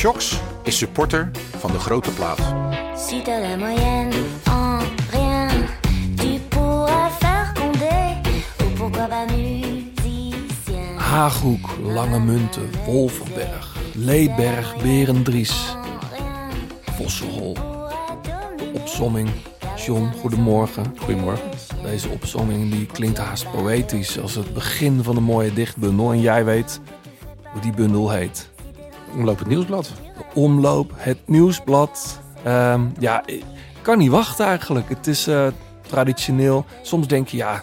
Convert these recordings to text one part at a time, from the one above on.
Shocks is supporter van de grote plaat. Si t'as la moyenne en rien, tu pourras faire condé ou pourquoi pas musicien. Haaghoek, Lange Munten, Wolverberg, Leeberg, Berendries, Vossenhol. De opsomming. John, goedemorgen. Goedemorgen. Deze opsomming die klinkt haast poëtisch als het begin van een mooie dichtbundel. En jij weet hoe die bundel heet. Omloop het nieuwsblad. Omloop, het nieuwsblad. Ehm, ja, ik kan niet wachten eigenlijk. Het is eh, traditioneel. Soms denk je, ja,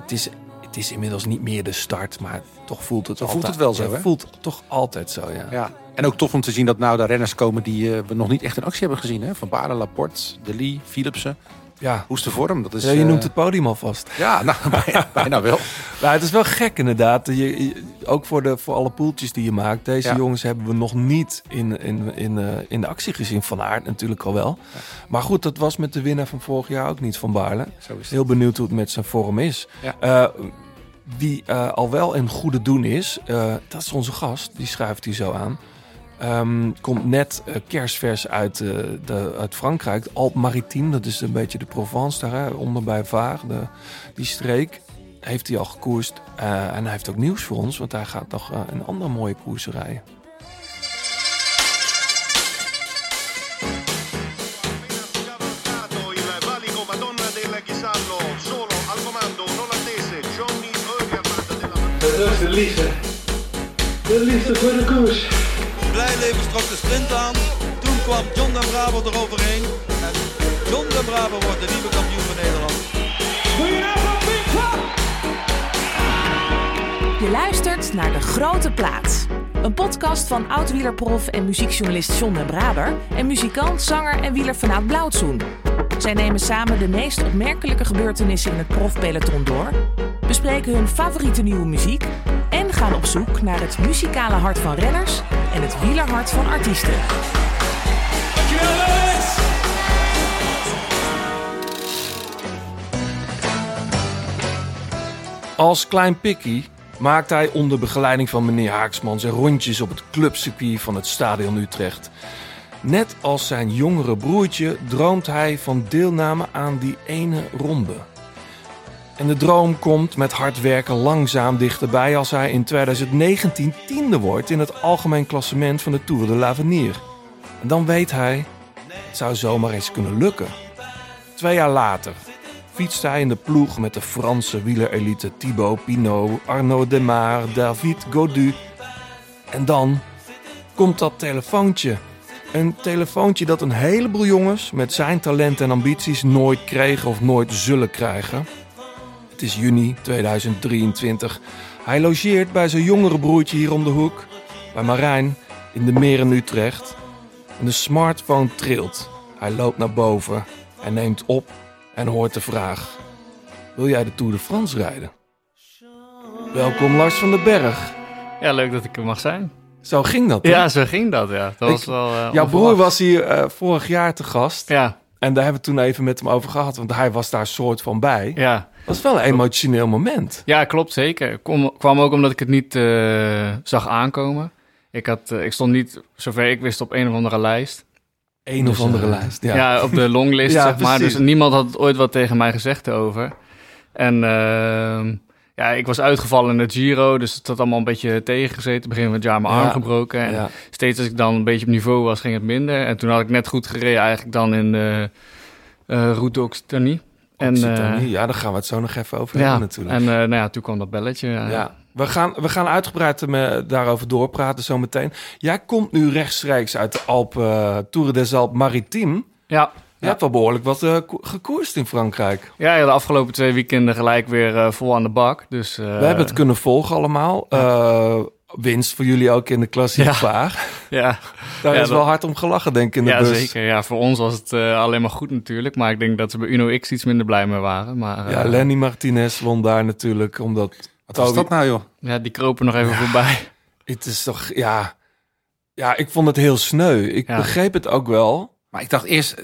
het is, het is inmiddels niet meer de start. Maar toch voelt het Zo altijd. voelt het wel zo, hè? voelt toch altijd zo, ja. Ja. En ook tof om te zien dat nou de renners komen die eh, we nog niet echt in actie hebben gezien. Hè? Van Baarle, Laporte, De Lee, Philipsen. Ja, Hoe is de vorm? Dat is, ja je eh, noemt het podium alvast. Ja, nou, bijna, bijna wel. Nou, het is wel gek inderdaad. Je, je- ook voor, de, voor alle poeltjes die je maakt. Deze Ja. jongens hebben we nog niet in, in, in, eh, in de actie gezien. Van Aert natuurlijk al wel. Maar goed, dat was met de winnaar van vorig jaar ook niet van Baarle. Heel benieuwd hoe het met zijn vorm is. Ja. Eh, wie al wel een goede doen is, dat is onze gast. Die schuift hij zo aan. Ehm, komt net eh, kerstvers uit, eh, de, uit Frankrijk. Alpes Maritime, dat is een beetje de Provence daar, hè, onder bij Vaar. De, die streek heeft hij al gekoerst. Eh, en hij heeft ook nieuws voor ons, want hij gaat nog een andere mooie koers rijden. De liefde. De liefde voor de koers. Blijleven trok de sprint aan. Toen kwam John den Braber eroverheen. En John den Braber wordt de nieuwe kampioen van Nederland. Je luistert naar De Grote Plaat. Een podcast van oud-wielerprof en muziekjournalist John den Braber... en muzikant, zanger en wielerfanaat Blauwtsoen. Zij nemen samen de meest opmerkelijke gebeurtenissen in het profpeloton door... bespreken hun favoriete nieuwe muziek... gaan op zoek naar het muzikale hart van renners... en het wielerhart van artiesten. Als klein pikkie maakt hij onder begeleiding van meneer Haaksman zijn rondjes op het clubcircuit van het Stadion Utrecht. Net als zijn jongere broertje droomt hij van deelname aan die ene ronde. En de droom komt met hard werken langzaam dichterbij als hij in 2019 tiende wordt in het algemeen klassement van de Tour de l'Avenir. En dan weet hij, het zou zomaar eens kunnen lukken. Twee jaar later fietst hij in de ploeg met de Franse wielerelite Thibaut Pinot, Arnaud Demar, David Godu. En dan komt dat telefoontje. Een telefoontje dat een heleboel jongens met zijn talent en ambities nooit kregen of nooit zullen krijgen. Het is juni 2023. Hij logeert bij zijn jongere broertje hier om de hoek, bij Marijn in de meer in Utrecht. En de smartphone trilt. Hij loopt naar boven. Hij neemt op en hoort de vraag: Wil jij de Tour de France rijden? Welkom Lars van den Berg. Ja, leuk dat ik er mag zijn. Zo ging dat. hè? Ja, zo ging dat, ja. Dat was wel, eh, Jouw broer was hier eh, vorig jaar te gast. Ja, En daar hebben we toen even met hem over gehad, want hij was daar soort van bij. ja. Dat was wel een emotioneel moment. ja, klopt, zeker. Kom, kwam ook omdat ik het niet eh, zag aankomen. Ik, had, eh, ik stond niet, zover ik wist, op een of andere lijst. Een of Dus, andere eh, lijst. Ja. Ja, op de longlist, Ja, zeg maar. precies. Dus niemand had ooit wat tegen mij gezegd erover. En ehm, ja, ik was uitgevallen in het Giro, dus het had allemaal een beetje tegengezeten. Begin van het jaar mijn Ja. arm gebroken. En Ja. steeds als ik dan een beetje op niveau was, ging het minder. En toen had ik net goed gereden eigenlijk dan in de eh Route d'Occitanie. En, Occitanie. eh, ja, daar gaan we het zo nog even over ja, hebben natuurlijk. en eh, nou ja, toen kwam dat belletje. Ja. Ja, we gaan, we gaan uitgebreid eh, daarover doorpraten zometeen. Jij komt nu rechtstreeks uit de Alpen, uh, Tour des Alpes Maritime. Ja. Je hebt wel behoorlijk wat ko- gekoerst in Frankrijk. Ja, de afgelopen twee weekenden gelijk weer eh, vol aan de bak. Dus, eh, we hebben het kunnen volgen allemaal. Eh, winst voor jullie ook in de klassieke Ja. vaar. Ja, Daar Ja, is dat- wel hard om gelachen, denk ik, in de ja bus. zeker. Ja, voor ons was het eh, alleen maar goed natuurlijk. Maar ik denk dat ze bij Uno X iets minder blij mee waren. Maar Ja, Lenny Martinez won daar natuurlijk, omdat... Wat was dat nou, joh? ja, die kropen nog even voorbij. Het is toch, ja... Ja, ik vond het heel sneu. Ik Ja. begreep het ook wel. Maar ik dacht eerst,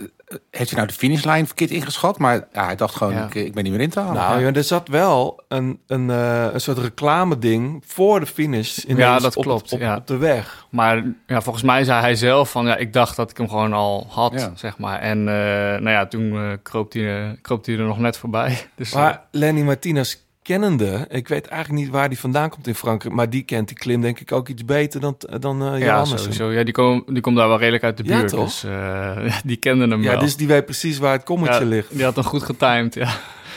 heeft hij nou de finishlijn verkeerd ingeschat? Maar ja, hij dacht gewoon, Ja. ik, ik ben niet meer in te halen. Nou, Ja. ja, er zat wel een, een, eh, een soort reclame ding voor de finish. ineens Ja, dat op, klopt, Op, ja. op de weg. Maar ja, volgens mij zei hij zelf van ja, ik dacht dat ik hem gewoon al had, Ja. zeg maar. En eh, nou ja, toen eh, kroop, hij, eh, kroop hij er nog net voorbij. Dus, eh, Maar Lenny Martinez kennende, ik weet eigenlijk niet waar die vandaan komt in Frankrijk, maar die kent die klim denk ik ook iets beter dan, dan eh ja, sowieso. Ja, die, kom, die komt daar wel redelijk uit de Ja, buurt. toch? Dus eh, die kenden hem Ja, wel. dus die weet precies waar het kommetje Ja, ligt. Die had hem goed getimed, ja.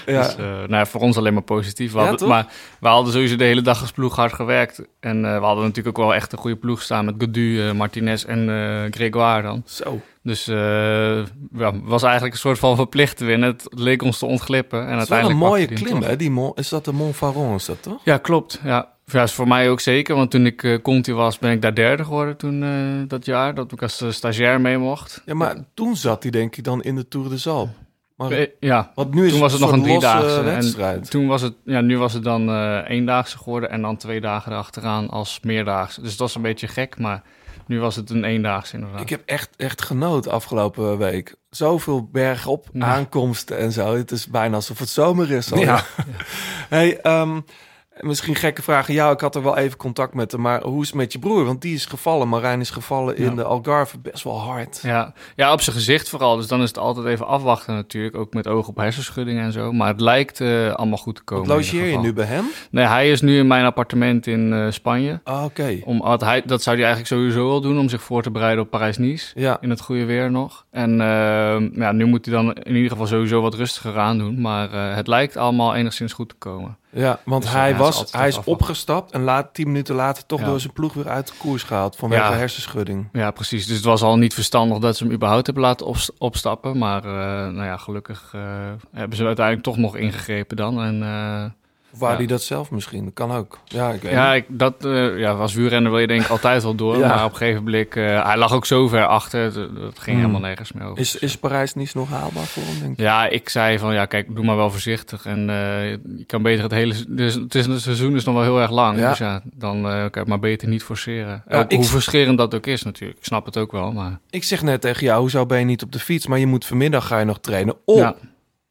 Ja. Dus, eh, nou ja, voor ons alleen maar positief. We hadden, maar we hadden sowieso de hele dag als ploeg hard gewerkt. En eh, we hadden natuurlijk ook wel echt een goede ploeg staan met Godu, eh, Martinez en Grégoire dan. Zo. Dus ja, was eigenlijk een soort van verplicht te winnen. Het leek ons te ontglippen. En Het is wel een uiteindelijk mooie klim, hè? Die Mont- is dat de Mont Faron, is dat toch? Ja, klopt. Ja. Ja, is voor mij ook zeker. Want toen ik eh Conti was, ben ik daar derde geworden toen dat jaar. Dat ik als stagiair mee mocht. Ja, maar toen zat hij denk ik dan in de Tour de Zal. Maar, Eh, ja, want nu is toen was het nog een driedaagse. En wedstrijd. toen was het, ja, nu was het dan eh eendaagse geworden en dan twee dagen erachteraan als meerdaagse. Dus dat was een beetje gek, maar nu was het een eendaagse inderdaad. Ik heb echt, echt genoten afgelopen week. Zoveel bergop Ja. aankomsten en zo. Het is bijna alsof het zomer is. al. Ja. Hey, ehm, misschien gekke vragen. Ja, ik had er wel even contact met hem. Maar hoe is het met je broer? Want die is gevallen. Marijn is gevallen in Ja. de Algarve best wel hard. Ja, ja, op zijn gezicht vooral. Dus dan is het altijd even afwachten natuurlijk. Ook met oog op hersenschuddingen en zo. Maar het lijkt eh, allemaal goed te komen. Wat logeer je nu bij hem? Nee, hij is nu in mijn appartement in eh, Spanje. Ah, Oké. Om, had hij, dat zou hij eigenlijk sowieso wel doen om zich voor te bereiden op Parijs-Nice. Ja. In het goede weer nog. En eh, ja, nu moet hij dan in ieder geval sowieso wat rustiger aan doen. Maar eh, het lijkt allemaal enigszins goed te komen. Ja, want Dus, hij, is was, altijd hij is opgestapt en laat, tien minuten later toch Ja. door zijn ploeg weer uit de koers gehaald vanwege Ja. hersenschudding. Ja, precies. Dus het was al niet verstandig dat ze hem überhaupt hebben laten opst- opstappen. Maar eh, nou ja, gelukkig eh, hebben ze uiteindelijk toch nog ingegrepen dan. En wou Ja. hij dat zelf misschien? Kan ook. Ja, ik weet ja, ik, dat, eh, ja, als wielrenner wil je denk ik altijd wel door. Ja. Maar op een gegeven blik, eh, hij lag ook zo ver achter. Dat, ging Hmm. helemaal nergens meer over. Is, is Parijs niet nog haalbaar voor hem, denk je? Ja, ik zei van ja, kijk, doe maar wel voorzichtig. En eh, je kan beter het hele. Dus het, is, het seizoen is nog wel heel erg lang. Ja. Dus ja, dan kan je maar beter niet forceren. Ja, Hoe frustrerend dat ook is natuurlijk. Ik snap het ook wel. Maar Ik zeg net tegen jou, hoezo ben je niet op de fiets? Maar je moet vanmiddag ga je nog trainen op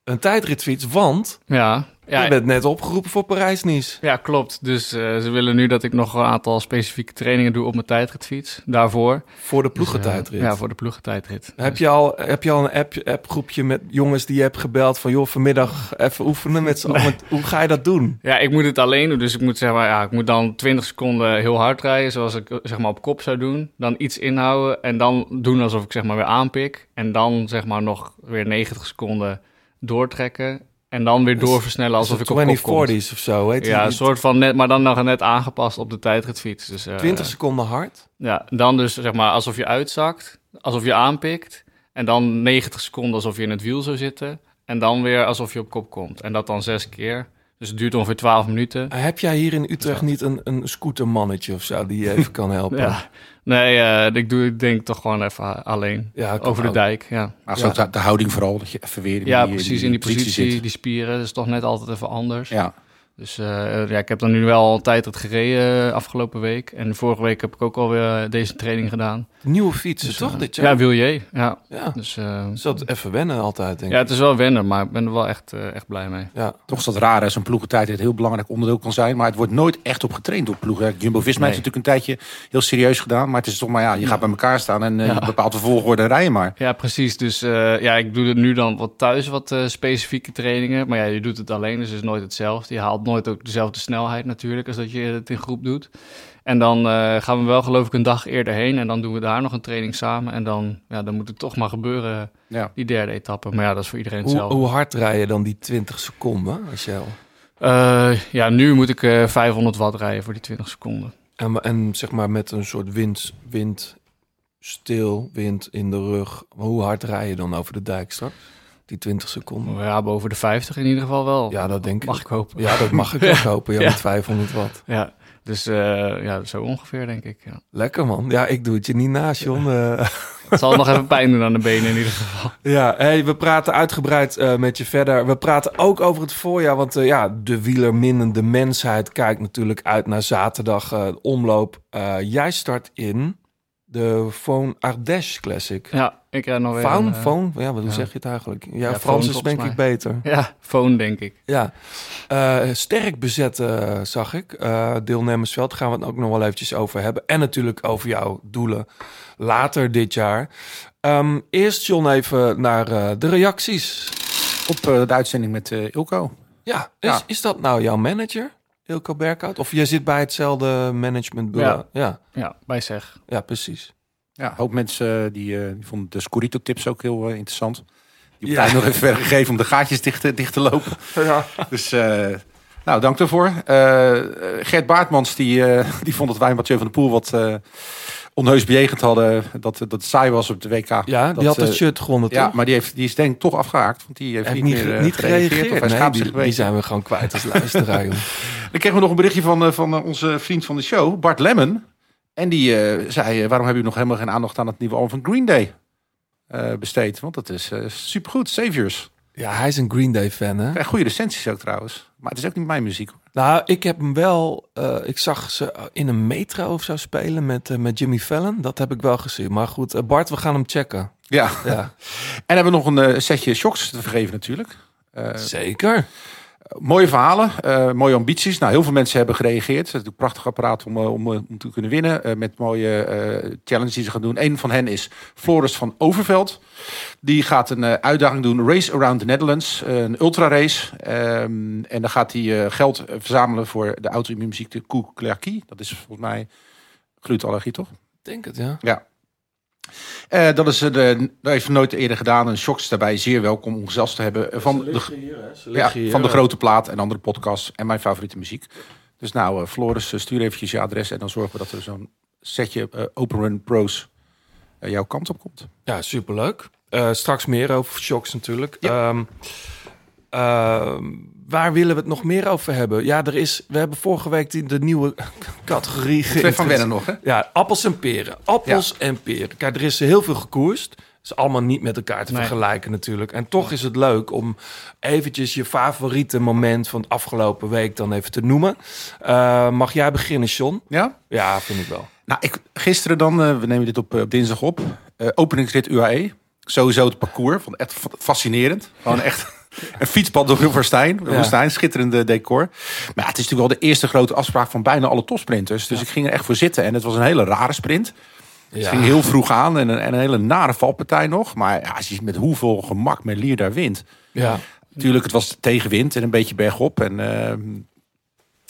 een tijdritfiets, want ja, ja, je bent net opgeroepen voor Parijs-Nice. ja, klopt. Dus eh, ze willen nu dat ik nog een aantal specifieke trainingen doe op mijn tijdritfiets. Daarvoor. Voor de Dus, eh, ploegentijdrit. ja, voor de ploegentijdrit. Heb Dus- je al, heb je al een app, appgroepje met jongens die je hebt gebeld van... joh, vanmiddag even oefenen met z'n allen. Hoe ga je dat doen? Ja, ik moet het alleen doen. Dus ik moet zeg maar, ja, ik moet dan 20 seconden heel hard rijden, zoals ik zeg maar op kop zou doen. Dan iets inhouden en dan doen alsof ik zeg maar weer aanpik. En dan zeg maar nog weer 90 seconden doortrekken. En dan weer doorversnellen alsof ik op kop kom. 2040's of zo, weet je? Ja, een soort van net, maar dan nog net aangepast op de tijdritfiets. Dus, eh, 20 seconden hard. Ja, dan dus zeg maar alsof je uitzakt, alsof je aanpikt. En dan 90 seconden alsof je in het wiel zou zitten. En dan weer alsof je op kop komt. En dat dan zes keer. Dus het duurt ongeveer 12 minuten. Heb jij hier in Utrecht niet een, een scootermannetje of zo... die je even kan helpen? Ja. Nee, eh, ik doe het denk ik toch gewoon even alleen. Ja, Over de dijk, ja. Maar zo de, de houding vooral, dat je even weer in Ja, die, precies in die positie, zit. die spieren. Dat is toch net altijd even anders. Ja. Dus eh, ja, ik heb dan nu wel al een tijd het gereden eh, afgelopen week. En vorige week heb ik ook alweer deze training gedaan. Nieuwe fietsen, Dus, toch? eh, dit jaar? ja, Wilje. Ja. Ja. Dus eh, Dus dat even wennen altijd, denk ja, ik. het is wel wennen, maar ik ben er wel echt, eh, echt blij mee. Ja. Toch is dat raar, hè? Zo'n ploegentijd het heel belangrijk onderdeel kan zijn. Maar het wordt nooit echt op getraind door ploegen. Jumbo-Visma heeft Nee. natuurlijk een tijdje heel serieus gedaan. Maar het is toch maar, ja, je gaat bij elkaar staan en eh, je bepaalt de volgorde en rij je maar. Ja, precies. Dus eh, ja, ik doe het nu dan wat thuis, wat eh, specifieke trainingen. Maar ja, je doet het alleen, dus het is nooit hetzelfde. Je haalt nooit ook dezelfde snelheid natuurlijk als dat je het in groep doet. En dan eh, gaan we wel geloof ik een dag eerder heen en dan doen we daar nog een training samen. En dan, ja, dan moet het toch maar gebeuren, Ja. die derde etappe. Maar ja, dat is voor iedereen Hoe, hetzelfde. hoe hard rij je dan die 20 seconden, als je... Eh, ja, nu moet ik eh 500 watt rijden voor die 20 seconden. En, en zeg maar met een soort wind, wind, stil, wind in de rug. Hoe hard rij je dan over de dijk straks? Die 20 seconden. Ja, boven de 50 in ieder geval wel. Ja, dat denk ik. Mag ik hopen. Ja, dat mag ik ook hopen. Ja, Ja. met 500 watt. Ja, dus eh, ja, zo ongeveer denk ik. Ja. Lekker man. Ja, ik doe het je niet naast, John. Eh, Het zal nog even pijn doen aan de benen in ieder geval. ja, hey, we praten uitgebreid eh, met je verder. We praten ook over het voorjaar. Want eh, ja, de wielerminnende mensheid kijkt natuurlijk uit naar zaterdag omloop. Jij start in De Phone Ardèche Classic. Ja, ik ren nog weer. Een, eh, Phone? Ja, wat, hoe ja. zeg je het eigenlijk? Ja, Ja, Frans phone is denk ik beter. Ja, phone denk ik. Ja, Eh, sterk bezet eh, zag ik. Eh deelnemersveld gaan we het ook nog wel eventjes over hebben. En natuurlijk over jouw doelen later dit jaar. Ehm, eerst John even naar eh, de reacties. Op eh, de uitzending met Ilko. Ja, is, Ja. is dat nou jouw manager, Ilko Berkhout? Of jij zit bij hetzelfde managementbureau? Ja. ja, Ja, bij zeg. ja, precies. Ja, hoop mensen eh, die, eh, die vonden de Scorito-tips ook heel eh, interessant. Die Ja. ja. nog even verder gegeven om de gaatjes dicht, te- dicht te lopen. Ja. Dus, eh, nou, dank daarvoor. Eh, eh, Gert Baartmans, die, eh, die vond dat wij Mathieu van der Poel wat eh, onheus bejegend hadden. Dat, dat saai was op de WK. Ja, die had het eh, shirt gewonnen, Ja, toch? maar die, heeft, die is denk ik toch afgehaakt. Want die heeft Hij niet, heeft niet, meer eh, niet gereageerd. Of hij Nee, die, die zijn we gewoon kwijt als luisteraar. Dan kregen we nog een berichtje van, eh, van onze vriend van de show, Bart Lemon. En die zei, waarom hebben jullie nog helemaal geen aandacht aan het nieuwe album van Green Day besteed? Want dat is supergoed, Saviors. Ja, hij is een Green Day fan, hè? Goede recensies ook trouwens. Maar het is ook niet mijn muziek. hoor. Nou, ik heb hem wel. eh, ik zag ze in een metro of zo spelen met, eh, met Jimmy Fallon. Dat heb ik wel gezien. Maar goed, eh, Bart, we gaan hem checken. Ja. Ja, En hebben we nog een setje shocks te vergeven natuurlijk. Zeker. Mooie verhalen, eh, mooie ambities. Nou, heel veel mensen hebben gereageerd. Het is een prachtig apparaat om, eh, om, eh, om te kunnen winnen. met mooie eh challenges die ze gaan doen. Een van hen is Floris van Overveld. Die gaat een uitdaging doen. Race Around the Netherlands. een ultra race. Ehm, en dan gaat hij geld verzamelen voor de auto-immuunziekte Koeklerkie. Dat is volgens mij glutenallergie, toch? Ik denk het, ja. Ja. Eh, dat is eh, de, dat heeft nooit eerder gedaan. Een shocks daarbij zeer welkom om gezelschap te hebben eh, van de, ja, van de grote plaat en andere podcasts en mijn favoriete muziek. Dus nou, eh, Floris, stuur eventjes je adres en dan zorgen we dat er zo'n setje Open Run Pro's jouw kant op komt. Ja, superleuk. Eh, straks meer over shocks natuurlijk. Ja. Ehm, ehm, waar willen we het nog meer over hebben? Ja, er is. We hebben vorige week die, de nieuwe categorie. Twee van wennen nog, hè? Ja, appels en peren. Appels en peren. Kijk, er is heel veel gekoerst. Het is allemaal niet met elkaar te Nee. vergelijken natuurlijk. En toch is het leuk om eventjes je favoriete moment van de afgelopen week dan even te noemen. Eh, mag jij beginnen, John? Ja? Ja, vind ik wel. Nou, ik, gisteren dan, eh, we nemen dit op, op dinsdag op, eh, openingsrit UAE. Sowieso het parcours, vond ik echt fa- fascinerend. Gewoon echt een fietspad door Ja. woestijn, schitterende decor. Maar ja, het is natuurlijk wel de eerste grote afspraak van bijna alle topsprinters. Dus ik ging er echt voor zitten en het was een hele rare sprint. Het Ja. ging heel vroeg aan en een, en een hele nare valpartij nog. Maar ja, als je met hoeveel gemak Merlier daar wint. Ja. Natuurlijk, het was tegenwind en een beetje bergop. En ehm,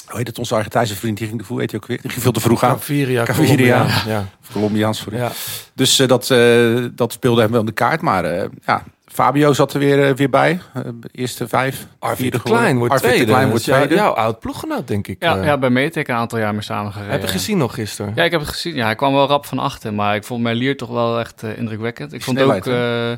hoe heet het, onze Argentijnse vriend, die ging, hoe heet hij ook weer? Die ging veel te vroeg aan. Caviria. Caviria. Colombia. Ja. Colombiaans, sorry. Ja. Dus eh, dat, eh, dat speelde hem wel in de kaart. Maar eh, ja, Fabio zat er weer, eh, weer bij. Eh, eerste vijf. Arvid vierde de Klein wordt Arvid tweede. de Klein wordt tweede. Jouw oud ploeggenoot, denk ik. Ja, eh. ja bij Metec een aantal jaar mee samengereden. Heb je gezien nog gisteren? Ja, ik heb het gezien. Ja, hij kwam wel rap van achter, maar ik vond Merlier toch wel echt indrukwekkend. Ik vond ook eh,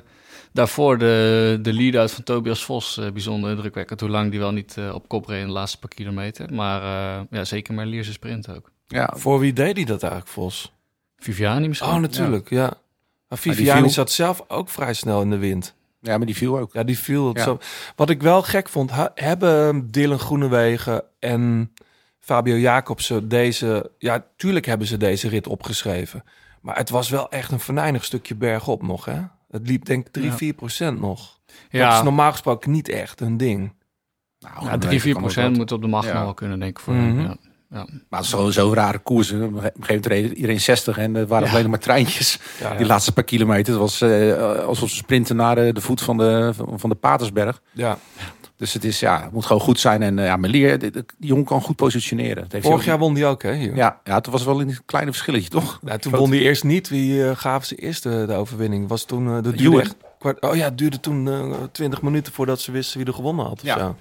daarvoor de, de lead-out van Tobias Vos bijzonder indrukwekkend. Hoe lang die wel niet op kop reed in de laatste paar kilometer. Maar eh, ja, zeker Merlier zijn sprint ook. Ja, Voor wie deed hij dat eigenlijk, Vos? Viviani misschien? Oh, natuurlijk, ja. Maar die Viviani viel- zat zelf ook vrij snel in de wind. Ja, maar die viel ook. Ja, die viel Ja. zo. Wat ik wel gek vond, hebben Dylan Groenewegen en Fabio Jacobsen deze... Ja, tuurlijk hebben ze deze rit opgeschreven. Maar het was wel echt een venijnig stukje bergop nog, hè? Het liep denk ik 3, 4 procent nog. Dat Ja, is normaal gesproken niet echt een ding. Nou, ja dan 3, 4 kan het procent moet op de macht Ja. nog wel kunnen, denk ik. Voor hem, ja. Maar het is zo'n rare koers. Op een gegeven moment reed iedereen 60 en er waren Ja. alleen maar treintjes. Ja, Die laatste paar kilometer. Het was eh, alsof ze sprinten naar de, de voet van de, van de Patersberg. ja. Dus het, is, ja, het moet gewoon goed zijn. En eh, ja, Melier, die, die jongen kan goed positioneren. Dat heeft Vorig jaar won die ook, hè? Hier. Ja, ja, het was wel een kleine verschilletje, toch? Nou, toen Groot. won hij eerst niet. Wie eh, gaven ze eerst de, de overwinning? Was toen eh, de kwart, Oh ja, het duurde toen eh 20 minuten voordat ze wisten wie er gewonnen had. of Ja. zo.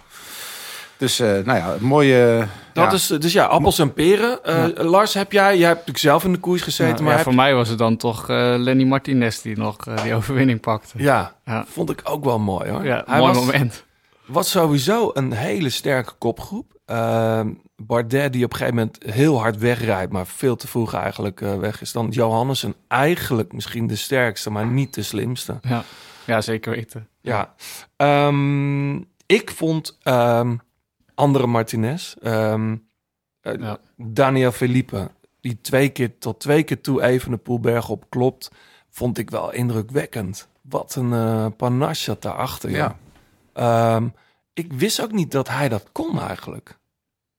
Dus eh, nou ja, een mooie... Dat ja. is dus ja, appels en peren. Eh, Lars, heb jij? Jij hebt natuurlijk zelf in de koers gezeten, Ja, maar voor mij was het dan toch eh, Lenny Martinez die nog die overwinning pakte. ja, Ja. vond ik ook wel mooi hoor. Ja, Hij mooi was, moment. was sowieso een hele sterke kopgroep. Ehm, Bardet die op een gegeven moment heel hard wegrijdt, maar veel te vroeg eigenlijk eh, weg is. Dan Johannessen eigenlijk misschien de sterkste, maar niet de slimste. Ja. ja, zeker weten. Ja, Ehm, ik vond ehm, andere Martinez, ehm, eh, Ja. Daniel Felipe, die twee keer tot twee keer toe even de poelberg op klopt, vond ik wel indrukwekkend. Wat een eh panache zat daarachter. Ja. Ja. Ehm, ik wist ook niet dat hij dat kon eigenlijk.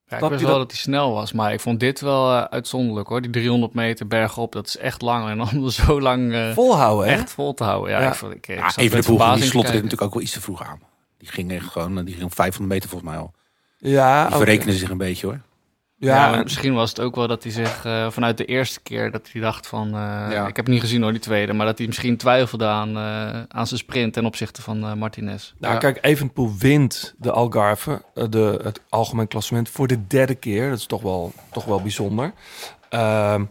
Ja, ik wist wel dat- dat hij snel was, maar ik vond dit wel eh, uitzonderlijk hoor. Die 300 meter bergop, dat is echt lang. En om zo lang eh, Volhouden, hè? echt vol te houden. Ja, Ja. ik vond, ik, ik Ja, zat even de poel die slot natuurlijk ook wel iets te vroeg aan. Die ging echt gewoon, die ging op 500 meter volgens mij al. Ja, Die verrekenen zich een beetje hoor. Ja, misschien was het ook wel dat hij zich eh, vanuit de eerste keer dat hij dacht van, eh, Ja. ik heb het niet gezien hoor die tweede, maar dat hij misschien twijfelde aan, eh, aan zijn sprint ten opzichte van eh, Martinez. Nou, Ja. kijk, Evenpoel wint de Algarve, de, het algemeen klassement, voor de derde keer. Dat is toch wel, toch wel bijzonder. Ehm,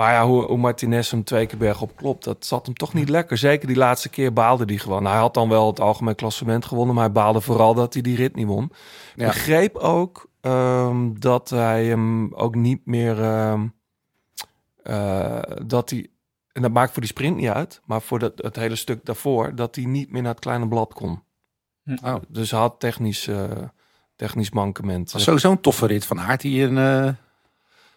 maar ja, hoe, hoe Martinez hem twee keer bergop klopt, dat zat hem toch niet lekker. Zeker die laatste keer baalde hij gewoon. Nou, hij had dan wel het algemeen klassement gewonnen, maar hij baalde vooral dat hij die rit niet won. Ja. Begreep ook ehm, dat hij hem ook niet meer... ehm, eh, dat hij... En dat maakt voor die sprint niet uit, maar voor dat, het hele stuk daarvoor... dat hij niet meer naar het kleine blad kon. Oh. Dus hij had technisch, eh, technisch mankement. Sowieso een toffe rit van Aert die een eh,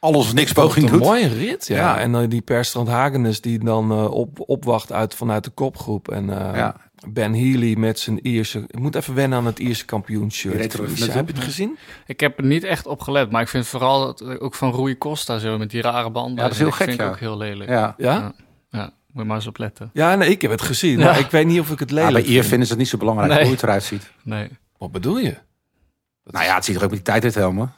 alles of niks poging een doet. mooie rit, ja. Ja. En dan die Perstrand Hagenes die dan eh, op, opwacht uit, vanuit de kopgroep. En eh, Ja. Ben Healy met zijn Ierse... Ik moet even wennen aan het Ierse kampioenshirt. Heb je het gezien? Ik heb er niet echt op gelet, maar ik vind vooral dat, eh, ook van Rui Costa zo met die rare banden. Ja, dat is heel ik gek, vind ik ja. ook heel lelijk. Ja. Ja? Ja. Ja, moet je maar eens opletten. Ja, nee, ik heb het gezien. Ja. Maar ik weet niet of ik het Ja, lelijk bij Ier vind. vinden ze het niet zo belangrijk Nee. hoe het eruit ziet. Nee. Wat bedoel je? Nou ja, het ziet er ook met die tijdrithelmen.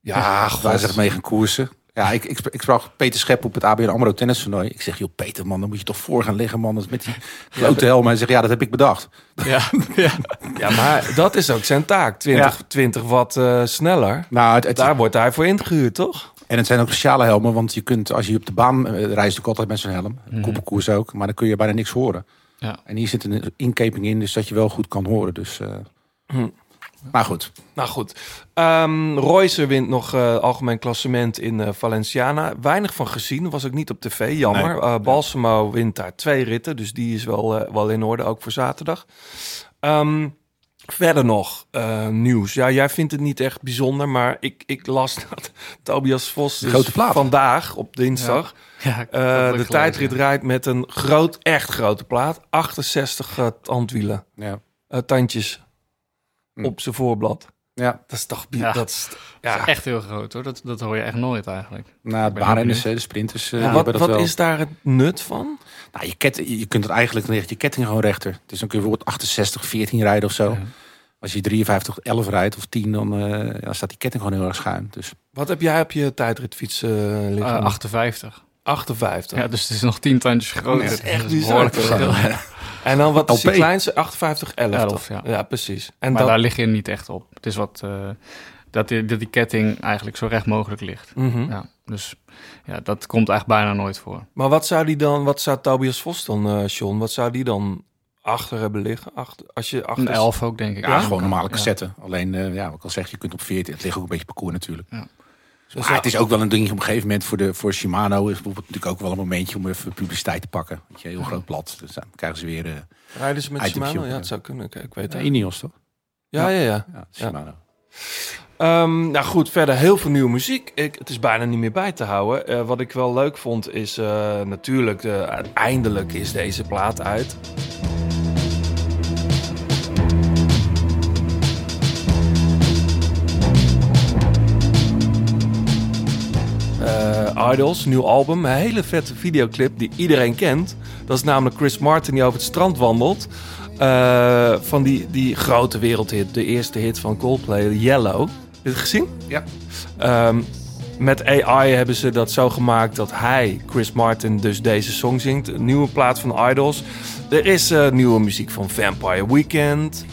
Ja, Waar god. ze mee gaan koersen. Ja, ik, ik, sprak- ik sprak Peter Schep op het ABN AMRO tennistoernooi. Ik zeg, joh Peter man, dan moet je toch voor gaan liggen man. Met die grote helm. Hij zegt, ja, dat heb ik bedacht. Ja, ja. Ja, maar dat is ook zijn taak. 20, 20 watt eh, sneller. Nou, het, het- Daar wordt hij voor ingehuurd, toch? en het zijn ook speciale helmen. Want je kunt, als je op de baan eh, reist, natuurlijk altijd met zo'n helm. Mhm. Koppenkoers ook. Maar dan kun je bijna niks horen. Ja. En hier zit een inkeping in, dus dat je wel goed kan horen. Dus, eh, Hm. Maar goed. Nou goed. Roycer wint nog eh, algemeen klassement in eh, Valenciana. Weinig van gezien, was ook niet op tv, jammer. Nee. Eh, Balsamo wint daar twee ritten, dus die is wel, wel in orde, ook voor zaterdag. Ehm, verder nog nieuws. Ja, jij vindt het niet echt bijzonder, maar ik, ik las dat Tobias Vos dus vandaag op dinsdag ja de tijdrit ja. rijdt met een groot, echt grote plaat. 68 eh, tandwielen, Ja. tandjes Hm. op zijn voorblad. Ja. Dat is toch... Ja. Dat is, Ja. ja. Echt heel groot hoor, dat, dat hoor je echt nooit eigenlijk. Nou, het hè, de sprinters, eh, Ja, wat wat wel. is daar het nut van? Nou, je, ket, je kunt het eigenlijk, dan je ketting gewoon rechter. Dus dan kun je bijvoorbeeld 68, 14 rijden of zo. Ja. Als je 53, 11 rijdt of 10, dan, eh, dan staat die ketting gewoon heel erg schuin. Dus Wat heb jij op je tijdritfiets eh, liggen? Eh, 58. 58. Ja, dus het is nog tien tandjes groter. Dat is echt bizar. En dan wat is LP. kleinste? 58, 11. 11, toch? ja. ja, precies. En Maar dat, daar lig je niet echt op. Het is wat eh, dat, die, dat die ketting eigenlijk zo recht mogelijk ligt. Mhm. Ja, dus ja, dat komt eigenlijk bijna nooit voor. Maar wat zou die dan, wat zou Tobias Vos dan, eh John, wat zou die dan achter hebben liggen? Achter, als je achter Een 11 ook, denk ik. ja, gewoon normale Ja. cassette. Alleen, eh, ja, wat ik al zeg, je kunt op 14. Het ligt ook een beetje parcours natuurlijk. Ja. Dus maar het is ook wel een dingetje op een gegeven moment voor, de, voor Shimano. Is bijvoorbeeld natuurlijk ook wel een momentje om even publiciteit te pakken. Weet je, heel groot blad. Dus dan krijgen ze weer eh Rijden ze met Shimano? op, Ja, ja. het zou kunnen. Ik weet ja, het. Ineos toch? Ja, ja, ja. Ja, Shimano. Ehm, nou goed, verder heel veel nieuwe muziek. Ik, het is bijna niet meer bij te houden. Eh, wat ik wel leuk vond is eh, natuurlijk, eh, uiteindelijk is deze plaat uit. Eh, Idols, nieuw album, een hele vette videoclip die iedereen kent. Dat is namelijk Chris Martin die over het strand wandelt. Eh, van die, die grote wereldhit, de eerste hit van Coldplay, Yellow. Heb je het gezien? Ja. Ehm, met AI hebben ze dat zo gemaakt dat hij, Chris Martin, dus deze song zingt. Een nieuwe plaat van Idols. Er is eh, nieuwe muziek van Vampire Weekend.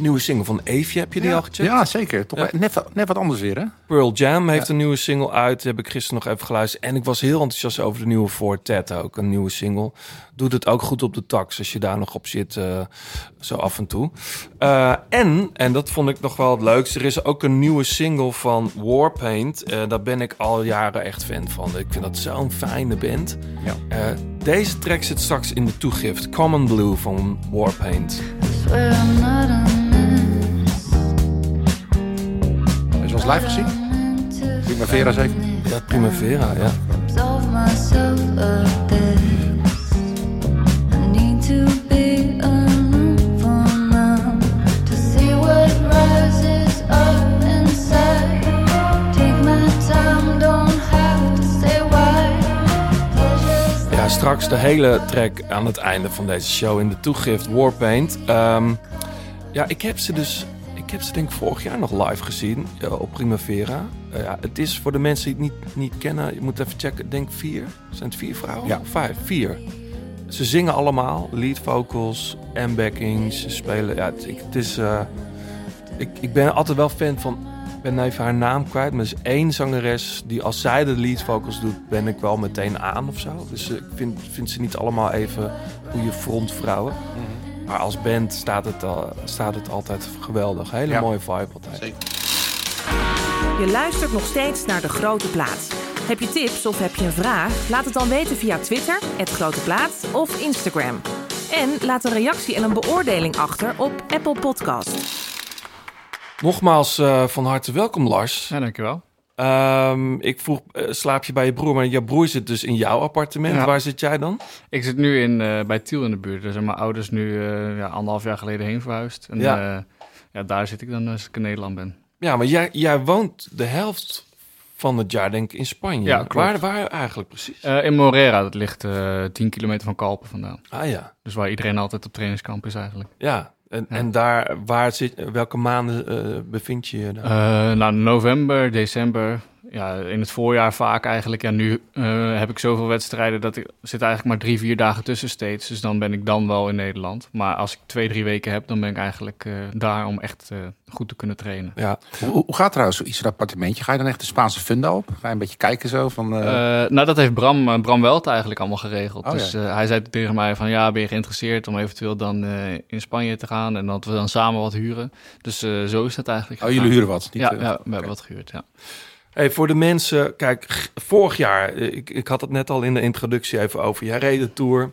Nieuwe single van Eefje, heb je die al gecheckt? Ja, zeker. Toch Ja. Net, net wat anders weer, hè? Pearl Jam heeft een nieuwe single uit. Heb ik gisteren nog even geluisterd. En ik was heel enthousiast over de nieuwe voor Ted ook. Een nieuwe single. Doet het ook goed op de tax als je daar nog op zit. eh, zo af en toe. Eh, en, en dat vond ik nog wel het leukste. Er is ook een nieuwe single van Warpaint. Eh daar ben ik al jaren echt fan van. Ik vind dat zo'n fijne band. Ja. Eh, deze track zit straks in de toegift. Common Blue van Warpaint. Swear I'm not a Eens live gezien? Primavera zeker? Ja, Primavera, ja. absolve myself of this. I need to be alone for now to see what rises up inside. Take my time, don't have to say why. Pleasure's Ja, straks de hele track aan het einde van deze show in de toegift Warpaint. Ehm, ja, ik heb ze dus, ik heb ze denk ik vorig jaar nog live gezien op Primavera. Eh, ja, het is voor de mensen die het niet, niet kennen, je moet even checken, denk vier. Zijn het vier vrouwen? Ja. Vijf, vier. Ze zingen allemaal, lead vocals en backings. Ze spelen, ja, het, ik, het is, eh, ik, ik ben altijd wel fan van, ik ben even haar naam kwijt, maar er is één zangeres die als zij de lead vocals doet, ben ik wel meteen aan of zo. Dus eh, ik vind, vind ze niet allemaal even goede frontvrouwen. Maar als band staat het, al- staat het altijd geweldig. Hele Ja. mooie vibe altijd. Zeker. Je luistert nog steeds naar De Grote Plaat. Heb je tips of heb je een vraag? Laat het dan weten via Twitter, het Grote Plaat of Instagram. En laat een reactie en een beoordeling achter op Apple Podcast. Nogmaals eh, van harte welkom Lars. Ja, dankjewel. Ehm, ik vroeg, eh, slaap je bij je broer? Maar jouw broer zit dus in jouw appartement. Ja. Waar zit jij dan? Ik zit nu in, eh, bij Tiel in de buurt. Daar zijn mijn ouders nu eh, ja, anderhalf jaar geleden heen verhuisd. En Ja. ja. daar zit ik dan als ik in Nederland ben. Ja, maar jij, jij woont de helft van het jaar denk ik in Spanje. Ja, waar, waar eigenlijk precies? Eh, in Morera, dat ligt eh 10 kilometer van Kalpen vandaan. ah ja, Dus waar iedereen altijd op trainingskamp is eigenlijk. ja. En, Ja. en daar, waar zit, welke maanden eh, bevind je je dan? Eh nou, november, december. Ja, in het voorjaar vaak eigenlijk. Ja, nu eh, heb ik zoveel wedstrijden dat ik zit eigenlijk maar drie, vier dagen tussen steeds. Dus dan ben ik dan wel in Nederland. Maar als ik twee, drie weken heb, dan ben ik eigenlijk eh, daar om echt eh, goed te kunnen trainen. ja. Hoe, hoe gaat trouwens zoiets, zo'n appartementje? Ga je dan echt de Spaanse funda op? Ga je een beetje kijken zo van... nou, dat heeft Bram, Bram Welt eigenlijk allemaal geregeld. Oh, dus ja. hij zei tegen mij van ja, ben je geïnteresseerd om eventueel dan in Spanje te gaan en dat we dan samen wat huren. Dus zo is het eigenlijk. oh, jullie huren wat? Niet, Ja, ja, we hebben wat gehuurd, ja. Hey, voor de mensen, kijk, vorig jaar, eh, ik, ik had het net al in de introductie even over. Jij reed de tour.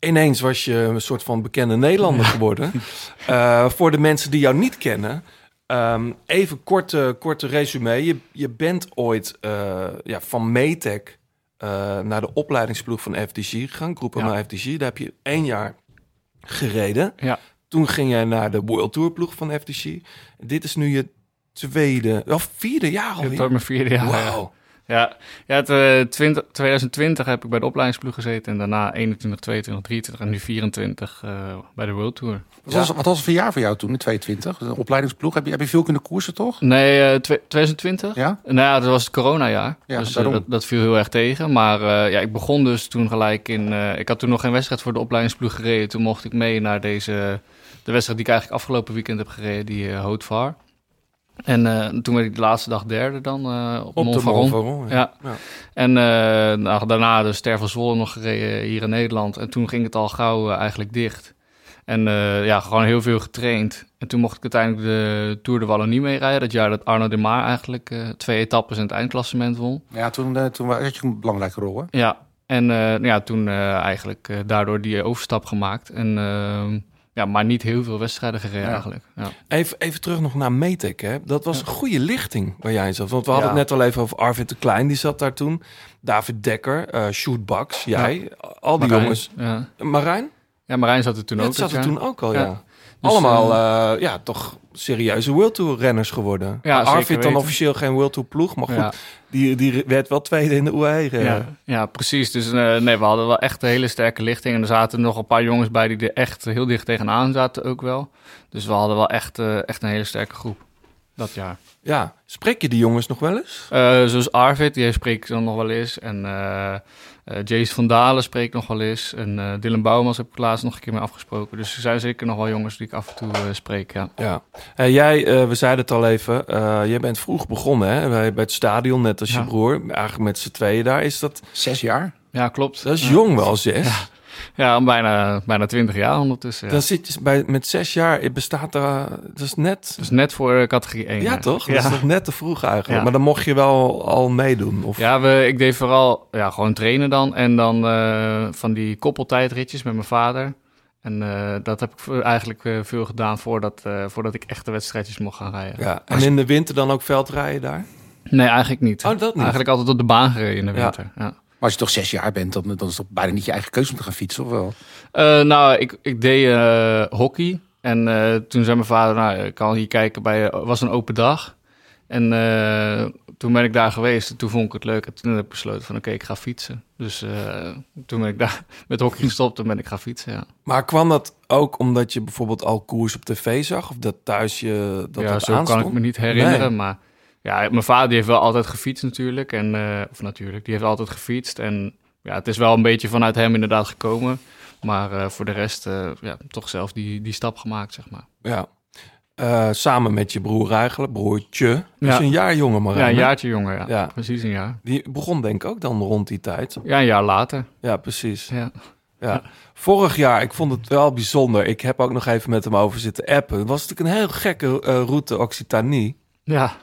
Ineens was je een soort van bekende Nederlander geworden. Eh, voor de mensen die jou niet kennen, ehm, even korte, korte resume. Je, je bent ooit eh, ja, van Metec naar de opleidingsploeg van FDG gegaan, groep Ja. FDG. Daar heb je één jaar gereden. Ja. Toen ging jij naar de World Tour ploeg van FDG. Dit is nu je tweede, of vierde jaar alweer. wordt mijn vierde jaar. Wauw. Ja, ja het, eh, 20, 2020 heb ik bij de opleidingsploeg gezeten. En daarna 21, 22, 23 en nu 24 eh, bij de World Tour. Wat, was, wat was het voor jaar voor jou toen, in 22? Een opleidingsploeg? Heb je, heb je veel kunnen koersen, toch? Nee, eh, twe- 2020? Ja? Nou ja, dat was het coronajaar. Ja, dus eh, dat, dat viel heel erg tegen. Maar eh, ja, ik begon dus toen gelijk in... eh, ik had toen nog geen wedstrijd voor de opleidingsploeg gereden. Toen mocht ik mee naar deze... De wedstrijd die ik eigenlijk afgelopen weekend heb gereden, die uh, Hootvaar. En eh, toen werd ik de laatste dag derde dan eh, op, Op de. Montfaron, Ja. Ja. En eh, nou, daarna de Ster van Zwolle nog gereden hier in Nederland. En toen ging het al gauw eigenlijk dicht. En ja, gewoon heel veel getraind. En toen mocht ik uiteindelijk de Tour de Wallonie meerijden. Dat jaar dat Arno de Maar eigenlijk twee etappes in het eindklassement won. Ja, toen, toen had je een belangrijke rol, hè? Ja, en nou ja, toen eigenlijk daardoor die overstap gemaakt. En, eh, ja, maar niet heel veel wedstrijden gereden Ja. eigenlijk. Ja. Even, even terug nog naar Metec. Hè? Dat was een goede lichting waar jij zat. Want we hadden het net al even over Arvid de Klein. Die zat daar toen. David Dekker, eh Sjoerd Baks, jij. Al die Marijn, jongens. Ja. Marijn? ja, Marijn zat er toen ook. Dat zat er toen ook al, Ja. Dus, Allemaal, eh, ja, toch serieuze World Tour renners geworden. Ja, Arvid dan officieel geen World Tour ploeg. Maar goed, Ja. die, die werd wel tweede in de UAE. eh. Ja, ja, precies. Dus eh, nee, we hadden wel echt een hele sterke lichting. En er zaten nog een paar jongens bij die er echt heel dicht tegenaan zaten ook wel. Dus we hadden wel echt, eh, echt een hele sterke groep dat jaar. ja. Spreek je die jongens nog wel eens? Eh, zoals Arvid, die spreek ik dan nog wel eens. En eh Jace van Dalen spreek ik nog wel eens. En eh, Dylan Bouwmans heb ik laatst nog een keer mee afgesproken. Dus er zijn zeker nog wel jongens die ik af en toe eh, spreek, ja. Ja. Eh, jij, eh, we zeiden het al even, eh, jij bent vroeg begonnen hè? bij, bij het stadion, net als je broer. Eigenlijk met z'n tweeën daar. Is dat, Zes jaar? Ja, klopt. dat is Ja. jong wel, zes. Ja, bijna, bijna 20 jaar ondertussen. Ja. Dan zit je bij, met zes jaar, het bestaat er, dat is net... Dus net voor eh, categorie 1. Ja, toch? Dat is toch net te vroeg eigenlijk. Ja. Maar dan mocht je wel al meedoen. Of... Ja, we, ik deed vooral ja, gewoon trainen dan. En dan eh, van die koppeltijdritjes met mijn vader. En eh, dat heb ik eigenlijk eh, veel gedaan voordat, eh, voordat ik echte wedstrijdjes mocht gaan rijden. Ja. En in de winter dan ook veldrijden daar? Nee, eigenlijk niet. Oh, dat niet? Eigenlijk altijd op de baan gereden in de Ja. winter. Ja. Maar als je toch zes jaar bent, dan, dan is het toch bijna niet je eigen keuze om te gaan fietsen, of wel? Eh, nou, ik, ik deed eh, hockey. En eh, toen zei mijn vader, nou, ik kan hier kijken bij... Het was een open dag. En eh, toen ben ik daar geweest. En toen vond ik het leuk. En toen heb ik besloten van, oké, ik ga fietsen. Dus eh, toen ben ik daar met hockey gestopt en ben ik gaan fietsen, ja. Maar kwam dat ook omdat je bijvoorbeeld al koers op tv zag? Of dat thuis je dat ja, dat zo aanstond? kan ik me niet herinneren. Nee. Maar ja, mijn vader die heeft wel altijd gefietst natuurlijk. En, eh, of natuurlijk, die heeft altijd gefietst. En ja, het is wel een beetje vanuit hem inderdaad gekomen. Maar eh, voor de rest, eh, ja, toch zelf die, die stap gemaakt, zeg maar. Ja. Samen met je broer eigenlijk, broertje. Dus Ja. een jaar jonger, maar ja, een jaartje jonger, ja. Ja. Precies een jaar. Die begon denk ik ook dan rond die tijd. Ja, een jaar later. Ja, precies. Ja. Ja. Vorig jaar, ik vond het wel bijzonder. Ik heb ook nog even met hem over zitten appen. Het was natuurlijk een heel gekke route Occitanie. Ja,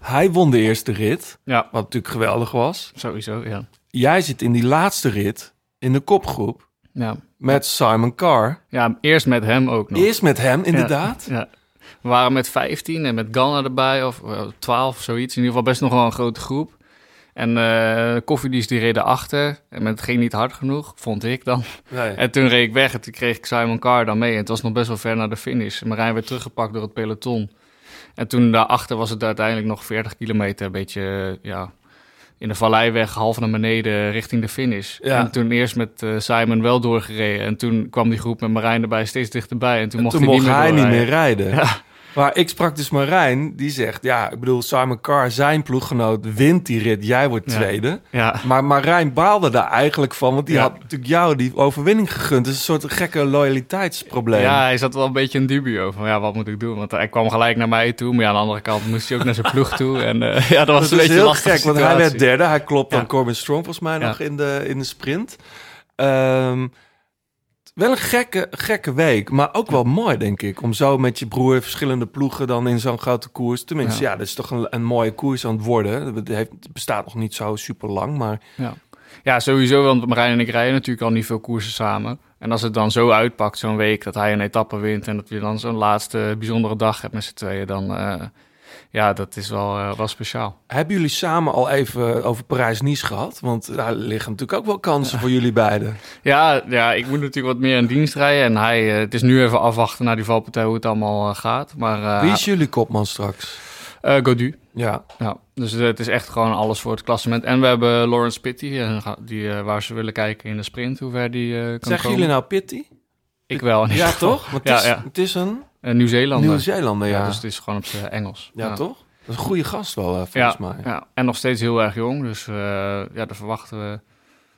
Hij won de eerste rit, ja, wat natuurlijk geweldig was. sowieso, ja. Jij zit in die laatste rit in de kopgroep Ja, met Simon Carr. ja eerst met hem ook nog. Eerst met hem, inderdaad. Ja. We waren met 15 en met Ganna erbij, of eh, 12 of zoiets. In ieder geval best nog wel een grote groep. En eh koffiedienst die reden achter. En het ging niet hard genoeg, vond ik dan. Nee. En toen reed ik weg en toen kreeg ik Simon Carr dan mee. En het was nog best wel ver naar de finish. Marijn werd teruggepakt door het peloton. En toen daarachter was het uiteindelijk nog 40 kilometer. Een beetje, eh, ja, in de valleiweg, half naar beneden, richting de finish. Ja. En toen eerst met eh, Simon wel doorgereden. En toen kwam die groep met Marijn erbij steeds dichterbij. En toen mocht Toen hij mocht niet meer hij niet meer rijden. Ja. Maar ik sprak dus Marijn, die zegt... Ja, ik bedoel, Simon Carr, zijn ploeggenoot, wint die rit. Jij wordt tweede. Ja, Maar Marijn baalde daar eigenlijk van, want die had natuurlijk jou die overwinning gegund. Dus een soort gekke loyaliteitsprobleem. ja, hij zat wel een beetje in dubio van ja, wat moet ik doen? Want hij kwam gelijk naar mij toe, maar ja, aan de andere kant moest hij ook naar zijn ploeg toe. En eh, ja, dat was dat een beetje heel lastig. gek, want hij werd derde. Hij klopt dan. Corbin Strong volgens mij nog in de, in de sprint. Ehm, wel een gekke, gekke week, maar ook wel mooi, denk ik. Om zo met je broer verschillende ploegen dan in zo'n grote koers. Tenminste, ja, Ja. dat is toch een, een mooie koers aan het worden. Het, heeft, het bestaat nog niet zo super lang, maar Ja. ja, sowieso, want Marijn en ik rijden natuurlijk al niet veel koersen samen. En als het dan zo uitpakt, zo'n week, dat hij een etappe wint en dat je dan zo'n laatste bijzondere dag hebt met z'n tweeën, dan eh, ja, dat is wel, wel speciaal. hebben jullie samen al even over Parijs-Nice gehad? Want daar liggen natuurlijk ook wel kansen voor jullie beiden. Ja, ja, ik moet natuurlijk wat meer in dienst rijden en hij, eh, het is nu even afwachten naar die valpartij hoe het allemaal eh, gaat. Maar Wie is jullie kopman straks? Godu. Ja, Ja, dus het is echt gewoon alles voor het klassement. En we hebben Lawrence Pitty, die, waar ze willen kijken in de sprint, hoe ver die kan zeggen komen. jullie nou Pitty? Ik wel. Ja, geval. toch? Want het, is, ja. het is een Eh, Nieuw-Zeelander. Nieuw-Zeelander, ja. Ja, dus het is gewoon op zijn Engels. ja, toch? Dat is een goede gast wel, eh, volgens Ja, mij. ja, en nog steeds heel erg jong. Dus eh, ja, daar verwachten we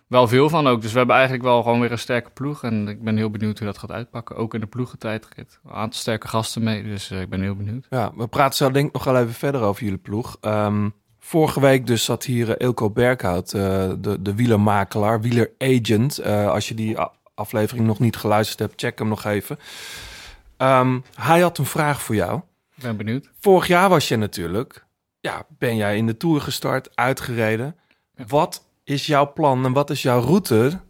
wel veel van ook. Dus we hebben eigenlijk wel gewoon weer een sterke ploeg. En ik ben heel benieuwd hoe dat gaat uitpakken. Ook in de ploegentijdrit. Een aantal sterke gasten mee. Dus eh, ik ben heel benieuwd. Ja, we praten zo denk ik nog wel even verder over jullie ploeg. Ehm, vorige week dus zat hier Ilko Berghout, eh, de, de wielermakelaar, wieleragent. Als je die aflevering nog niet geluisterd hebt, check hem nog even. Ehm, hij had een vraag voor jou. Ik ben benieuwd. Vorig jaar was je natuurlijk, ja, ben jij in de Tour gestart, uitgereden. Ja. Wat is jouw plan en wat is jouw route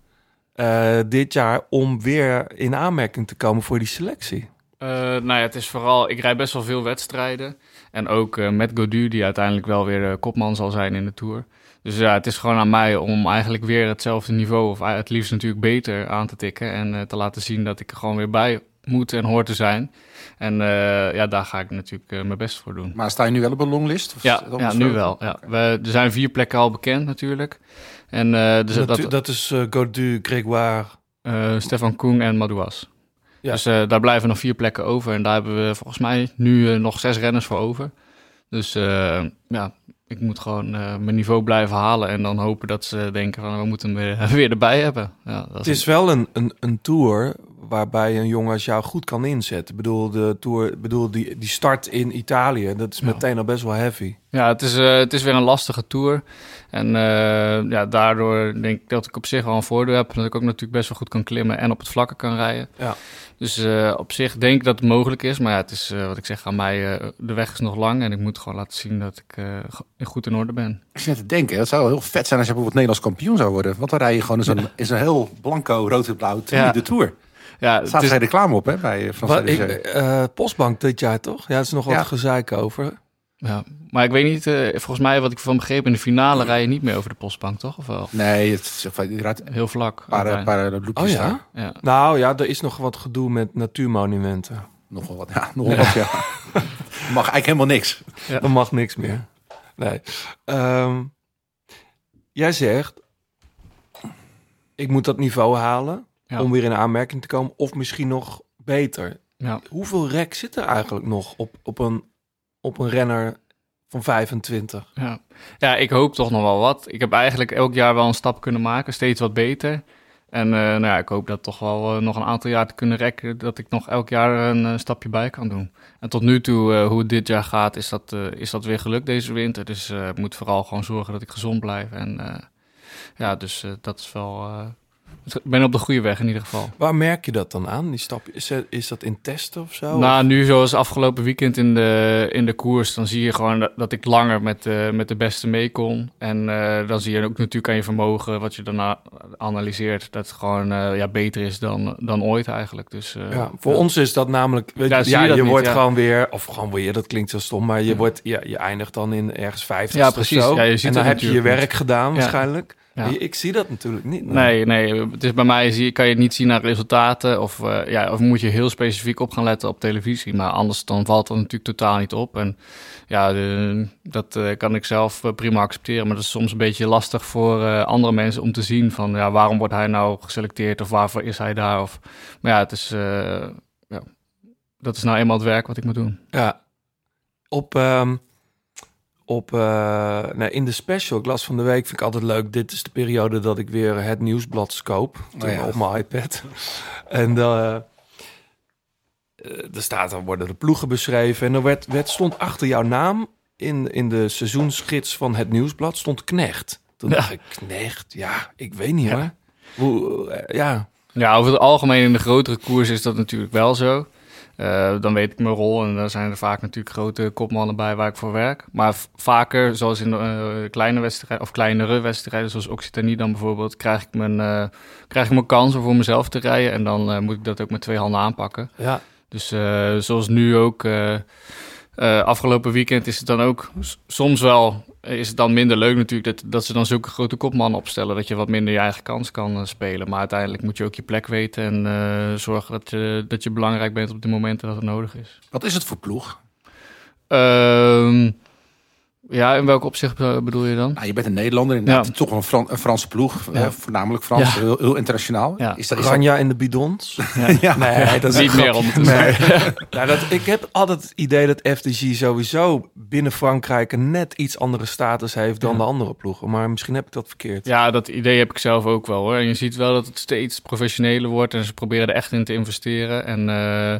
eh, dit jaar om weer in aanmerking te komen voor die selectie? Eh, nou ja, het is vooral... Ik rijd best wel veel wedstrijden. En ook eh, met Godu, die uiteindelijk wel weer kopman zal zijn in de Tour. Dus ja, het is gewoon aan mij om eigenlijk weer hetzelfde niveau... of het liefst natuurlijk beter aan te tikken... en eh, te laten zien dat ik er gewoon weer bij moet en hoor te zijn. En eh, ja, daar ga ik natuurlijk eh, mijn best voor doen. Maar sta je nu wel op een longlist? Of Ja, nu wel. Ja. We, er zijn vier plekken al bekend natuurlijk. En eh, dus dat, dat, dat is Godu, Grégoire. eh, Stefan Koen en Madouas. Ja. Dus eh, daar blijven nog vier plekken over. En daar hebben we volgens mij nu nog zes renners voor over. Dus eh, ja, ik moet gewoon eh, mijn niveau blijven halen. En dan hopen dat ze denken van we moeten hem weer, erbij hebben. Ja, dat Het is wel een, een, een tour waarbij een jongen als jou goed kan inzetten. Ik bedoel, de tour, ik bedoel die, die start in Italië, dat is Ja. meteen al best wel heavy. Ja, het is, eh, het is weer een lastige tour. En eh, ja, daardoor denk ik dat ik op zich wel een voordeel heb. Dat ik ook natuurlijk best wel goed kan klimmen en op het vlakke kan rijden. Ja. Dus eh, op zich denk ik dat het mogelijk is. Maar ja, het is eh, wat ik zeg aan mij, eh, de weg is nog lang. En ik moet gewoon laten zien dat ik eh, go- goed in orde ben. Ik zit net te denken, het zou wel heel vet zijn als je bijvoorbeeld Nederlands kampioen zou worden. Want dan rij je gewoon in zo'n, in zo'n heel blanco, rood en blauw Ja. de Tour. Ja, Er het staat is, geen reclame op hè, bij Frans Wat, ik, eh, Postbank dit jaar toch? Ja, er is nog wat Ja. gezeik over. Ja. Maar ik weet niet, eh, volgens mij wat ik van begreep, in de finale rij je niet meer over de postbank, toch? Of wel? Nee, het is Heel vlak. paar, paar loopjes Oh ja? daar. ja. Nou ja, er is nog wat gedoe met natuurmonumenten. Nog wel wat. Ja, nog wel wat, ja. Mag eigenlijk helemaal niks. Er mag niks meer. Nee. Ehm, jij zegt, ik moet dat niveau halen Ja. om weer in aanmerking te komen. Of misschien nog beter. Ja. Hoeveel rek zit er eigenlijk nog op, op, een, op een renner van 25? Ja. ja, ik hoop toch nog wel wat. Ik heb eigenlijk elk jaar wel een stap kunnen maken, steeds wat beter. En eh, nou ja, ik hoop dat toch wel eh, nog een aantal jaar te kunnen rekken, dat ik nog elk jaar een eh, stapje bij kan doen. En tot nu toe, hoe het dit jaar gaat, is dat, is dat weer gelukt deze winter. Dus ik moet vooral gewoon zorgen dat ik gezond blijf. En ja, dus dat is wel... eh, ik ben op de goede weg in ieder geval. Waar merk je dat dan aan, die stap? Is, er- is dat in testen of zo? Nou, nu zoals afgelopen weekend in de, in de koers, dan zie je gewoon dat, dat ik langer met, de met de beste mee kon. En eh, dan zie je ook natuurlijk aan je vermogen, wat je daarna analyseert, dat het gewoon eh, ja, beter is dan, dan ooit eigenlijk. Dus, eh, Ja, voor ons is dat namelijk. Weet Ja, je, je ja, je wordt gewoon weer, of gewoon weer, dat klinkt zo stom, maar je, wordt, ja, je eindigt dan in ergens 50. Ja, precies. Ja, je ziet en dan heb je je werk gedaan, waarschijnlijk. Ja. Ik zie dat natuurlijk niet. Nee, nee, het is bij mij zie, kan je het niet zien naar resultaten. Of, eh, ja, of moet je heel specifiek op gaan letten op televisie. Maar anders dan valt dat natuurlijk totaal niet op. En ja, de- dat eh, kan ik zelf eh, prima accepteren. Maar dat is soms een beetje lastig voor andere mensen om te zien van ja, waarom wordt hij nou geselecteerd of waarvoor is hij daar. Of, maar ja, het is, ja, dat is nou eenmaal het werk wat ik moet doen. Ja. Op, ehm, op, eh, nee, in de special, ik las van de week, vind ik altijd leuk. Dit is de periode dat ik weer het nieuwsblad scoop Oh ja. op mijn iPad. en eh, er staat, dan worden de ploegen beschreven. En er werd, werd, stond achter jouw naam in, in de seizoensgids van het nieuwsblad, stond Knecht. Toen Ja. dacht ik, Knecht? Ja, ik weet niet Ja. hoor. Hoe, ja, Ja, over het algemeen in de grotere koers is dat natuurlijk wel zo. Eh, dan weet ik mijn rol en dan zijn er vaak natuurlijk grote kopmannen bij waar ik voor werk. Maar vaker, zoals in eh, kleine wedstrijden of kleinere wedstrijden, zoals Occitanie dan bijvoorbeeld, krijg ik mijn, eh, krijg ik mijn kans om voor mezelf te rijden. En dan moet ik dat ook met twee handen aanpakken. ja. Dus zoals nu ook, afgelopen weekend is het dan ook soms wel, is het dan minder leuk natuurlijk dat, dat ze dan zulke grote kopmannen opstellen. Dat je wat minder je eigen kans kan eh, spelen. Maar uiteindelijk moet je ook je plek weten en eh, zorgen dat je, dat je belangrijk bent op de momenten dat het nodig is. Wat is het voor ploeg? Ehm, ja, in welk opzicht eh, bedoel je dan? Nou, je bent een Nederlander, inderdaad. Ja. Toch een, Fran- een Franse ploeg. Ja. eh, voornamelijk Frans, Ja. heel, heel internationaal. Ja. Is dat, is dat- Ranja in de bidons. ja. Nee, dat is Niet meer grapje. ondertussen. Nee. nou, dat, ik heb altijd het idee dat FDG sowieso binnen Frankrijk een net iets andere status heeft dan Ja. de andere ploegen. Maar misschien heb ik dat verkeerd. Ja, dat idee heb ik zelf ook wel hoor. En je ziet wel dat het steeds professioneler wordt en ze proberen er echt in te investeren. En eh,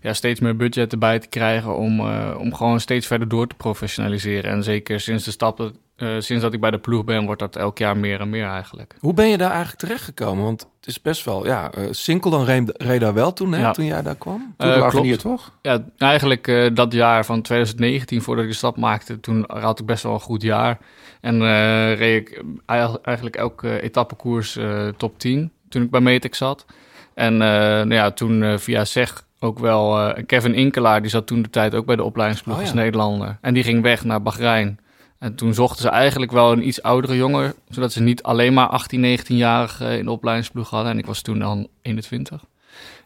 ja, steeds meer budget erbij te krijgen om, eh, om gewoon steeds verder door te professionaliseren. En zeker sinds de stappen, eh, sinds dat ik bij de ploeg ben, wordt dat elk jaar meer en meer eigenlijk. Hoe ben je daar eigenlijk terechtgekomen? Want het is best wel, ja, Sinkel dan reed, reed daar wel toen, hè, Ja. toen jij daar kwam. L'Avenir, klopt. toch? Ja, eigenlijk dat jaar van 2019, voordat ik de stap maakte, toen had ik best wel een goed jaar. En reed ik eigenlijk elke etappekoers top 10 toen ik bij Metex zat. En nou ja, toen via SEG ook wel eh, Kevin Inkelaar, die zat toen de tijd ook bij de opleidingsploeg Oh ja. als Nederlander. En die ging weg naar Bahrein. En toen zochten ze eigenlijk wel een iets oudere jongen, zodat ze niet alleen maar 18, 19-jarig in de opleidingsploeg hadden. En ik was toen dan 21.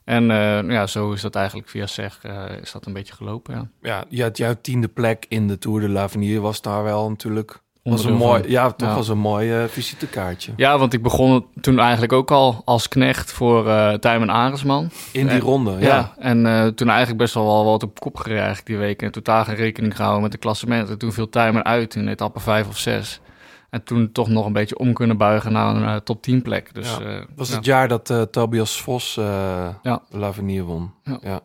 En eh, nou ja, zo is dat eigenlijk via SEG eh, is dat een beetje gelopen, ja. Ja, jouw tiende plek in de Tour de l'Avenir was daar wel natuurlijk... Was een mooi, van. ja, toch Ja. was een mooi eh, visitekaartje. Ja, want ik begon toen eigenlijk ook al als knecht voor eh Tijmen Aresman. In die Eh, ronde, ja. Ja, en eh, toen eigenlijk best wel wel wat op kop eigenlijk die week. En totaal geen rekening gehouden met de klassementen. Toen viel Tijmen uit in etappe 5 of 6. En toen toch nog een beetje om kunnen buigen naar een eh, top 10 plek. Dus, Ja. eh, was ja. het jaar dat eh, Tobias Vos Ja. de L'Avenir won. Ja. Ja.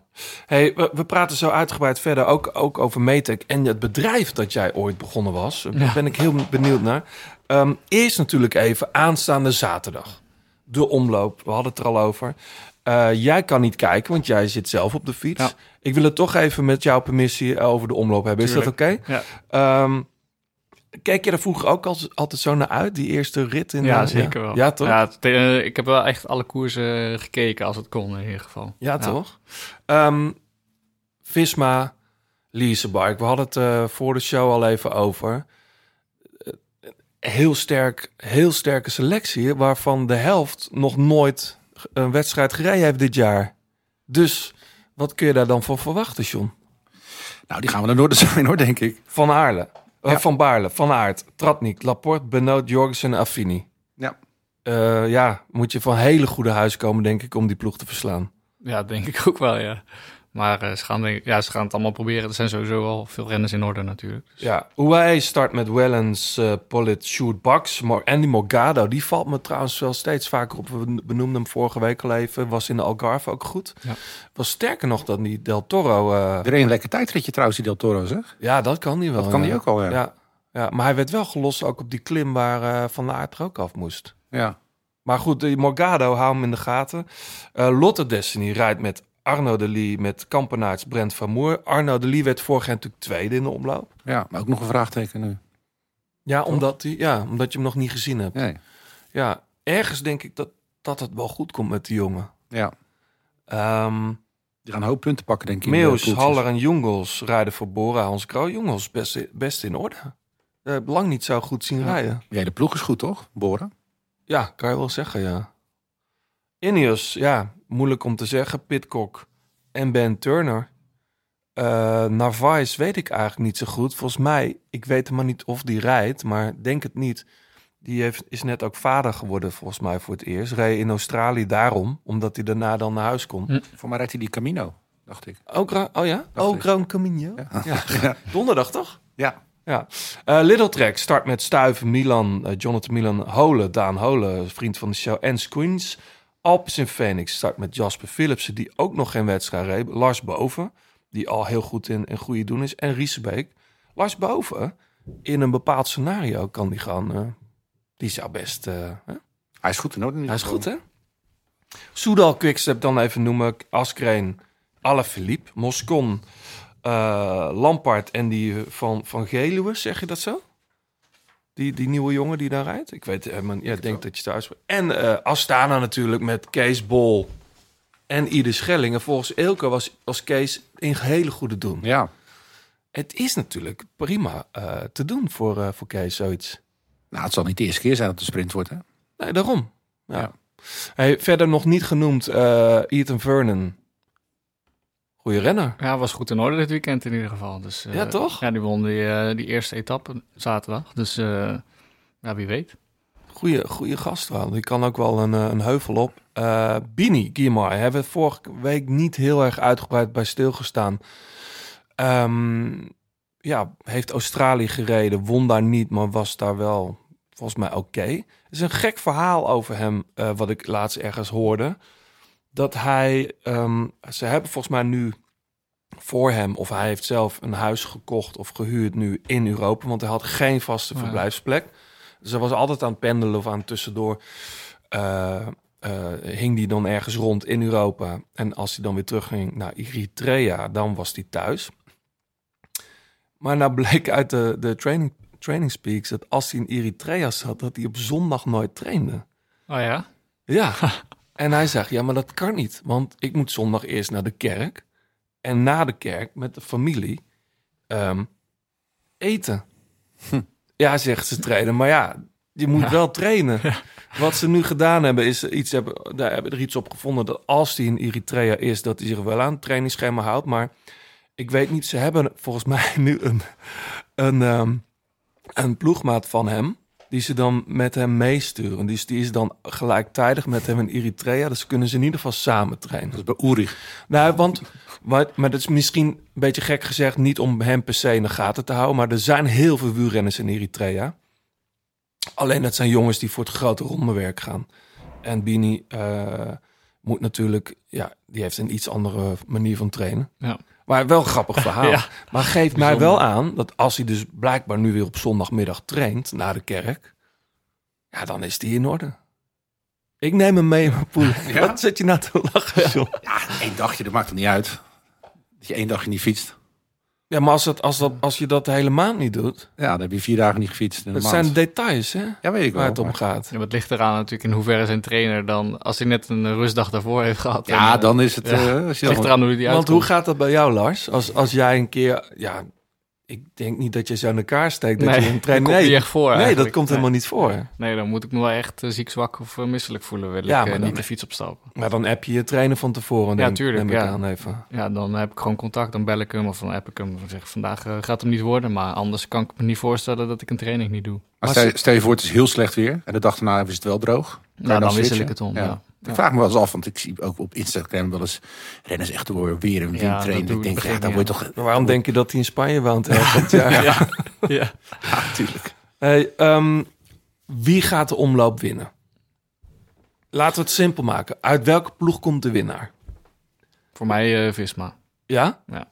Hey, we, we praten zo uitgebreid verder, ook, ook over Metec en het bedrijf dat jij ooit begonnen was. Daar ben ik heel benieuwd naar. Ehm, eerst natuurlijk even aanstaande zaterdag. De omloop, we hadden het er al over. Jij kan niet kijken, want jij zit zelf op de fiets. Ik wil het toch even met jouw permissie over de omloop hebben. Is dat oké? Ja. Ehm, Kijk je er vroeger ook al, altijd zo naar uit, die eerste rit? In Ja, de- zeker wel. Ja, toch? Ja, het- eh, ik heb wel echt alle koersen eh, gekeken als het kon in ieder geval. Ja, toch? Ehm, Visma, Leaserbike. We hadden het eh, voor de show al even over. Eh, Heel sterk, heel sterke selectie, waarvan de helft nog nooit een wedstrijd gereden heeft dit jaar. Dus wat kun je daar dan voor verwachten, John? Nou, die gaan we naar Noorden zijn hoor, denk ik. Van Aarle, eh, Ja. Van Baarle, Van Aert, Tratnik, Laporte, Benoot, Jorgensen en Affini. Ja. Eh, ja, moet je van hele goede huis komen, denk ik, om die ploeg te verslaan. Ja, denk ik ook wel, ja. Maar eh, ze, gaan, ja, ze gaan het allemaal proberen. Er zijn sowieso al veel renners in orde natuurlijk. Dus- Ja, UAE start met Wellens, eh Pollitt, Sjoerd Baks. Mor- Andy Morgado, die valt me trouwens wel steeds vaker op. We benoemden hem vorige week al even. Was in de Algarve ook goed. Ja. Was sterker nog dan die Del Toro. eh, Er een lekker tijdritje trouwens, die Del Toro, zeg. ja, dat kan hij wel. Dat kan ja. die ook al, ja. Ja, ja, maar hij werd wel gelost ook op die klim waar eh, Van Aert er ook af moest. Ja. Maar goed, die Morgado, hou hem in de gaten. Eh, Lotte Destiny rijdt met Arno de Lee, met Kampenaerts, Brent van Moer. Arno de Lee werd vorig jaar natuurlijk tweede in de omloop. ja, maar ook nog een vraagteken nu. Ja, omdat, die, ja, omdat je hem nog niet gezien hebt. Nee. Ja, ergens denk ik dat, dat het wel goed komt met die jongen. Ja. Ehm Die gaan een hoop punten pakken, denk ik. poeltjes. Haller en Jongels rijden voor Bora Hans Kroo. Jongels best, best in orde. Eh, lang niet zo goed zien rijden. Ja, de ploeg is goed, toch? Boren. Ja, kan je wel zeggen, ja. Ineos, ja, moeilijk om te zeggen. Pitcock en Ben Turner. Eh Narvaez weet ik eigenlijk niet zo goed. Volgens mij, ik weet maar niet of die rijdt, maar denk het niet. Die heeft, is net ook vader geworden, volgens mij, voor het eerst. Reed in Australië daarom, omdat hij daarna dan naar huis kon. Hm. Voor mij rijdt hij die Camino, dacht ik. Ook, oh ja? Dacht Oh. Gran Camino. Ja. Ja. Donderdag toch? Ja. Ja. Eh Little Trek start met Stuiven, Milan, eh, Jonathan Milan, Holen, Daan Holen, vriend van de show, en Squeens. Alpes in Phoenix start met Jasper Philipsen, die ook nog geen wedstrijd reed. Lars Boven, die al heel goed in, in goede doen is. En Riesebeek. Lars Boven, in een bepaald scenario kan die gaan. eh, die zou best... eh? Hij is goed in orde. Hij is goed, hè? Soudal Quickstep dan even noemen. Askreen, Alaphilippe, Moscon, eh Lampard en die van, van Geluwe, zeg je dat zo? Die, die nieuwe jongen die daar rijdt? Ik weet helemaal ja, ik denk dat je uitspreekt. En eh, Astana natuurlijk met Kees Bol en Ieder Schelling. En volgens Eelco was, was Kees in hele goede doen. Ja. Het is natuurlijk prima eh, te doen voor, eh, voor Kees, zoiets. Nou, het zal niet de eerste keer zijn dat een sprint wordt, hè? Nee, daarom. Ja. Ja. Hey, verder nog niet genoemd eh, Ethan Vernon. Goeie renner. Ja, was goed in orde dit weekend in ieder geval. Dus, eh, Ja, toch? Ja, die won die, eh, die eerste etappe zaterdag. Dus eh, ja, wie weet. Goeie, goeie gast wel. Die kan ook wel een, eh, een heuvel op. Eh Bini Guimar hebben we vorige week niet heel erg uitgebreid bij stilgestaan. Ehm, ja, heeft Australië gereden, won daar niet, maar was daar wel volgens mij oké. Er is een gek verhaal over hem, eh, wat ik laatst ergens hoorde. Dat hij, ehm, ze hebben volgens mij nu voor hem, of hij heeft zelf een huis gekocht of gehuurd nu in Europa, want hij had geen vaste Ja. verblijfsplek. Dus hij was altijd aan het pendelen of aan het tussendoor. eh, hing die dan ergens rond in Europa. En als hij dan weer terugging naar Eritrea, dan was hij thuis. Maar nou bleek uit de, de training, training speaks dat als hij in Eritrea zat, dat hij op zondag nooit trainde. Oh ja? Ja. en hij zegt, ja, maar dat kan niet. Want ik moet zondag eerst naar de kerk. En na de kerk met de familie ehm, eten. Ja, zegt ze trainen. Maar ja, je moet wel trainen. Wat ze nu gedaan hebben, is iets hebben, daar hebben er iets op gevonden dat als hij in Eritrea is, dat hij zich wel aan het trainingsschema houdt. Maar ik weet niet, ze hebben volgens mij nu een, een, ehm, een ploegmaat van hem. Die ze dan met hem meesturen. Dus die is dan gelijktijdig met hem in Eritrea. Dus kunnen ze in ieder geval samen trainen. Dat is bij Ulrich. Nou, want, maar, maar dat is misschien een beetje gek gezegd, niet om hem per se in de gaten te houden, maar er zijn heel veel wielrenners in Eritrea. Alleen dat zijn jongens die voor het grote rondewerk gaan. En Bini eh, moet natuurlijk, ja, die heeft een iets andere manier van trainen. Ja. Maar wel een grappig verhaal. Ja. Maar geeft mij wel aan dat als hij dus blijkbaar nu weer op zondagmiddag traint naar de kerk, ja, dan is die in orde. Ik neem hem mee in mijn poel. Ja? Wat zit je nou te lachen? Ja, één dagje, dat maakt er niet uit. Dat je één dagje niet fietst. Ja, maar als, het, als, dat, als je dat de hele maand niet doet... Ja, dan heb je vier dagen niet gefietst. Het maand. zijn details, hè? Ja, weet ik Waar wel. het om gaat. Ja, maar het ligt eraan natuurlijk in hoeverre zijn trainer dan... Als hij net een rustdag daarvoor heeft gehad. Ja, en, dan is het... ja. eh, als je Het dan ligt eraan hoe hij Want hoe uitkomt. gaat dat bij jou, Lars? Als, als jij een keer... Ja, ik denk niet dat je zo in elkaar steekt. Dat Nee, je een komt Nee, niet echt voor nee dat komt helemaal niet voor. Nee, dan moet ik me wel echt eh, ziek, zwak of eh, misselijk voelen. Wil Ja, ik eh, maar dan- niet de fiets opstappen. Maar dan app je je trainer van tevoren. Ja, tuurlijk, ja. aan even. Ja, dan heb ik gewoon contact. Dan bel ik hem of dan app ik hem. Dan zeg ik, vandaag gaat hem niet worden. Maar anders kan ik me niet voorstellen dat ik een training niet doe. Maar stel, stel je voor, het is heel slecht weer. En de dag daarna is het wel droog. Nou, dan wissel switchen? ik het om, ja. Ik vraag me wel eens af, want ik zie ook op Instagram wel eens renners echt door weer een wind trainen. Ik denk, dat ja, dan ik word je niet, toch... Maar waarom denk je dat hij in Spanje woont? ja. Ja. ja. Ja, natuurlijk. Hey, ehm, wie gaat de omloop winnen? Laten we het simpel maken. Uit welke ploeg komt de winnaar? Voor mij eh, Visma. Ja? Ja.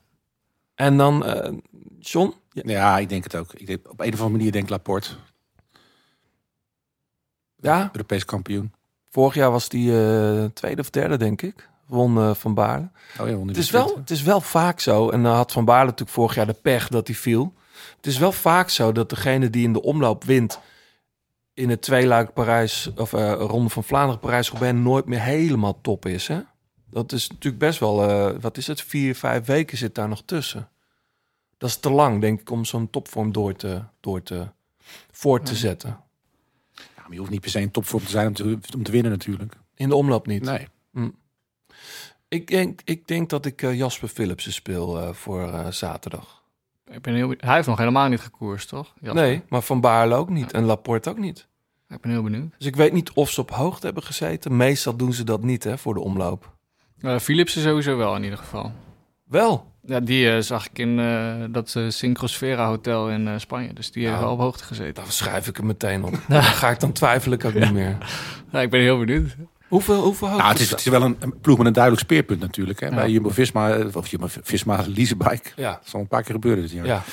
En dan, eh John? Ja. Ja, ik denk het ook. Ik denk, op een of andere manier denk ik Laporte. Ja? Europees kampioen. Vorig jaar was die eh, tweede of derde, denk ik. Won eh, Van Baarle. Oh ja, Het is, wel, het is wel vaak zo, en dan had Van Baarle natuurlijk vorig jaar de pech dat hij viel. Het is wel vaak zo dat degene die in de omloop wint in het tweeluik Parijs, of eh Ronde van Vlaanderen, Parijs-Roubaix nooit meer helemaal top is. Hè? Dat is natuurlijk best wel, eh, wat is het, vier, vijf weken zit daar nog tussen. Dat is te lang, denk ik, om zo'n topvorm door te, door te, voort te zetten. Ja, maar je hoeft niet per se een topvorm te zijn om te, om te winnen natuurlijk. In de omloop niet. Nee. Ik, denk, ik denk dat ik eh, Jasper Philipsen speel eh, voor eh, zaterdag. Ik ben heel, hij heeft nog helemaal niet gekoerst, toch? Jasper? Nee, maar Van Baarle ook niet. En Laporte ook niet. Ik ben heel benieuwd. Dus ik weet niet of ze op hoogte hebben gezeten. Meestal doen ze dat niet hè, voor de omloop. Philipsen sowieso wel in ieder geval. Wel. Ja, die eh, zag ik in eh, dat eh Syncrosfera Hotel in Spanje. Dus die heeft Nou. wel op hoogte gezeten. Dan schrijf ik hem meteen op. Dan ga ik dan twijfel ik ook niet meer. Ja, ik ben heel benieuwd. Hoeveel, hoeveel hoogte? Nou, het is, het is wel een, een ploeg met een duidelijk speerpunt natuurlijk. Hè. Ja. Bij Jumbo-Visma, of Jumbo-Visma Leasebike. Ja, Dat zal een paar keer gebeuren dit jaar. ja.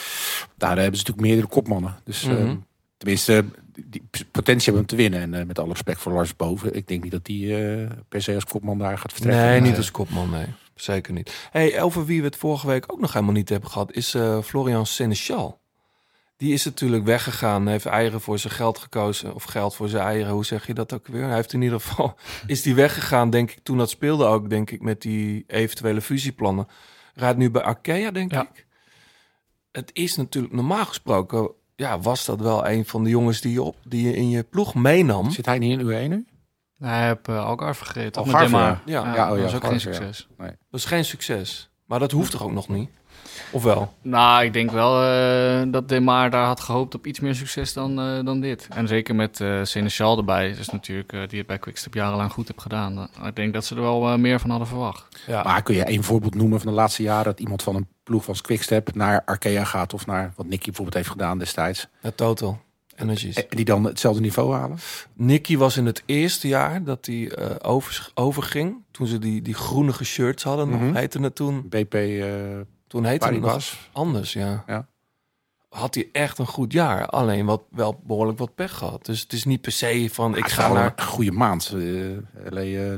Daar hebben ze natuurlijk meerdere kopmannen. Dus Mhm. eh, tenminste, die potentie hebben om te winnen. En met alle respect voor Lars Boven. Ik denk niet dat die eh, per se als kopman daar gaat vertrekken. Nee, niet als kopman, nee. Zeker niet. Hey, over wie we het vorige week ook nog helemaal niet hebben gehad, is eh, Florian Seneschal. Die is natuurlijk weggegaan, heeft eieren voor zijn geld gekozen. Of geld voor zijn eieren, hoe zeg je dat ook weer? Hij heeft in ieder geval, is die weggegaan, denk ik, toen dat speelde ook, denk ik, met die eventuele fusieplannen. Rijdt nu bij Arkea, denk Ja. ik. Het is natuurlijk normaal gesproken, ja, was dat wel een van de jongens die je, op, die je in je ploeg meenam. Zit hij niet in U1 nu? Hij heeft uh, Algarve? Met Algarve, Demar. ja. Ja, Ja, oh ja, dat was ook geen Algarve, ja. succes. Dat is geen succes. Maar dat hoeft toch ook nog niet? Of wel? Nou, ik denk wel eh, dat Demar daar had gehoopt op iets meer succes dan, eh, dan dit. En zeker met eh Seneschal erbij, dus natuurlijk, eh, die het bij Quickstep jarenlang goed heeft gedaan. Ik denk dat ze er wel meer van hadden verwacht. Ja. Maar kun je één voorbeeld noemen van de laatste jaren... dat iemand van een ploeg als Quickstep naar Arkea gaat... of naar wat Nicky bijvoorbeeld heeft gedaan destijds... Ja, total. Energies. en die dan hetzelfde niveau halen? Nicky was in het eerste jaar dat hij eh, over, overging. Toen ze die, die groenige shirts hadden, Mhm. heette het toen. BP eh Toen heette het anders, ja. Ja. Had hij echt een goed jaar. Alleen wat, wel behoorlijk wat pech gehad. Dus het is niet per se van, ik Ik ga naar... een goede maand. Uh,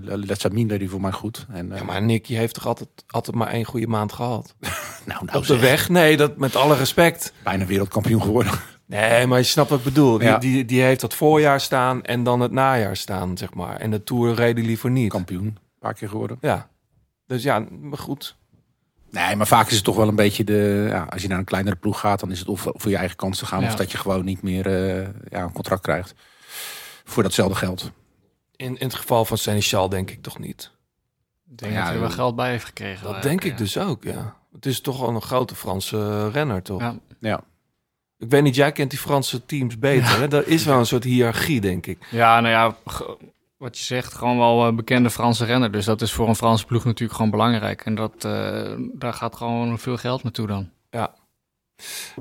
Letzamin deed die voor mij goed. En, eh, Ja, maar Nicky heeft toch altijd, altijd maar één goede maand gehad? nou, nou Op de zeg, weg? Nee, dat met alle respect. bijna wereldkampioen geworden. Nee, maar je snapt wat ik bedoel. Die, Ja. die, die heeft dat voorjaar staan en dan het najaar staan, zeg maar. En de Tour reed hij liever niet. kampioen. Een paar keer geworden. Ja. Dus ja, maar goed. Nee, maar vaak is het toch wel een beetje de... Ja, als je naar een kleinere ploeg gaat, dan is het of voor je eigen kansen gaan... Ja. of dat je gewoon niet meer eh, ja, een contract krijgt. Voor datzelfde geld. In, in het geval van Seneschal denk ik toch niet. Ik denk Ja, dat hij er wel geld bij heeft gekregen. Dat denk ik dus ook, ja. Het is toch wel een grote Franse renner, toch? Ja. Ja. Ik weet niet, jij kent die Franse teams beter. Hè? Er is wel een soort hiërarchie, denk ik. Ja, nou ja, wat je zegt, gewoon wel een bekende Franse renner. Dus dat is voor een Franse ploeg natuurlijk gewoon belangrijk. En dat, eh, daar gaat gewoon veel geld naartoe dan.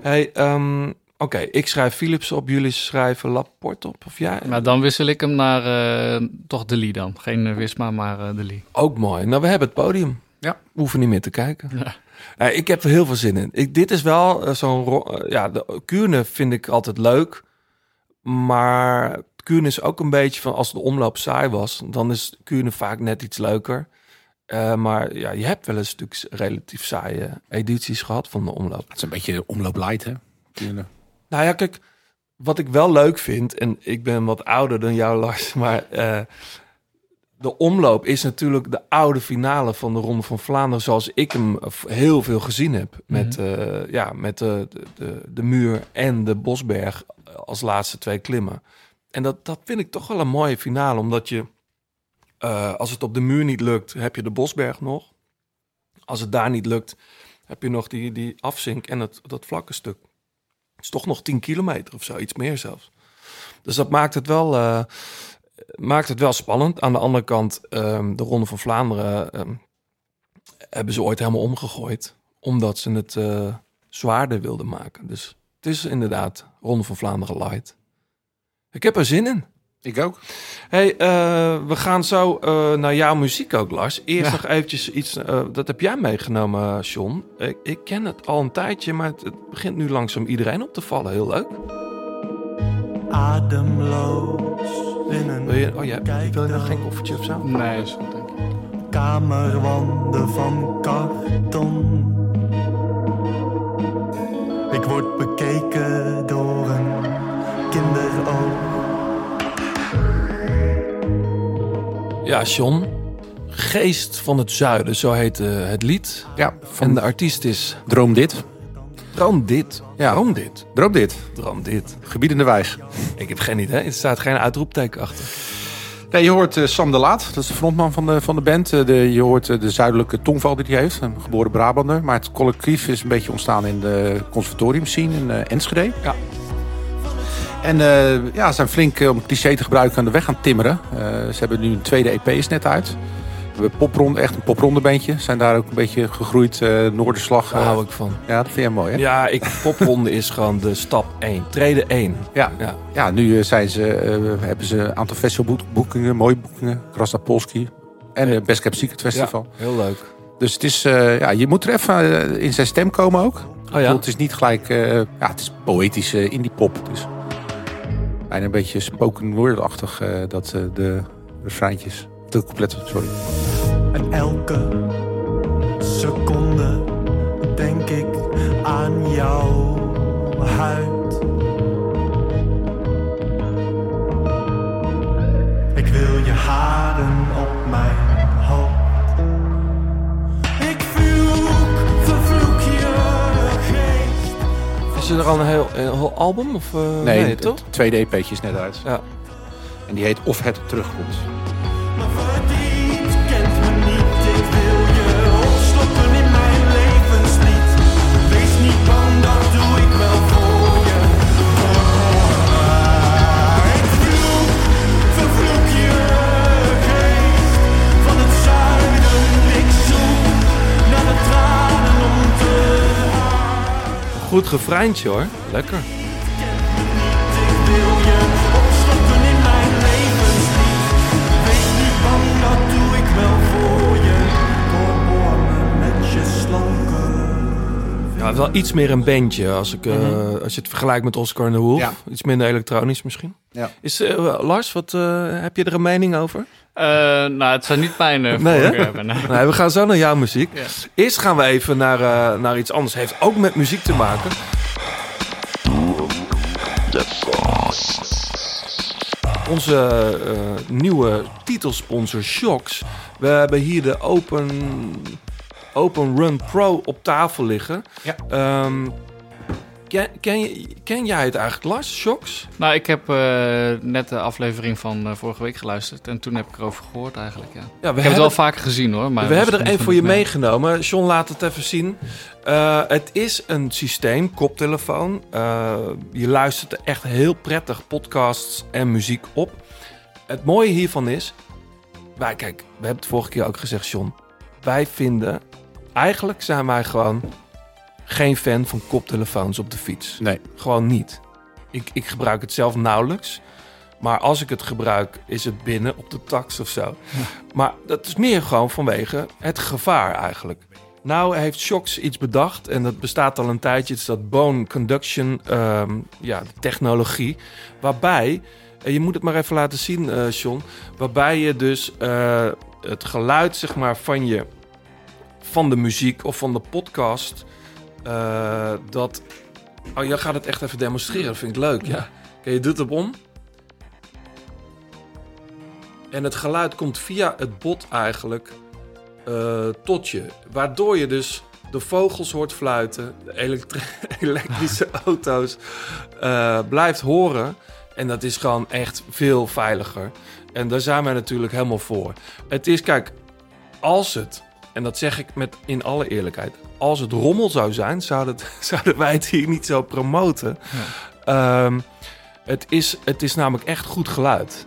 Hey, ehm, Oké, ik schrijf Philips op, jullie schrijven Laporte op. Of jij? Maar dan wissel ik hem naar eh, toch De Lee dan. Geen eh, Wisma, maar eh, De Lee. Ook mooi. Nou, we hebben het podium. Ja. We hoeven niet meer te kijken. Ja. Nou, ik heb er heel veel zin in. Ik, dit is wel eh, zo'n... eh, ja, de Kuurne vind ik altijd leuk. Maar Kuurne is ook een beetje van... Als de omloop saai was, dan is Kuurne vaak net iets leuker. Eh, maar ja, je hebt wel eens natuurlijk relatief saaie edities gehad van de omloop. Het is een beetje de omloop light, hè? Eh, Nou ja, kijk, wat ik wel leuk vind, en ik ben wat ouder dan jou, Lars, maar eh, de omloop is natuurlijk de oude finale van de Ronde van Vlaanderen, zoals ik hem heel veel gezien heb. Met, eh, ja, met de, de, de, muur en de Bosberg als laatste twee klimmen. En dat, dat vind ik toch wel een mooie finale, omdat je, eh, als het op de muur niet lukt, heb je de Bosberg nog. Als het daar niet lukt, heb je nog die, die afzink en het, dat vlakke stuk. Het is toch nog 10 kilometer of zo, iets meer zelfs. Dus dat maakt het wel, eh, maakt het wel spannend. Aan de andere kant, ehm, de Ronde van Vlaanderen ehm, hebben ze ooit helemaal omgegooid. Omdat ze het eh, zwaarder wilden maken. Dus het is inderdaad Ronde van Vlaanderen light. Ik heb er zin in. Ik ook. Hey, eh, we gaan zo eh, naar jouw muziek ook, Lars. Eerst Ja. nog eventjes iets, eh, dat heb jij meegenomen, John. Ik, ik ken het al een tijdje, maar het, het begint nu langzaam iedereen op te vallen. Heel leuk. Ademloos Wil je, oh ja, wil je nog geen koffertje of zo? Nee, is goed, denk ik. kamerwanden van karton. Ik word bekeken door een kinderoog. Ja, John. Geest van het Zuiden, zo heet eh, het lied. Ja, van En de artiest is Droom dit. Droom dit. Ja. Droom dit. Droom dit. Droom dit. Gebiedende wijs. Ik heb geen idee. Er staat geen uitroepteken achter. Nee, je hoort eh, Sam de Laat. Dat is de frontman van de, van de band. Eh, de, je hoort eh, de zuidelijke tongval die hij heeft. Een geboren Brabander. Maar het collectief is een beetje ontstaan in de conservatorium scene in Enschede. Ja. En ja, ze zijn flink, om het cliché te gebruiken, aan de weg gaan timmeren. Ze hebben nu een tweede EP is net uit. We popronde, echt een poprondebeentje. Zijn daar ook een beetje gegroeid. eh Noorderslag. Daar eh, hou ik van. ja, dat vind jij mooi hè? Ja, ik, popronde is gewoon de stap 1. Treden 1. Ja. Ja. Ja, nu eh, zijn ze, eh, hebben ze een aantal festivalboekingen, mooie boekingen. Krasnapolski en het Best Kept Secret Festival. heel leuk. Dus het is, eh, ja, je moet er even in zijn stem komen ook. Oh ja? Het is niet gelijk, eh, ja, het is poëtische indie pop. Het is bijna een beetje spoken word-achtig, eh, dat de refreintjes, de coupletten, sorry. En elke seconde denk ik aan jouw huid. Ik wil je haren op mijn hoofd. Ik vloek, vervloek je geest. Is er al een heel, een heel album? Of, eh, Nee, nee, het toch? tweede EP'tje is net uit. Ja. En die heet Of het terugkomt. Goed gefreintje hoor. Lekker. Ja, wel iets meer een bandje als, ik, eh, als je het vergelijkt met Oscar en de Wolf. Ja. Iets minder elektronisch misschien. Ja. Is, eh, Lars, wat, eh, heb je er een mening over? Eh, nou, het zijn niet mijn uh, Nee, nee. Nee, we gaan zo naar jouw muziek. Ja. Eerst gaan we even naar, eh, naar iets anders. Heeft ook met muziek te maken. Onze eh, nieuwe titelsponsor Shocks. We hebben hier de Open, Open Run Pro op tafel liggen. Ja. Ehm, ken, ken, ken jij het eigenlijk, Lars? Shocks? Nou, ik heb eh, net de aflevering van eh, vorige week geluisterd. En toen heb ik erover gehoord eigenlijk, ja. Ja, we ik heb het hebben- wel vaker gezien hoor. Maar we hebben er één voor je meegenomen. John, laat het even zien. Eh, het is een systeem, koptelefoon. Je luistert er echt heel prettig podcasts en muziek op. Het mooie hiervan is... Wij, kijk, we hebben het vorige keer ook gezegd, John. Wij vinden... Eigenlijk zijn wij gewoon geen fan van koptelefoons op de fiets. Nee. Gewoon niet. Ik, ik gebruik het zelf nauwelijks. Maar als ik het gebruik, is het binnen op de tax of zo. Maar dat is meer gewoon vanwege het gevaar eigenlijk. Nou heeft Shocks iets bedacht en dat bestaat al een tijdje. Het is dat bone conduction ehm, ja, technologie. Waarbij, en je moet het maar even laten zien, eh John. Waarbij je dus eh, het geluid zeg maar, van, je, van de muziek of van de podcast... eh, dat... Oh, jij gaat het echt even demonstreren. Dat vind ik leuk, ja. Oké, je doet het om. En het geluid komt via het bot eigenlijk eh, tot je. Waardoor je dus de vogels hoort fluiten, de elektri- elektrische auto's eh, blijft horen. En dat is gewoon echt veel veiliger. En daar zijn wij natuurlijk helemaal voor. Het is, kijk, als het, en dat zeg ik met in alle eerlijkheid, als het rommel zou zijn, zouden, het, zouden wij het hier niet zo promoten. Ehm, het, is, het is namelijk echt goed geluid.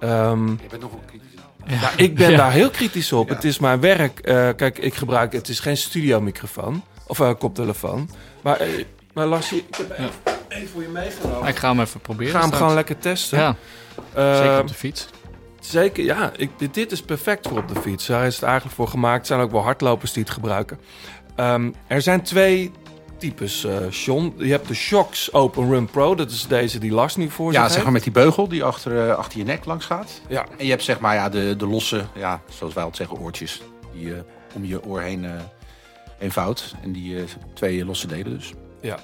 Ehm, Je bent nog wel kritisch. ja, ik ben Ja. daar heel kritisch op. Ja. Het is mijn werk. Eh, kijk, ik gebruik... Het is geen studiomicrofoon. Of een koptelefoon. Maar, eh, maar Lars, ik heb even, even voor je meegenomen. Ik ga hem even proberen. Ik ga hem straks. gewoon lekker testen. Ja, Eh, zeker op de fiets. Zeker, ja. Ik, dit, dit is perfect voor op de fiets. Daar is het eigenlijk voor gemaakt. Er zijn ook wel hardlopers die het gebruiken. Ehm, er zijn twee types, eh John. Je hebt de Shocks Open Run Pro. Dat is deze die Lars nu voor zich Ja, zeg maar met die beugel die achter, eh, achter je nek langs gaat. Ja. En je hebt zeg maar ja, de, de losse, ja, zoals wij altijd zeggen, oortjes. Die je om je oor heen, eh heen vouwt. En die eh, twee losse delen dus. Ja.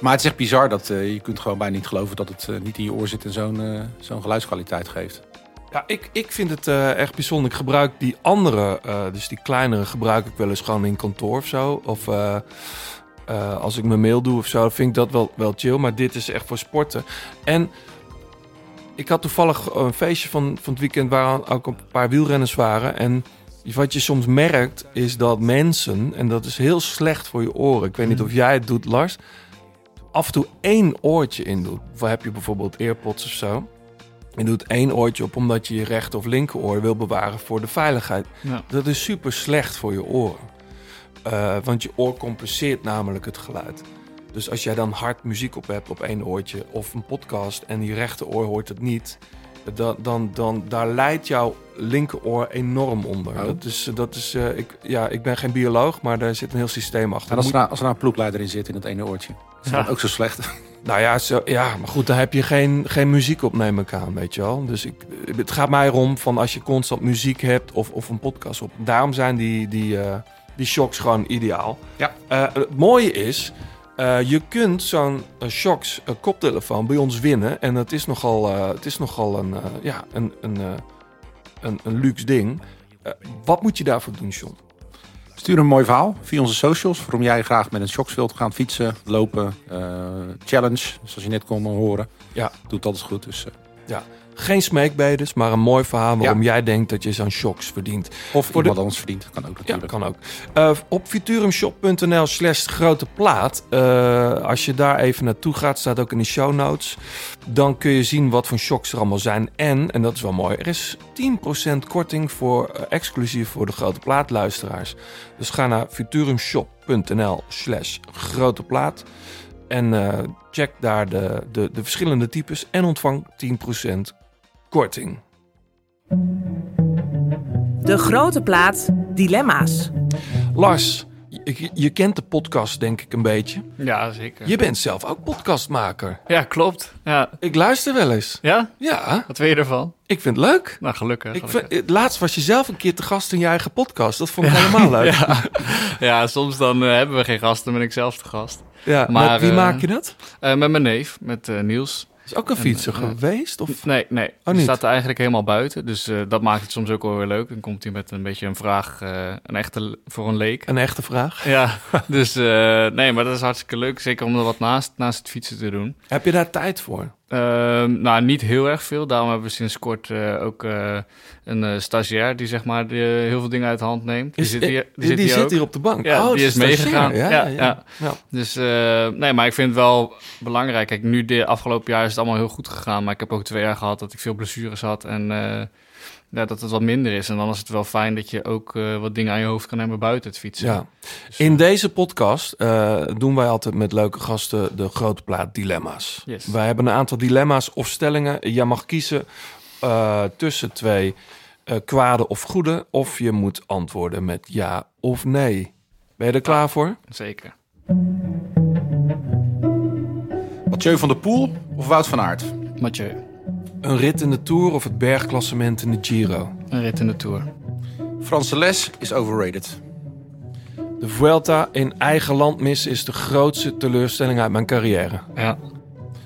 Maar het is echt bizar dat eh, je kunt gewoon bijna niet geloven dat het eh, niet in je oor zit en zo'n eh, zo'n geluidskwaliteit geeft. Ja, ik, ik vind het echt bijzonder. Ik gebruik die andere, dus die kleinere, gebruik ik wel eens gewoon in kantoor of zo. Of als ik mijn mail doe of zo, vind ik dat wel, wel chill. Maar dit is echt voor sporten. En ik had toevallig een feestje van, van het weekend waar ook een paar wielrenners waren. En wat je soms merkt is dat mensen, en dat is heel slecht voor je oren. Ik weet niet of jij het doet, Lars. Af en toe één oortje in doet. Of heb je bijvoorbeeld earpods of zo. Je doet één oortje op omdat je je rechter of linkeroor wil bewaren voor de veiligheid. Ja. Dat is super slecht voor je oren. Eh, want je oor compenseert namelijk het geluid. Dus als jij dan hard muziek op hebt op één oortje of een podcast en die rechteroor hoort het niet, dan, dan, dan daar leidt jouw linkeroor enorm onder. Oh. Dat is, dat is eh, ik, ja, ik ben geen bioloog, maar daar zit een heel systeem achter. En als er, nou, als er nou een ploegleider in zit in het ene oortje, is Ja. dat ook zo slecht. nou ja, zo, ja, maar goed, dan heb je geen, geen muziek op, neem ik aan, weet je wel. Dus ik, het gaat mij erom van als je constant muziek hebt of, of een podcast op. Daarom zijn die, die, eh, die shocks gewoon ideaal. Ja. Eh, het mooie is, eh, je kunt zo'n shocks koptelefoon bij ons winnen. En het is nogal, het is nogal een, ja, een, een, een, een luxe ding. Wat moet je daarvoor doen, John? Stuur een mooi verhaal via onze socials. Waarom jij graag met een shocks wilt gaan fietsen, lopen, eh, challenge. Zoals je net kon horen. Ja. Doet altijd goed. Dus, eh, Geen smeekbedes, maar een mooi verhaal waarom jij denkt dat je zo'n shocks verdient. of Voor iemand anders verdient. Kan ook Ja, natuurlijk. kan ook. Eh, op futurumshop.nl slash grote plaat. eh, als je daar even naartoe gaat, staat ook in de show notes. Dan kun je zien wat voor shocks er allemaal zijn. En, en dat is wel mooi, er is 10% korting voor, eh, exclusief voor de grote plaatluisteraars. Dus ga naar futurumshop.nl slash grote plaat. En check daar de, de, de verschillende types en ontvang 10% korting. De grote plaat Dilemma's. Lars, je, je kent de podcast denk ik een beetje. Ja, zeker. Je bent zelf ook podcastmaker. Ja, klopt. Ja. Ik luister wel eens. ja? Ja, Wat vind je ervan? ik vind het leuk. Nou, gelukkig. Ik vind, laatst was je zelf een keer te gast in je eigen podcast. Dat vond ik helemaal leuk. Ja, Ja. ja, soms dan eh, hebben we geen gast, dan ben ik zelf de gast. maar Maar, wie eh, maak je dat? Eh, met mijn neef, met Niels. Is ook een fietser eh, geweest? Of? Nee, nee. Oh, die niet? staat er eigenlijk helemaal buiten. Dus eh, dat maakt het soms ook wel weer leuk. Dan komt hij met een beetje een vraag, eh, een echte voor een leek. Een echte vraag. Ja, dus nee, maar dat is hartstikke leuk. Zeker om er wat naast, naast het fietsen te doen. Heb je daar tijd voor? Ehm, nou, niet heel erg veel. Daarom hebben we sinds kort eh, ook eh, een eh, stagiair die zeg maar heel veel dingen uit de hand neemt. Die Is- zit hier, die die zit hier op de bank. Ja, oh, die is meegegaan. Ja, Ja, ja, ja. ja. Dus nee, maar ik vind het wel belangrijk. Kijk, nu de afgelopen jaar is het allemaal heel goed gegaan. Maar ik heb ook twee jaar gehad dat ik veel blessures had. En ja, dat het wat minder is. En dan is het wel fijn dat je ook eh, wat dingen aan je hoofd kan hebben buiten het fietsen. Ja. In deze podcast eh, doen wij altijd met leuke gasten de grote plaat dilemma's. Yes. Wij hebben een aantal dilemma's of stellingen. Jij mag kiezen eh, tussen twee eh, kwade of goede, of je moet antwoorden met ja of nee. Ben je er klaar voor? Zeker. Mathieu van der Poel of Wout van Aert? Mathieu, Een rit in de Tour of het bergklassement in de Giro? een rit in de Tour. Franse les is overrated. De Vuelta in eigen land missen is de grootste teleurstelling uit mijn carrière. Ja,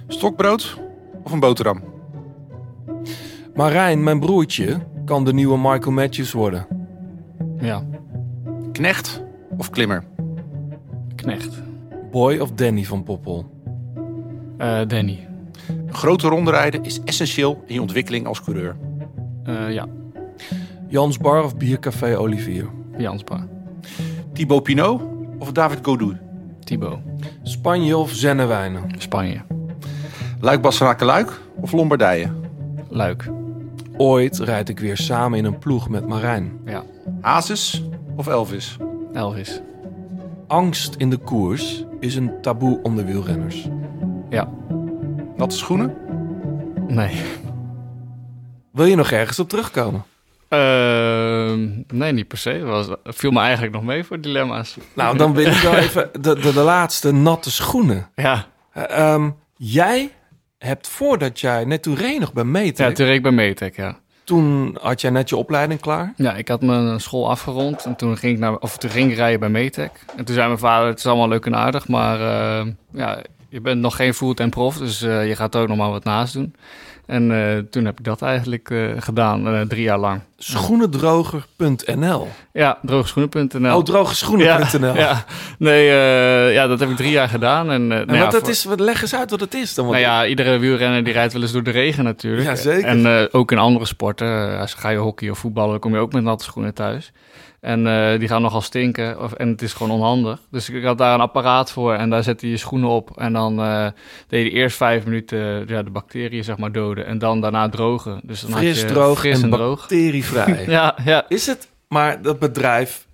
Stokbrood of een boterham? Marijn, mijn broertje, kan de nieuwe Michael Matthews worden. ja. Knecht of klimmer? Knecht. Boy of Danny van Poppel? Eh, Danny. Grote ronde rijden is essentieel in je ontwikkeling als coureur. Eh, ja, Jans Bar of Biercafé Olivier? Janspa. Thibaut Pinot of David Godou? Thibaut. Spanje of Zennewijnen? Spanje. Luik Bastenaken-Luik of Lombardije? Luik. Ooit rijd ik weer samen in een ploeg met Marijn. Ja. Hazes of Elvis? Elvis. Angst in de koers is een taboe onder wielrenners. Ja. Natte schoenen? Nee. Wil je nog ergens op terugkomen? Ehm, nee, niet per se. Was, viel me eigenlijk nog mee voor dilemma's. Nou, dan wil ik wel even de, de, de laatste natte schoenen. Ja, Eh, ehm, jij hebt voordat jij, net toen reed nog bij Meter, ja toen reed ik bij Metec, ja. toen had jij net je opleiding klaar. Ja, ik had mijn school afgerond en toen ging ik, naar, of toen ging ik rijden bij Metec. En toen zei mijn vader, het is allemaal leuk en aardig, maar eh, ja, je bent nog geen fulltime prof, dus eh, je gaat ook nog maar wat naast doen. En eh, toen heb ik dat eigenlijk eh, gedaan, drie jaar lang. Schoenendroger.nl Ja, droogschoenen.nl. Oh, drogeschoenen.nl. ja, ja, nee, ja, dat heb ik drie jaar gedaan. En, En nou ja, wat dat voor- is, wat, leg eens uit wat het is dan. Nou ja, iedere wielrenner die rijdt wel eens door de regen natuurlijk. Ja, zeker. En ook in andere sporten. als ga je hockey of voetballen, dan kom je ook met natte schoenen thuis. En eh, die gaan nogal stinken. Of, en het is gewoon onhandig. Dus ik had daar een apparaat voor en daar zette je je schoenen op. En dan eh, deed je eerst vijf minuten ja, de bacteriën zeg maar doden. En dan daarna drogen. Dus dan fris, had je droog fris en, droog. bacterievrij. Ja, ja. Is het, maar dat bedrijf,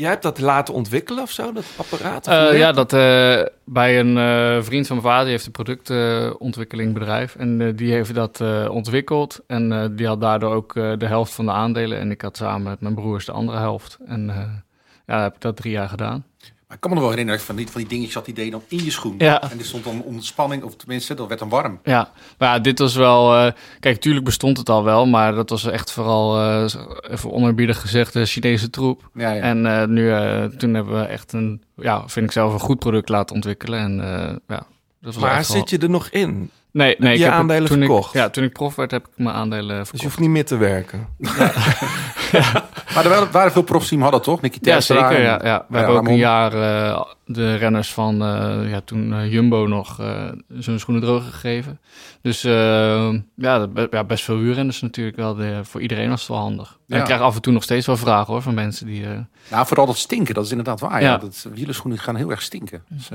jij hebt dat laten ontwikkelen of zo, dat apparaat? Eh, ja, dat eh, bij een eh, vriend van mijn vader die heeft een productontwikkelingbedrijf. en die heeft dat ontwikkeld. En die had daardoor ook de helft van de aandelen. En ik had samen met mijn broers de andere helft. En ja, heb ik dat drie jaar gedaan. Maar ik kan me nog wel herinneren van die, van die dingetjes dat die deed dan in je schoen. Ja. En die stond dan onder spanning, of tenminste, dat werd dan warm. Ja, maar ja, dit was wel... eh, kijk, tuurlijk bestond het al wel. Maar dat was echt vooral, eh, even onerbiedig gezegd, de Chinese troep. Ja, ja. En eh, nu, eh, toen hebben we echt een, ja, vind ik zelf een goed product laten ontwikkelen. En eh, ja, dat was maar wel- zit je er nog in? Nee, nee. je ik heb het- aandelen toen verkocht? Ik, ja, toen ik prof werd, heb ik mijn aandelen Dus verkocht. je hoeft niet meer te werken. Maar er waren, waren veel profs die hem hadden, toch? Nicky ja, zeker. en- Ja, ja. We ja, hebben ook Ramon. een jaar eh, de renners van eh, ja, toen eh, Jumbo nog eh zo'n schoenen droog gegeven. Dus ja, ja, best veel wielrenners natuurlijk wel. De, voor iedereen was het wel handig. En Ja. ik krijg af en toe nog steeds wel vragen hoor, van mensen die... eh, Nou, vooral dat stinken, dat is inderdaad waar. Ja. Ja. Dat, wielerschoenen gaan heel erg stinken. Dus,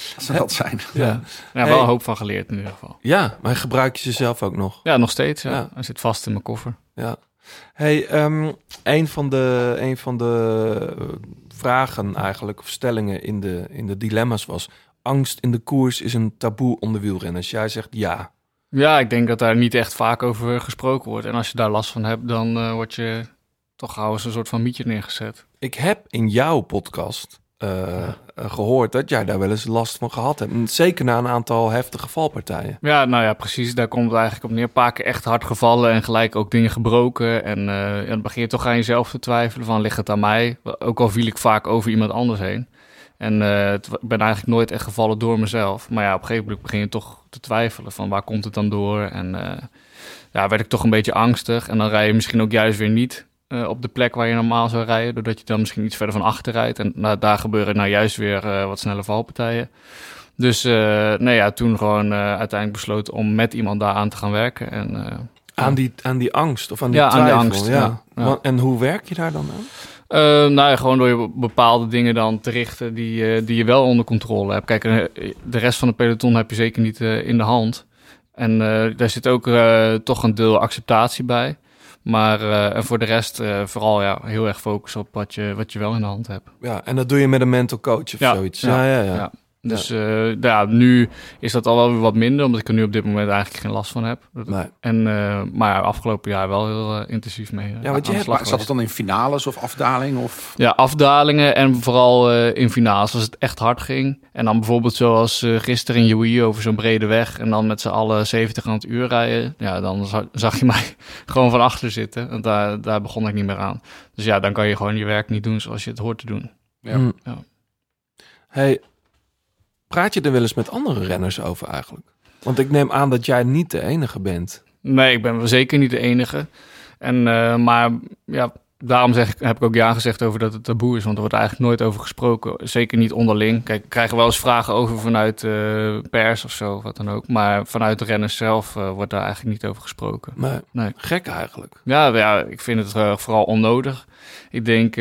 Als ze dat zijn. ja. Ja, wel Hey. een hoop van geleerd in ieder geval. Ja, maar gebruik je ze zelf ook nog? Ja, nog steeds. Ja. Ja. Hij zit vast in mijn koffer. Ja. Hey, ehm, een van de, een van de eh, vragen eigenlijk, of stellingen in de, in de dilemma's was... angst in de koers is een taboe onder wielrenners. Jij zegt ja. Ja, ik denk dat daar niet echt vaak over gesproken wordt. En als je daar last van hebt, dan eh, word je toch gauw als een soort van mietje neergezet. Ik heb in jouw podcast eh, eh, gehoord dat jij daar wel eens last van gehad hebt. Zeker na een aantal heftige valpartijen. Ja, nou ja, precies. Daar komt het eigenlijk op neer. Een paar keer echt hard gevallen en gelijk ook dingen gebroken. En eh, dan begin je toch aan jezelf te twijfelen van, ligt het aan mij? Ook al viel ik vaak over iemand anders heen. En het- ik ben eigenlijk nooit echt gevallen door mezelf. Maar ja, op een gegeven moment begin je toch te twijfelen van, waar komt het dan door? En ja, werd ik toch een beetje angstig. En dan rij je misschien ook juist weer niet eh, op de plek waar je normaal zou rijden. Doordat je dan misschien iets verder van achter rijdt. En nou, daar gebeuren nou juist weer eh, wat snelle valpartijen. Dus eh nee, ja, toen gewoon uiteindelijk besloten om met iemand daar aan te gaan werken. En Aan die, aan die angst of aan die Ja, aan die angst, ja. ja. Ja. Want- En hoe werk je daar dan aan? Nou ja, gewoon door je bepaalde dingen dan te richten die, die je wel onder controle hebt. Kijk, de rest van de peloton heb je zeker niet in de hand. En daar zit ook toch een deel acceptatie bij. Maar eh, en voor de rest eh, vooral ja, heel erg focus op wat je, wat je wel in de hand hebt. Ja, en dat doe je met een mental coach of Ja, zoiets. ja, Ja, ja, ja. Ja. Dus eh, ja, nu is dat al wel weer wat minder, omdat ik er nu op dit moment eigenlijk geen last van heb. Nee. En, eh, maar ja, afgelopen jaar wel heel eh, intensief mee. Ja, want je hebt- zat het dan in finales of afdaling? Of... Ja, afdalingen en vooral eh, in finales als het echt hard ging. En dan bijvoorbeeld zoals eh, gisteren in Joey over zo'n brede weg. En dan met z'n allen 70 aan het uur rijden. Ja, dan za- zag je mij gewoon van achter zitten. Want daar, daar begon ik niet meer aan. Dus ja, dan kan je gewoon je werk niet doen zoals je het hoort te doen. Ja. Mm. Ja. Hey, praat je er wel eens met andere renners over eigenlijk? Want ik neem aan dat jij niet de enige bent. Nee, ik ben zeker niet de enige. En, eh, maar ja, daarom zeg ik, heb ik ook ja gezegd over dat het taboe is. Want er wordt eigenlijk nooit over gesproken. Zeker niet onderling. Kijk, ik krijg er wel eens vragen over vanuit eh, pers of zo, wat dan ook. Maar vanuit de renners zelf eh, wordt daar eigenlijk niet over gesproken. Maar Nee. gek eigenlijk. Ja, ja ik vind het eh, vooral onnodig. Ik denk,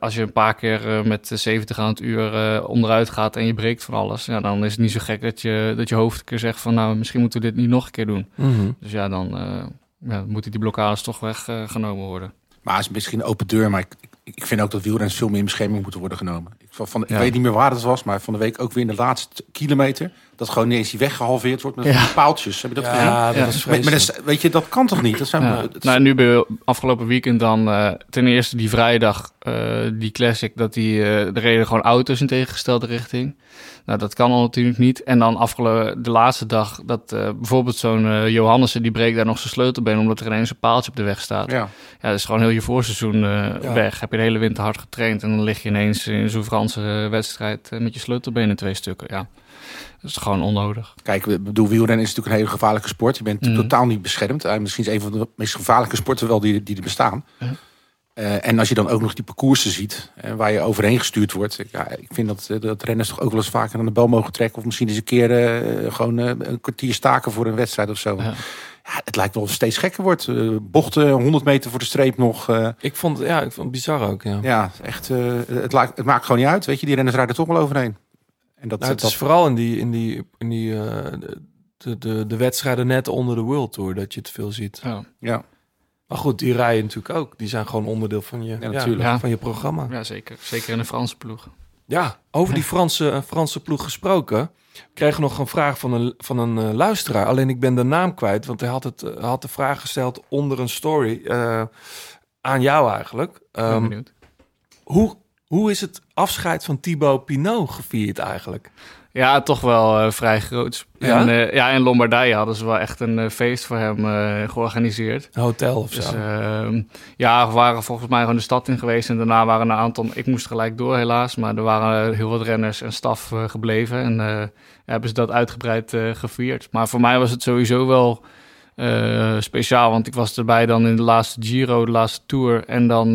als je een paar keer met 70 aan het uur onderuit gaat en je breekt van alles, ja, dan is het niet zo gek dat je, dat je hoofd een keer zegt van, nou, misschien moeten we dit niet nog een keer doen. Mhm. Dus ja, dan ja, moeten die blokkades toch weggenomen worden. Maar het is misschien een open deur. Maar ik, ik- vind ook dat wielrenners veel meer in bescherming moeten worden genomen. Ik, van, van- ik Ja. weet niet meer waar het was, maar van de week ook weer in de laatste kilometer. Dat gewoon ineens die weg gehalveerd wordt met Ja. paaltjes. Heb je dat gezien? Ja, dat Met, met een, weet je, dat kan toch niet? Dat zijn, Ja. is- Nou, nu bij afgelopen weekend dan eh, ten eerste die vrijdag, eh, die classic, dat die, eh er reden gewoon auto's in tegengestelde richting. Nou, dat kan al natuurlijk niet. En dan afgelopen de laatste dag, dat eh, bijvoorbeeld zo'n eh, Johannessen, die breekt daar nog zijn sleutelbeen omdat er ineens een paaltje op de weg staat. Ja, ja. dat is gewoon heel je voorseizoen eh, Ja. weg. Heb je de hele winter hard getraind en dan lig je ineens in zo'n Franse wedstrijd met je sleutelbeen in twee stukken. Ja, dat is gewoon onnodig. Kijk, ik bedoel, wielrennen is natuurlijk een hele gevaarlijke sport. Je bent Mhm. totaal niet beschermd. Eh, misschien is het een van de meest gevaarlijke sporten wel die, die er bestaan. Ja. Eh, en als je dan ook nog die parcoursen ziet, eh, waar je overheen gestuurd wordt. ik- Ja, ik vind dat, dat renners toch ook wel eens vaker aan de bel mogen trekken. Of misschien eens een keer eh, gewoon eh, een kwartier staken voor een wedstrijd of zo. Ja. Ja. het lijkt wel of het steeds gekker wordt. Bochten 100 meter voor de streep nog. eh, Ik vond, ja, ik vond het bizar ook, ja. ja, echt, eh, het, lijkt- het maakt gewoon niet uit. Weet je, die renners rijden toch wel overheen. En dat, Nou, het dat, is vooral in die, in die, in die eh, de, de, de wedstrijden net onder de World Tour dat je het veel ziet. Ja. ja. Maar goed, die rijden natuurlijk ook. Die zijn gewoon onderdeel van je, Ja, natuurlijk. Ja. van je programma. ja, zeker. Zeker in de Franse ploeg. Ja, over die Franse, Franse ploeg gesproken. Ik kreeg nog een vraag van een, van een eh, luisteraar. Alleen ik ben de naam kwijt, want hij had, het, eh, had de vraag gesteld onder een story eh, aan jou eigenlijk. Ben Ehm, benieuwd. hoe, hoe is het afscheid van Thibaut Pinot gevierd eigenlijk? Ja, toch wel eh, vrij groot. Ja? En, eh, ja, in Lombardije hadden ze wel echt een eh, feest voor hem georganiseerd. Een hotel of Dus zo? ehm, ja, we waren volgens mij gewoon de stad in geweest. En daarna waren een aantal... Ik moest gelijk door helaas. Maar er waren heel wat renners en staf gebleven. En hebben ze dat uitgebreid gevierd. Maar voor mij was het sowieso wel speciaal. Want ik was erbij dan in de laatste Giro, de laatste Tour. En dan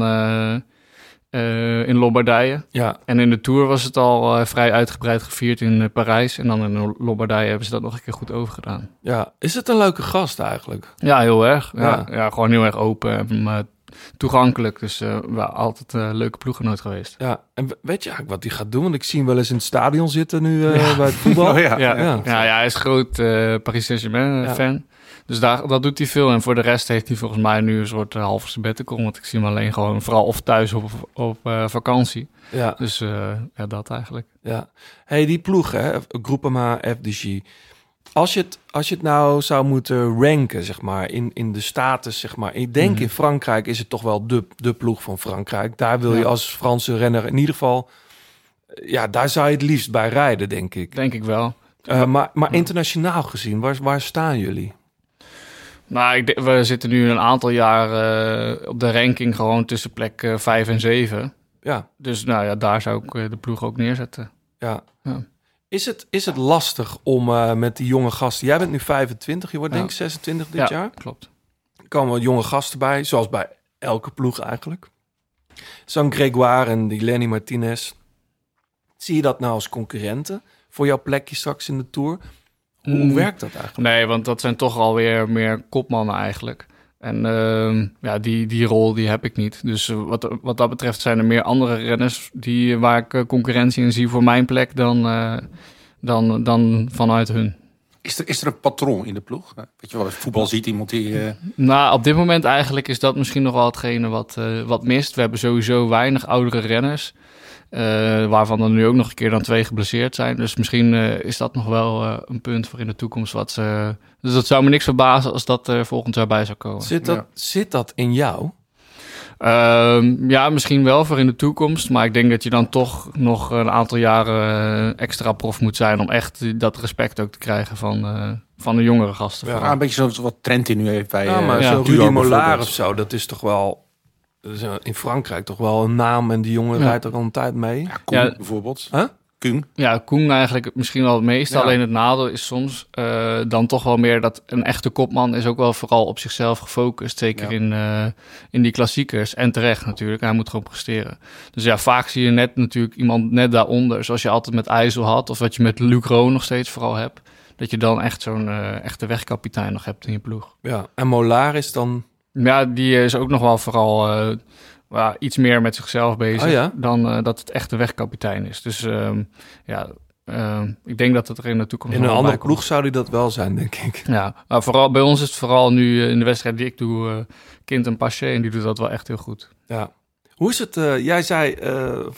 eh, in Lombardije. ja, En in de Tour was het al eh, vrij uitgebreid gevierd in eh, Parijs. En dan in Lombardije hebben ze dat nog een keer goed overgedaan. ja. Is het een leuke gast eigenlijk? Ja, heel erg. Ja, Ja. ja. gewoon heel erg open en toegankelijk. Dus eh we altijd een leuke ploeggenoot geweest. Ja, en we- weet je eigenlijk wat hij gaat doen? Want ik zie hem wel eens in het stadion zitten nu eh, bij het voetbal. Oh, ja. Ja, ja. ja. ja, hij is groot eh Paris Saint-Germain eh, Ja. fan. Dus daar, dat doet hij veel. En voor de rest heeft hij volgens mij nu een soort uh, halve sabbatical. Want ik zie hem alleen gewoon vooral of thuis of op eh, vakantie. Ja, Dus eh, ja, dat eigenlijk. ja. hey, die ploeg, hè, Groupama FDG. Als je, het, als je het nou zou moeten ranken, zeg maar, in, in de status, zeg maar. Ik denk Mhm. in Frankrijk is het toch wel de, de ploeg van Frankrijk. Daar wil je als Franse renner in ieder geval... Ja, daar zou je het liefst bij rijden, denk ik. Denk ik wel. Maar, maar internationaal gezien, waar, waar staan jullie? Nou, ik denk- we zitten nu een aantal jaar eh, op de ranking gewoon tussen plek eh, 5 en 7. Ja, Dus nou ja, daar zou ik eh, de ploeg ook neerzetten. ja. Ja. Is, het, is het lastig om eh, met die jonge gasten... Jij bent nu 25, je wordt Ja. denk ik 26 dit ja, jaar. klopt. Er komen wat jonge gasten bij, zoals bij elke ploeg eigenlijk. Zo'n Gregoire en die Lenny Martinez. Zie je dat nou als concurrenten voor jouw plekje straks in de Tour? Hoe, Mm. werkt dat eigenlijk? Nee, want dat zijn toch alweer meer kopmannen eigenlijk. En ehm, ja, die, die rol die heb ik niet. Dus eh, wat, wat dat betreft zijn er meer andere renners die, waar ik eh, concurrentie in zie voor mijn plek dan, eh, dan, dan vanuit hun. Is er, is er een patroon in de ploeg? Weet je wel, voetbal ziet iemand die... Nou, op dit moment eigenlijk is dat misschien nog wel hetgene wat, wat mist. We hebben sowieso weinig oudere renners. Eh, waarvan er nu ook nog een keer dan twee geblesseerd zijn. Dus misschien eh, is dat nog wel eh, een punt voor in de toekomst. Wat ze, dus dat zou me niks verbazen als dat er volgend jaar bij zou komen. Zit dat, zit dat in jou? Ehm, ja, misschien wel voor in de toekomst. Maar ik denk dat je dan toch nog een aantal jaren extra prof moet zijn... om echt dat respect ook te krijgen van, eh, van de jongere gasten. Ja. een beetje zoals wat Trent nu heeft bij Ja, maar ja, bijvoorbeeld. of zo, dat is toch wel... eh, In Frankrijk toch wel een naam en die jongen Ja. rijdt er al een tijd mee. Ja, Koen Ja. bijvoorbeeld. Huh? Koen. Ja, Koen eigenlijk misschien wel het meeste. Ja. Alleen het nadeel is soms eh, dan toch wel meer dat een echte kopman is ook wel vooral op zichzelf gefocust. Zeker Ja. in, eh, in die klassiekers. En terecht natuurlijk. Hij moet gewoon presteren. Dus ja, vaak zie je net natuurlijk iemand net daaronder. Zoals je altijd met IJssel had. Of wat je met Luc Roon nog steeds vooral hebt. Dat je dan echt zo'n eh, echte wegkapitein nog hebt in je ploeg. Ja. En Mollard is dan... Ja, die is ook nog wel vooral eh, iets meer met zichzelf bezig Oh ja? dan eh, dat het echt de wegkapitein is. Dus ehm, ja, ehm, ik denk dat het er in de toekomst In een andere ploeg zou die dat wel zijn, denk ik. Ja, maar vooral bij ons is het vooral nu eh, in de wedstrijd die ik doe, Kind en Paché, en die doet dat wel echt heel goed. Ja. Hoe is het? jij zei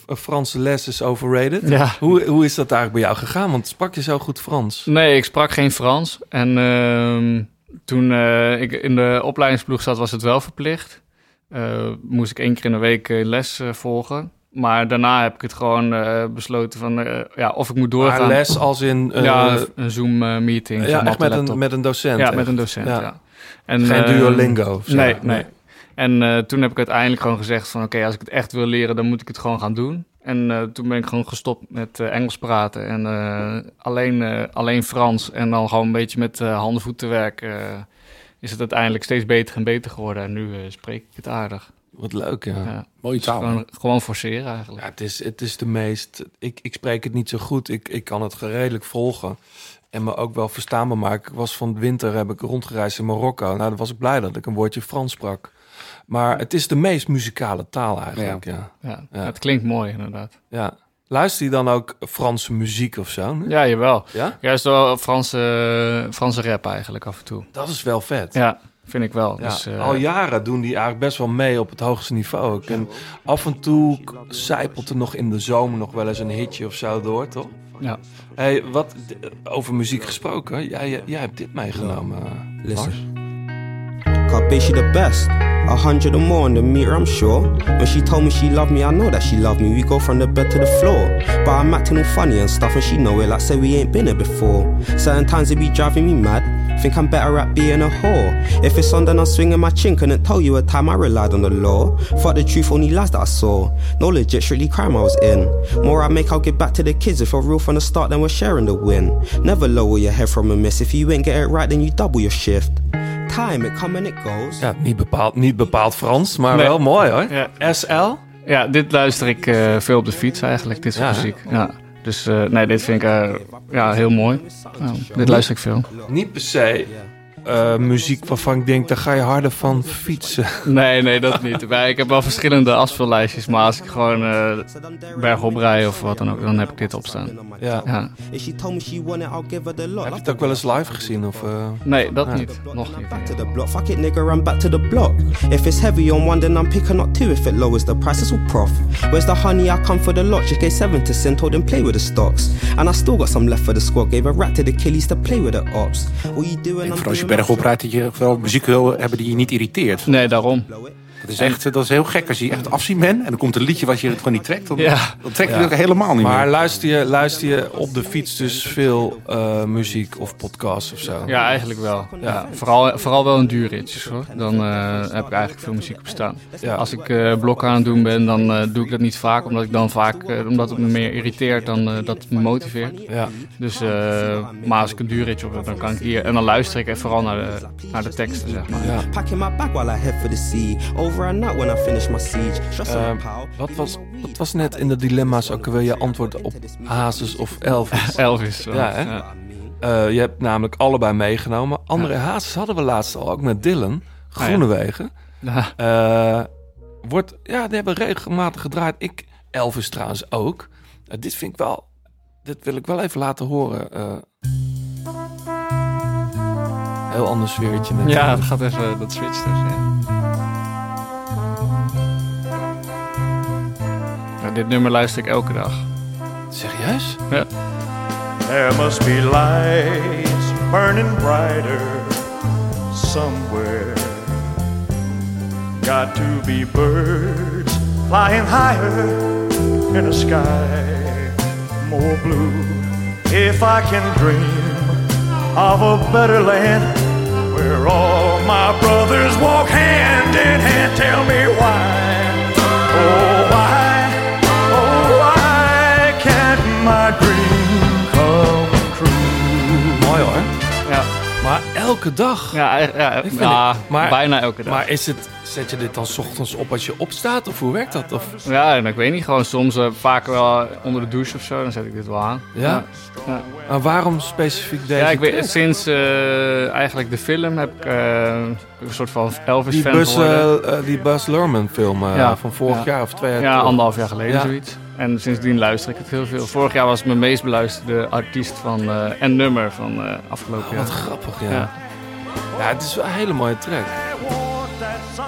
een Franse les is overrated. Ja. Hoe, hoe is dat eigenlijk bij jou gegaan? Want sprak je zo goed Frans? Nee, ik sprak geen Frans. En ehm, toen eh, ik in de opleidingsploeg zat, was het wel verplicht. Eh, moest ik één keer in de week eh, les volgen. Maar daarna heb ik het gewoon besloten van, ja, of ik moet doorgaan. Maar les als in... ja, een Zoom-meeting. ja, echt met een, met een docent. Ja, echt. met een docent, Ja. ja. En, Geen Duolingo zo. Nee, nee. En toen heb ik uiteindelijk gewoon gezegd van... oké, als ik het echt wil leren, dan moet ik het gewoon gaan doen. En eh, toen ben ik gewoon gestopt met eh, Engels praten. En eh, alleen, alleen Frans. En dan gewoon een beetje met handen voeten werken... is het uiteindelijk steeds beter en beter geworden. En nu spreek ik het aardig. Wat leuk, ja. Ja. Mooie Dus taal. gewoon, gewoon forceren eigenlijk. Ja, het is, het is de meest... Ik, ik spreek het niet zo goed. Ik, ik kan het redelijk volgen. En me ook wel verstaanbaar maken. Ik was van de winter, heb ik rondgereisd in Marokko. Nou, dan was ik blij dat ik een woordje Frans sprak. Maar het is de meest muzikale taal eigenlijk, ja. Ja, Ja. Het klinkt mooi inderdaad. ja. Luister je dan ook Franse muziek of zo? nu? Ja, jawel. Ja? Juist wel Franse, Franse rap eigenlijk af en toe. Dat is wel vet. Ja, vind ik wel. Ja, Dus, eh, al jaren doen die eigenlijk best wel mee op het hoogste niveau. ook. En af en toe zijpelt er nog in de zomer nog wel eens een hitje of zo door, toch? ja. Hey, wat over muziek gesproken, jij, jij, hebt dit meegenomen. eh. Lars. God, babe, she the best. A hundred or more on the meter, I'm sure. When she told me she loved me, I know that she loved me. We go from the bed to the floor. But I'm acting all funny and stuff, and she know it like say we ain't been here before. Certain times it be driving me mad. Think I'm better at being a whore. If it's on, then I'm swinging my chin. Couldn't tell you a time I relied on the law. Fuck the truth, only lies that I saw. No legit, strictly crime I was in. More I make, I'll give back to the kids. If we're real from the start, then we're sharing the win. Never lower your head from a miss. If you ain't get it right, then you double your shift. Time, it come and it goes. Ja, niet bepaald, niet bepaald Frans, maar Nee. wel mooi hoor. Ja. SL? Ja, dit luister ik eh, veel op de fiets eigenlijk, dit soort Ja, hè? muziek. Ja. Dus eh, nee, dit vind ik eh, ja, heel mooi. Ja, dit luister ik veel. Niet per se eh, muziek waarvan ik denk, daar ga je harder van fietsen. Nee, nee, dat niet. Maar ik heb wel verschillende afspeellijstjes, maar als ik gewoon eh bergop rij of wat dan ook, dan heb ik dit opstaan. Ja. Ja. Heb je het ook wel eens live gezien? Of, eh? Nee, dat Ja. niet. Nog niet. Fuck it, nigga, run back to the block. If it's heavy on one, then I'm picking up two. If it lowers the price, it's all prof. Where's the honey? I come for the lot. Just gave seven to cent, told him play with the stocks. And I still got some left for the squad. Gave a rat to the killies to play with the ops. All you doing, I'm doing bergop rijdt, dat je wel muziek wil hebben die je niet irriteert. Nee, daarom. Dat is echt dat is heel gek als je echt afzien bent en dan komt een liedje wat je het gewoon niet trekt. Dan, Ja. dan trek je Ja. het helemaal niet Maar meer. luister je, luister je op de fiets dus veel eh, muziek of podcasts of zo? Ja, eigenlijk wel. Ja. Vooral, vooral wel in duurritjes hoor. Dan eh, heb ik eigenlijk veel muziek op staan. Ja. Als ik eh blokken aan het doen ben, dan eh, doe ik dat niet vaak. Omdat ik dan vaak, omdat het me meer irriteert dan dat het me motiveert. Ja. Dus, eh, maar als ik een duurritje op heb, dan kan ik hier. En dan luister ik vooral naar de, naar de teksten, zeg maar. Ja. Eh, pal. wat, was, wat was net in de dilemma's ook weer je antwoord op Hazes of Elvis? Elvis. wel. Ja, hè? Eh, je hebt namelijk allebei meegenomen. Andere Hazes hadden we laatst al, ook met Dylan. Groenewegen. Ja. Eh, wordt, ja, die hebben regelmatig gedraaid. Ik, Elvis trouwens ook. Eh, dit vind ik wel, dit wil ik wel even laten horen. eh. heel ander sfeertje. net. Ja, dat gaat even, dat switcht even. Ja. Dit nummer luister ik elke dag. Serieus? Ja. There must be lights burning brighter somewhere. Got to be birds flying higher in a sky more blue. If I can dream of a better land where all my brothers walk hand in hand, tell me why. Oh, elke dag. ja, ja, ja, Ik vind ja, het- maar- bijna elke dag. Maar is het, zet je dit dan 's ochtends op als je opstaat? Of hoe werkt dat? Of, Ja, en ik weet niet, gewoon soms eh, vaak wel onder de douche of zo, dan zet ik dit wel aan. Ja? ja. maar waarom specifiek deze Ja, ik weet, sinds eh, eigenlijk de film heb ik eh, een soort van Elvis-fan geworden. eh, eh, die Buzz Lerman film eh, van vorig Ja. jaar of twee jaar Ja, anderhalf jaar geleden zoiets. En sindsdien luister ik het heel veel. Vorig jaar was het mijn meest beluisterde artiest van, eh, en nummer van eh, afgelopen Oh, jaar. wat grappig, ja. Ja. ja. het is wel een hele mooie track.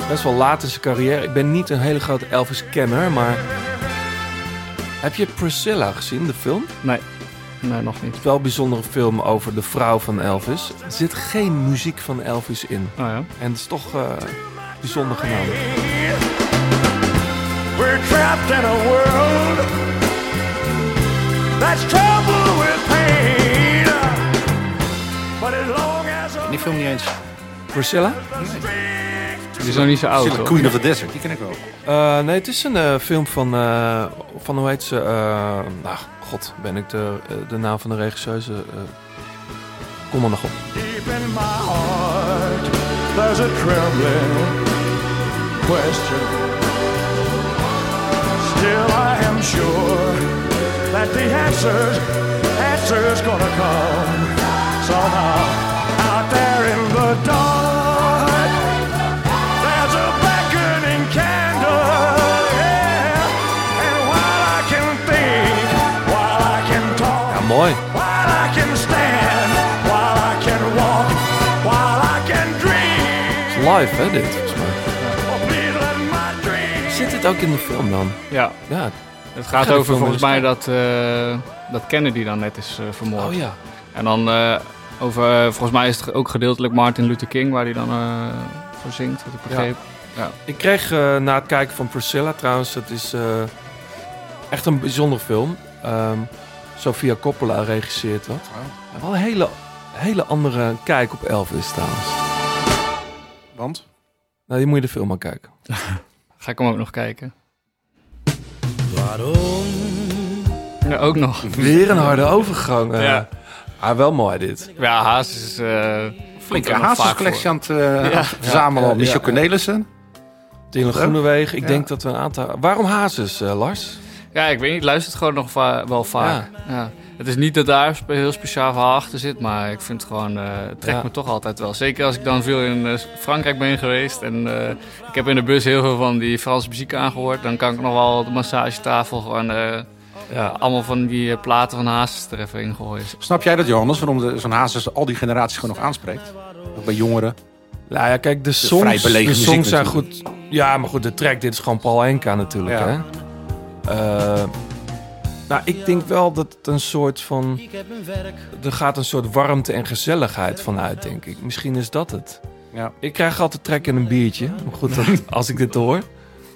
Best wel laat in zijn carrière. Ik ben niet een hele grote Elvis-kenner, maar... Heb je Priscilla gezien, de film? Nee, nee, nog niet. Het is wel een bijzondere film over de vrouw van Elvis. Er zit geen muziek van Elvis in. Oh ja. En het is toch eh, bijzonder genomen. Trapped in a world that's troubled with pain. But as long as Die film niet eens. Priscilla? Die is nog niet zo oud, Priscilla, hoor. Queen of the Desert, die ken ik wel. Eh, nee, het is een eh, film van, eh, van, hoe heet ze? eh, nou, god, ben ik de, eh, de naam van de regisseuse? eh, kom er nog op. deep in my heart there's a trembling question. Still, I am sure that the answers, answers gonna come somehow out there in the dark. There's a beckoning candle, yeah. And while I can think, while I can talk. Ja, mooi. While I can stand, while I can walk, while I can dream. Live, hè, dit, Zit dit ook in de film dan? Ja, Ja. het gaat over volgens mij dat, eh, dat Kennedy dan net is eh, vermoord. Oh ja. En dan eh, over, volgens mij is het ook gedeeltelijk Martin Luther King waar hij dan eh, voor zingt, wat ik begreep. Ja. Ik kreeg eh, na het kijken van Priscilla trouwens, het is eh, echt een bijzonder film. Ehm Sofia Coppola regisseert dat. Oh. Wel een hele, hele andere kijk op Elvis trouwens. Want? Nou, die moet je de film maar kijken. Ga ik hem ook nog kijken. Waarom? Ja, ook nog. Weer een harde overgang. eh. Ja. Ah, wel mooi dit. Ja, Haas is... eh Flinke er nog vaak Hazes-collectie aan het eh, Ja. aan het verzamelen. Ja, Michel. Cornelissen. Dylan Groenewegen. Ik Ja. denk dat we een aantal... Waarom Hazes, eh, Lars? Ja, ik weet niet. Ik luister het gewoon nog va- wel vaak. Ja. Het is niet dat daar heel speciaal verhaal achter zit, maar ik vind het gewoon, eh, het trekt Ja. me toch altijd wel. Zeker als ik dan veel in eh, Frankrijk ben geweest en eh, ik heb in de bus heel veel van die Franse muziek aangehoord. Dan kan ik nog wel op de massagetafel gewoon eh, Ja. allemaal van die platen van Hazes er even in gooien. Snap jij dat, Johannes? Waarom de- zo'n Hazes al die generaties gewoon nog aanspreekt? Ook bij jongeren. Nou ja, kijk, de vrij songs, belegen de muziek songs zijn natuurlijk. goed. Ja, maar goed, de track, dit is gewoon Paul Enka natuurlijk. Ja. Hè? Nou, ik denk wel dat het een soort van... Er gaat een soort warmte en gezelligheid vanuit, denk ik. Misschien is dat het. Ja. Ik krijg altijd trek in een biertje. Maar goed, dat, als ik dit hoor.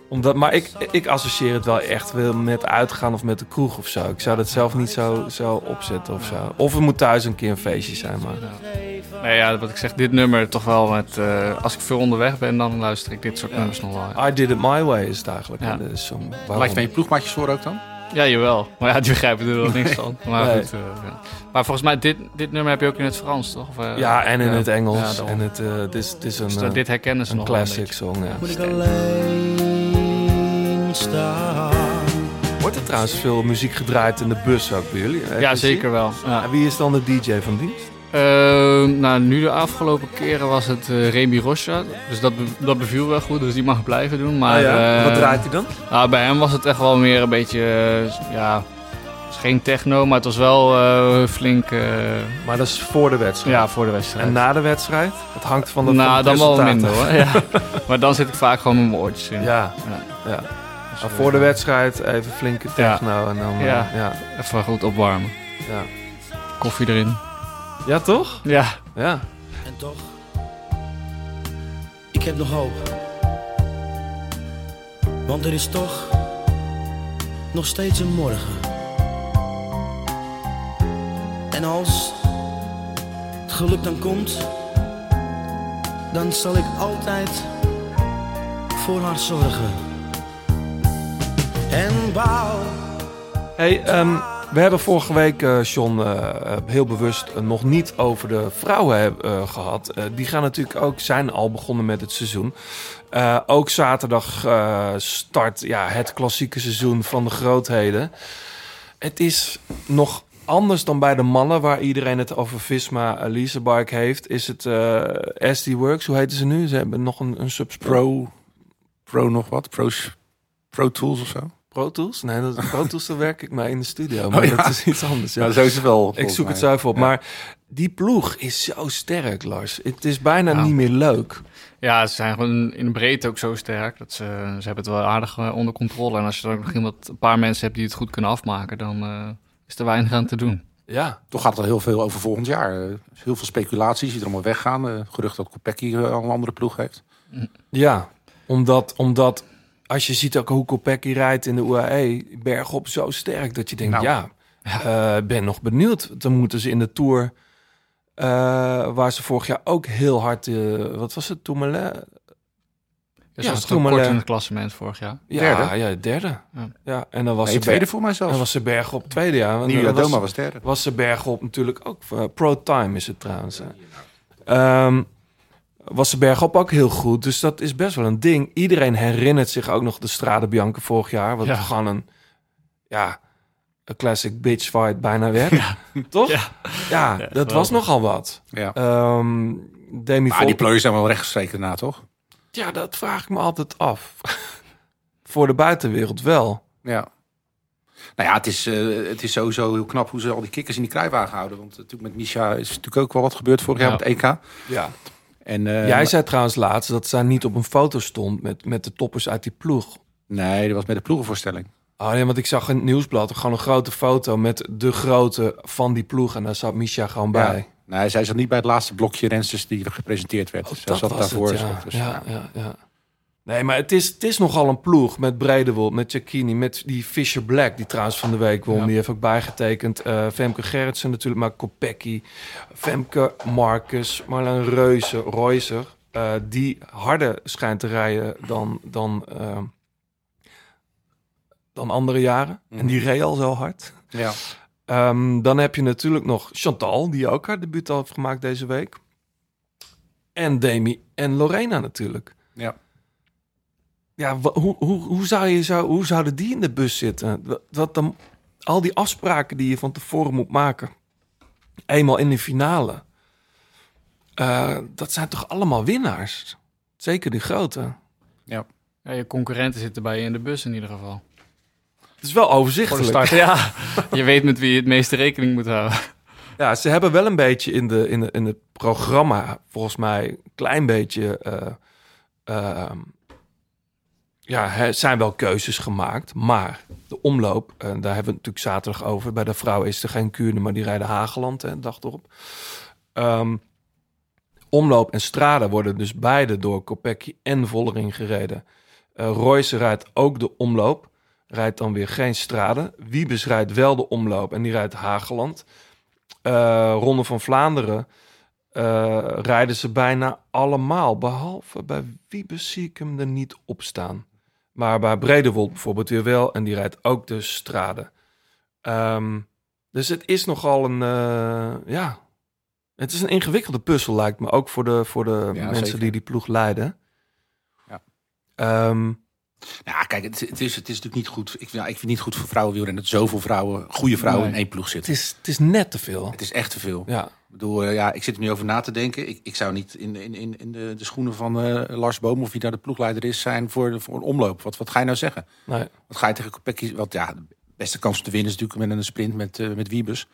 Omdat, maar ik, ik associeer het wel echt wel met uitgaan of met de kroeg of zo. Ik zou dat zelf niet zo, zo opzetten of zo. Of er moet thuis een keer een feestje zijn, maar... Nee, ja, wat ik zeg, dit nummer toch wel met... eh, als ik veel onderweg ben, dan luister ik dit soort nummers nog wel. I did it my way is het eigenlijk. Ja. hè, de song. Laat Waarom? je van je ploegmaatjes voor ook dan? Ja, jawel. Maar ja, die begrijpen er wel niks van. Maar Nee. goed. eh, ja. Maar volgens mij, dit, dit nummer heb je ook in het Frans, toch? Of, eh, Ja, en in ja. het Engels. en het, eh, het is, een, Dus dit herkennen ze een nog wel een classic song. Ja. Moet ik alleen staan? Wordt er trouwens veel muziek gedraaid in de bus ook bij jullie? Ja, zeker wel. Ja. En wie is dan de DJ van dienst? Ehm, nou, nu de afgelopen keren was het eh Remy Rocha. Dus dat, be- dat beviel wel goed, dus die mag blijven doen. Maar, Ah ja? eh, Wat draait hij dan? nou, bij hem was het echt wel meer een beetje, eh, ja, het is geen techno, maar het was wel eh, flink, Maar dat is voor de wedstrijd. ja, voor de wedstrijd. En na de wedstrijd? Het hangt van de van nou, het dan wel minder hoor. Ja. maar dan zit ik vaak gewoon met mijn oortjes in. Ja, ja. Dus, eh, voor de wedstrijd even flinke techno en dan... Ja. ja. Even goed opwarmen. Ja. Koffie erin. Ja, toch? Ja. Ja. En toch, ik heb nog hoop. Want er is toch nog steeds een morgen. En als het geluk dan komt, dan zal ik altijd voor haar zorgen. En bouw. Hey, ehm, we hebben vorige week, eh, heel bewust nog niet over de vrouwen eh, gehad. Eh, die gaan natuurlijk ook, zijn al begonnen met het seizoen. Ook zaterdag start ja, het klassieke seizoen van de grootheden. Het is nog anders dan bij de mannen, waar iedereen het over Visma uh, Leasebike heeft. Is het SD Works, hoe heten ze nu? Ze hebben nog een, een subspro. Pro, Pro nog wat? Pro, Pro Tools of zo? Pro Tools? Nee, dat, Pro Tools daar werk ik mee in de studio. Maar Oh, ja. dat is iets anders. Ja. Zo is het wel. Ik zoek het mij. even op. Ja. Maar die ploeg is zo sterk, Lars. Het is bijna Nou. niet meer leuk. Ja, ze zijn gewoon in de breedte ook zo sterk. Dat ze, ze hebben het wel aardig eh, onder controle. En als je dan ook nog iemand, een paar mensen hebt die het goed kunnen afmaken, dan eh, is er weinig aan te doen. Ja. Toch gaat het al heel veel over volgend jaar. Eh, heel veel speculaties die er allemaal weggaan. Gerucht dat Kopecky al een andere ploeg heeft. Ja, omdat, omdat als je ziet ook hoe Kopecky rijdt in de UAE, bergop zo sterk dat je denkt, Nou. ja, eh, ik ben nog benieuwd. Dan moeten ze in de Tour, eh, waar ze vorig jaar ook heel hard, eh, wat was het, Tourmalet? Ja, kort eh, in het klassement vorig jaar. Ja, Derde? ja, derde. Ja. Ja. en dan was Nee, ze tweede voor mij zelfs. Dan was ze bergop tweede, ja. Want Nieuwe dan was- Doma was derde. was ze bergop natuurlijk ook. Pro Time is het trouwens. hè. Was ze bergop ook heel goed. Dus dat is best wel een ding. Iedereen herinnert zich ook nog de Strade Bianca vorig jaar. Wat Ja. gewoon een, ja, een classic bitch fight bijna werd. Toch? Ja, Ja. dat geweldig. was nogal wat. Ja. Ehm Demi Maar die Vollering- plooien zijn wel rechtgestreken daarna, toch? Ja, dat vraag ik me altijd af. Voor de buitenwereld wel. Ja. Nou ja, het is, eh, het is sowieso heel knap hoe ze al die kikkers in die kruiwagen houden. Want natuurlijk met Misha is natuurlijk ook wel wat gebeurd vorig jaar Ja. met EK. Ja. En, eh, Jij zei trouwens laatst dat zij niet op een foto stond met, met de toppers uit die ploeg. Nee, dat was met de ploegenvoorstelling. Oh ja, want ik zag in het nieuwsblad gewoon een grote foto met de grote van die ploeg. En daar zat Misha gewoon bij. Nee, zij zat niet bij het laatste blokje rensters die er gepresenteerd werd. Oh, zij zat was daarvoor. het, ja. dus, ja, ja, ja. Nee, maar het is, het is nogal een ploeg met Bredewold, met Giacchini, met die Fisher Black, die trouwens van de week won. Ja. Die heeft ook bijgetekend. Eh, Femke Gerritsen natuurlijk, maar Kopecky, Femke Marcus, Marlijn Reuze, Reuser. eh, die harder schijnt te rijden dan, dan, eh, dan andere jaren. En die reed al zo hard. Ja. Ehm, dan heb je natuurlijk nog Chantal, die ook haar debuut al heeft gemaakt deze week. En Demi en Lorena natuurlijk. Ja. Ja, hoe, hoe, hoe, zou je, zou, hoe zouden die in de bus zitten? Wat dan, al die afspraken die je van tevoren moet maken. Eenmaal in de finale. Eh, dat zijn toch allemaal winnaars? Zeker die grote. Ja, je concurrenten zitten bij je in de bus in ieder geval. Het is wel de overzichtelijk. start, ja. Je weet met wie je het meeste rekening moet houden. Ja, ze hebben wel een beetje in, de, in, de, in het programma, volgens mij, een klein beetje. eh, ehm, ja, er zijn wel keuzes gemaakt. Maar de omloop, en daar hebben we het natuurlijk zaterdag over. Bij de vrouwen is er geen Kuurne, maar die rijden Hageland, hè, dag erop. Ehm, omloop en Strade worden dus beide door Kopecky en Vollering gereden. Eh Royce rijdt ook de omloop. Rijdt dan weer geen Strade. Wiebes rijdt wel de omloop en die rijdt Hageland. Eh, Ronde van Vlaanderen eh, rijden ze bijna allemaal. Behalve bij Wiebes zie ik hem er niet op staan. Maar bij Bredewold bijvoorbeeld weer wel. En die rijdt ook de Strade. Ehm, dus het is nogal een... eh, ja, het is een ingewikkelde puzzel lijkt me. Ook voor de, voor de Ja, mensen zeker. die die ploeg leiden. Ja. Ehm, Ja, kijk, het, het, is, het is natuurlijk niet goed. Ik, ik vind het niet goed voor vrouwenwielrennen dat zoveel vrouwen, goede vrouwen Nee. in één ploeg het, zitten. is, het is net te veel. Het is echt te veel. Ja. Ik bedoel, eh, ja, ik zit er nu over na te denken. Ik, ik zou niet in, in, in, in de, de schoenen van eh, Lars Boom of wie daar de ploegleider is zijn voor, de- voor een omloop. Wat, wat ga je nou zeggen? Nee. Wat ga je tegen Kopecky? Want ja, de beste kans om te winnen is natuurlijk met een sprint met, eh met Wiebes.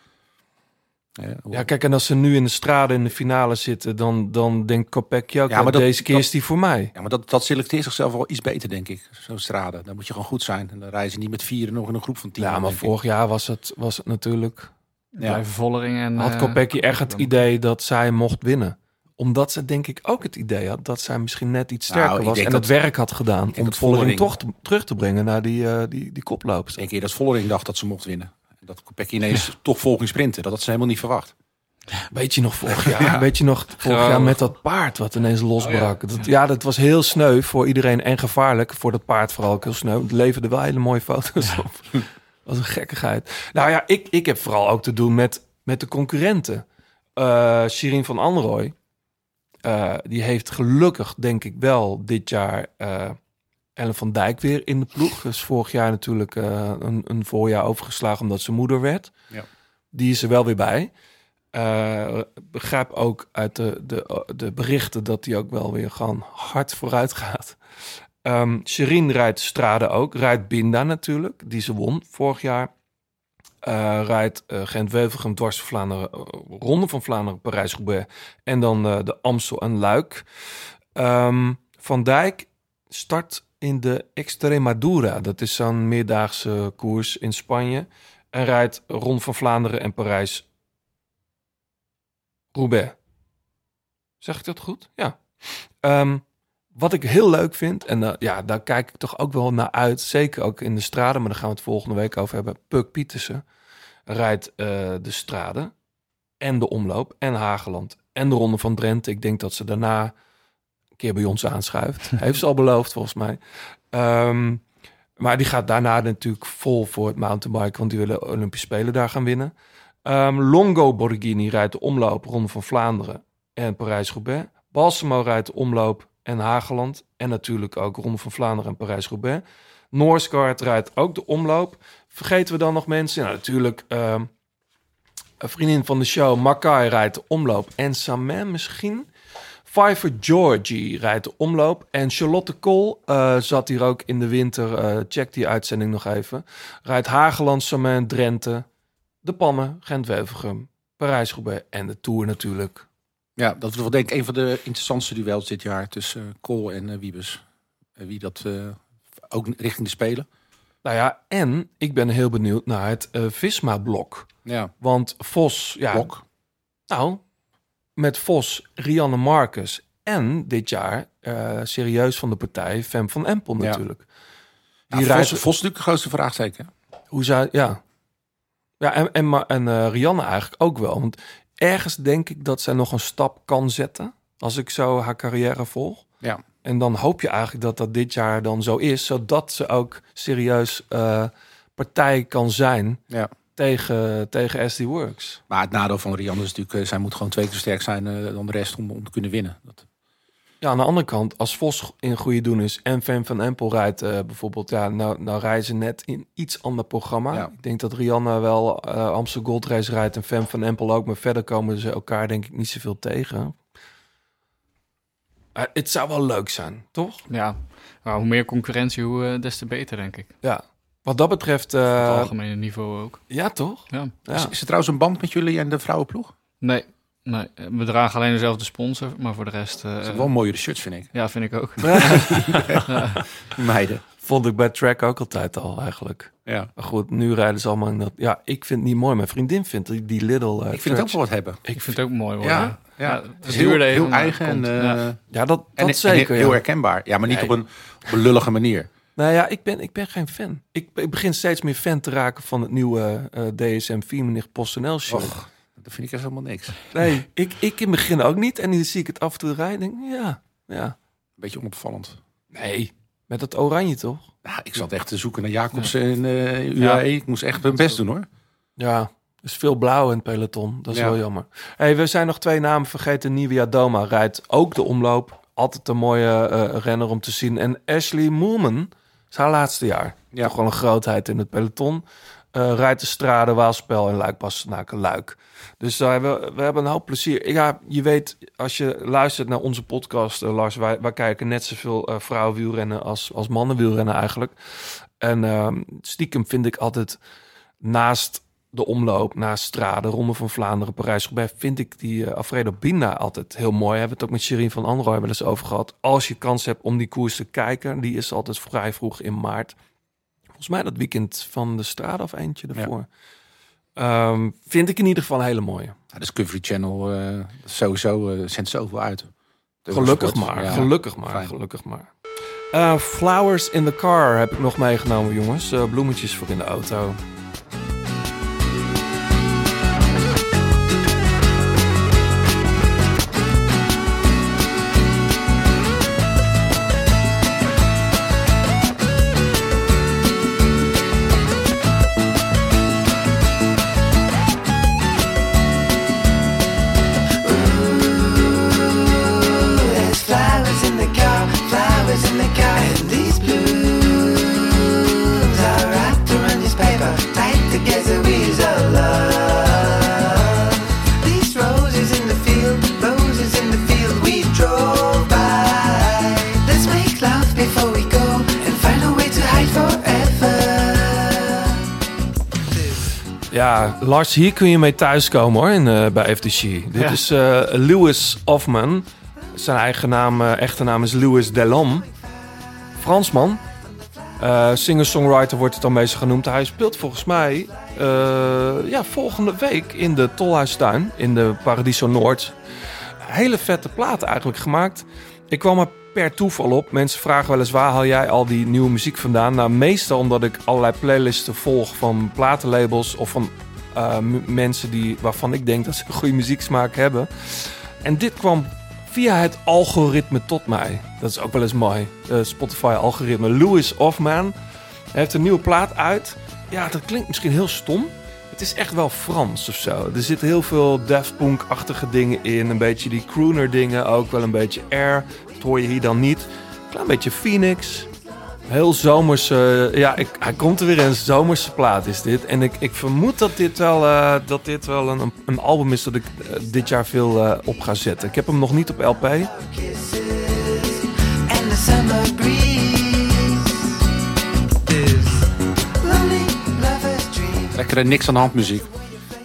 Ja, kijk, en als ze nu in de strade in de finale zitten, dan, dan denkt Kopecky ook, Ja, ja, maar dat- deze keer dat- is die voor mij. Ja, maar dat, dat selecteert zichzelf wel iets beter, denk ik. Zo'n strade. Dan moet je gewoon goed zijn. En dan reizen ze niet met vieren nog in een groep van tien. Ja, maar denk ik. vorig jaar was het, was het natuurlijk... Blijven Vollering en... Had eh, Kopecky echt het idee dat zij mocht winnen. Omdat ze denk ik ook het idee had dat zij misschien net iets Nou, sterker was. denk En dat- het werk had gedaan denk om Vollering toch te- terug te brengen naar die, eh die, die koploopster. Ik denk eerder dat Vollering dacht dat ze mocht winnen. Dat Kopecky ineens toch vol ging sprinten. Dat had ze helemaal niet verwacht. Weet je nog vorig jaar? Weet je nog vorig jaar met dat paard wat ineens losbrak? Oh, dat, ja, dat was heel sneu voor iedereen en gevaarlijk. Voor dat paard vooral ook heel sneu. Het leverde wel hele mooie foto's op. Dat was een gekkigheid. Nou ja, ik, ik heb vooral ook te doen met, met de concurrenten. Eh Shirin van Anrooy. eh, die heeft gelukkig, denk ik wel, dit jaar eh, Ellen van Dijk weer in de ploeg. Dus vorig jaar natuurlijk eh, een, een voorjaar overgeslagen omdat ze moeder werd. Ja. Die is er wel weer bij. Eh, begrijp ook uit de, de, de berichten dat hij ook wel weer gewoon hard vooruit gaat. Ehm Sherin rijdt Strade ook. Rijdt Binda natuurlijk, die ze won vorig jaar. Eh, rijdt eh, Gent-Wevelgem, dwars Vlaanderen, Ronde van Vlaanderen, Parijs-Roubaix. En dan de Amstel en Luik. Ehm, van Dijk start in de Extremadura. Dat is zo'n meerdaagse koers in Spanje. En rijdt Ronde van Vlaanderen en Parijs Roubaix. Zeg ik dat goed? Ja. Ehm, wat ik heel leuk vind, en eh, ja, daar kijk ik toch ook wel naar uit, zeker ook in de straden, maar daar gaan we het volgende week over hebben. Puk Pietersen rijdt eh, de straden en de omloop en Hageland en de Ronde van Drenthe. Ik denk dat ze daarna keer bij ons aanschuift. Heeft ze al beloofd, volgens mij. Ehm, maar die gaat daarna natuurlijk vol voor het mountainbike, want die willen Olympische Spelen daar gaan winnen. Ehm, Longo Borghini rijdt de omloop Ronde van Vlaanderen en Parijs-Roubaix. Balsamo rijdt de omloop en Hageland. En natuurlijk ook Ronde van Vlaanderen en Parijs-Roubaix. Noorsgaard rijdt ook de omloop. Vergeten we dan nog mensen? Nou, natuurlijk ehm, een vriendin van de show, Makai rijdt de omloop. En Samen misschien. Pfeiffer Georgie rijdt de omloop. En Charlotte Kool eh, zat hier ook in de winter. eh, check die uitzending nog even. Rijdt Hageland, Samen, Drenthe. De Pannen, Gent-Wevelgem, Parijs-Roubaix en de Tour natuurlijk. Ja, dat was wel denk ik een van de interessantste duels dit jaar tussen uh, Kool en Wiebes. Wie dat ook richting de Spelen. Nou ja, en ik ben heel benieuwd naar het uh, Visma-blok. Ja. Want Vos, ja, Blok. nou, met Vos, Rianne Marcus en dit jaar uh, serieus van de partij Fem van Empel natuurlijk. Ja. Die ja, rijdt... Vos, Vos natuurlijk de grootste vraagteken. Hoe zou, ja. Ja, en, en, en uh, Rianne eigenlijk ook wel. Want ergens denk ik dat zij nog een stap kan zetten. Als ik zo haar carrière volg. Ja. En dan hoop je eigenlijk dat dat dit jaar dan zo is. Zodat ze ook serieus uh, partij kan zijn ja. Tegen, tegen SD Works. Maar het nadeel van Rianne is natuurlijk... Uh, zij moet gewoon twee keer zo sterk zijn uh, dan de rest om, om te kunnen winnen. Dat... Ja, aan de andere kant, als Vos in goede doen is en Fem van Empel rijdt uh, bijvoorbeeld, ja, nou, nou rijden ze net in iets ander programma. Ja. Ik denk dat Rianne wel uh, Amsterdam Gold Race rijdt en Fem van Empel ook, maar verder komen ze elkaar denk ik niet zoveel tegen. Uh, het zou wel leuk zijn, toch? Ja, maar hoe meer concurrentie, hoe uh, des te beter, denk ik. Ja, wat dat betreft... Uh, het algemene niveau ook. Ja, toch? Ja. ja. Is, is er trouwens een band met jullie en de vrouwenploeg? Nee, Nee, we dragen alleen dezelfde sponsor, maar voor de rest... Uh, dat zijn wel mooiere shirts, vind ik. Ja, vind ik ook. ja. Meiden. Vond ik bij track ook altijd al, eigenlijk. Ja. Maar goed, nu rijden ze allemaal in dat... Ja, ik vind het niet mooi. Mijn vriendin vindt die, die little uh, Ik vind het ook wel wat hebben. Ik vind het ook mooi worden. Ja, ja. ja het is heel, heel eigen en, uh, ja. dat, dat en, zeker. En heel ja. herkenbaar. Ja, maar niet nee. op, een, op een lullige manier. Nou ja, ik ben, ik ben geen fan. Ik, ik begin steeds meer fan te raken van het nieuwe uh, DSM 4 meneer PostNL shirt. Och, dat vind ik echt helemaal niks. Nee, ik, ik in het begin ook niet. En nu zie ik het af en toe rijden denk ja, ja. Beetje onopvallend. Nee, met dat oranje toch? Nou, ik zat echt te zoeken naar Jacobs ja. en uh, UAE. Ja. Ik moest echt mijn best doen hoor. Ja, is veel blauw in het peloton. Dat is Ja. wel jammer. Hey, we zijn nog twee namen vergeten. Nivea Doma rijdt ook de omloop. Altijd een mooie eh, renner om te zien. En Ashley Moorman is haar laatste jaar. Ja. Toch wel een grootheid in het peloton. Eh, rijdt de Strade, Waalspel en Luik Bastenaken Luik. Dus daar hebben, we- we hebben een hoop plezier. Ja, je weet, als je luistert naar onze podcast, eh, Lars, wij, wij kijken net zoveel eh vrouwenwielrennen als, als mannenwielrennen eigenlijk. En ehm, stiekem vind ik altijd naast de omloop naar Strade, Ronde van Vlaanderen, Parijs-Roubaix, vind ik die eh, Alfredo Binda altijd heel mooi. We hebben het ook met Shirin van Androoy wel eens over gehad. Als je kans hebt om die koers te kijken, die is altijd vrij vroeg in maart. Volgens mij dat weekend van de Strade of eentje ervoor. Ehm, vind ik in ieder geval een hele mooie. Ja, Discovery Channel eh, sowieso eh, zendt zoveel uit. Gelukkig maar, ja. gelukkig maar, Fijn. gelukkig maar. Flowers in the car heb ik nog meegenomen, jongens. Bloemetjes voor in de auto. Ja, Lars, hier kun je mee thuiskomen hoor, in, eh, bij FTC. Dit Ja. is eh, Louis Hoffman. Zijn eigen naam, eh, echte naam is Louis Delhomme. Fransman. Singer-songwriter wordt het dan meestal genoemd. Hij speelt volgens mij ja, volgende week in de Tolhuistuin in de Paradiso Noord. Hele vette plaat eigenlijk gemaakt. Ik kwam er per toeval op. Mensen vragen wel eens waar haal jij al die nieuwe muziek vandaan? Nou, meestal omdat ik allerlei playlisten volg van platenlabels of van eh, mensen die, waarvan ik denk dat ze een goede muzieksmaak hebben. En dit kwam via het algoritme tot mij. Dat is ook wel eens mooi. Eh, Spotify-algoritme. Louis Hoffman heeft een nieuwe plaat uit. Ja, dat klinkt misschien heel stom. Het is echt wel Frans of zo. Er zitten heel veel Daft Punk-achtige dingen in. Een beetje die crooner dingen ook. Wel een beetje air. Dat hoor je hier dan niet. Klein beetje Phoenix. Heel zomerse... Ja, ik, hij komt er weer een zomerse plaat is dit. En ik, ik vermoed dat dit wel, eh, dat dit wel een, een album is dat ik eh, dit jaar veel eh, op ga zetten. Ik heb hem nog niet op LP. and the summer breeze. This lonely lover's dream. Lekkere niks aan de hand muziek.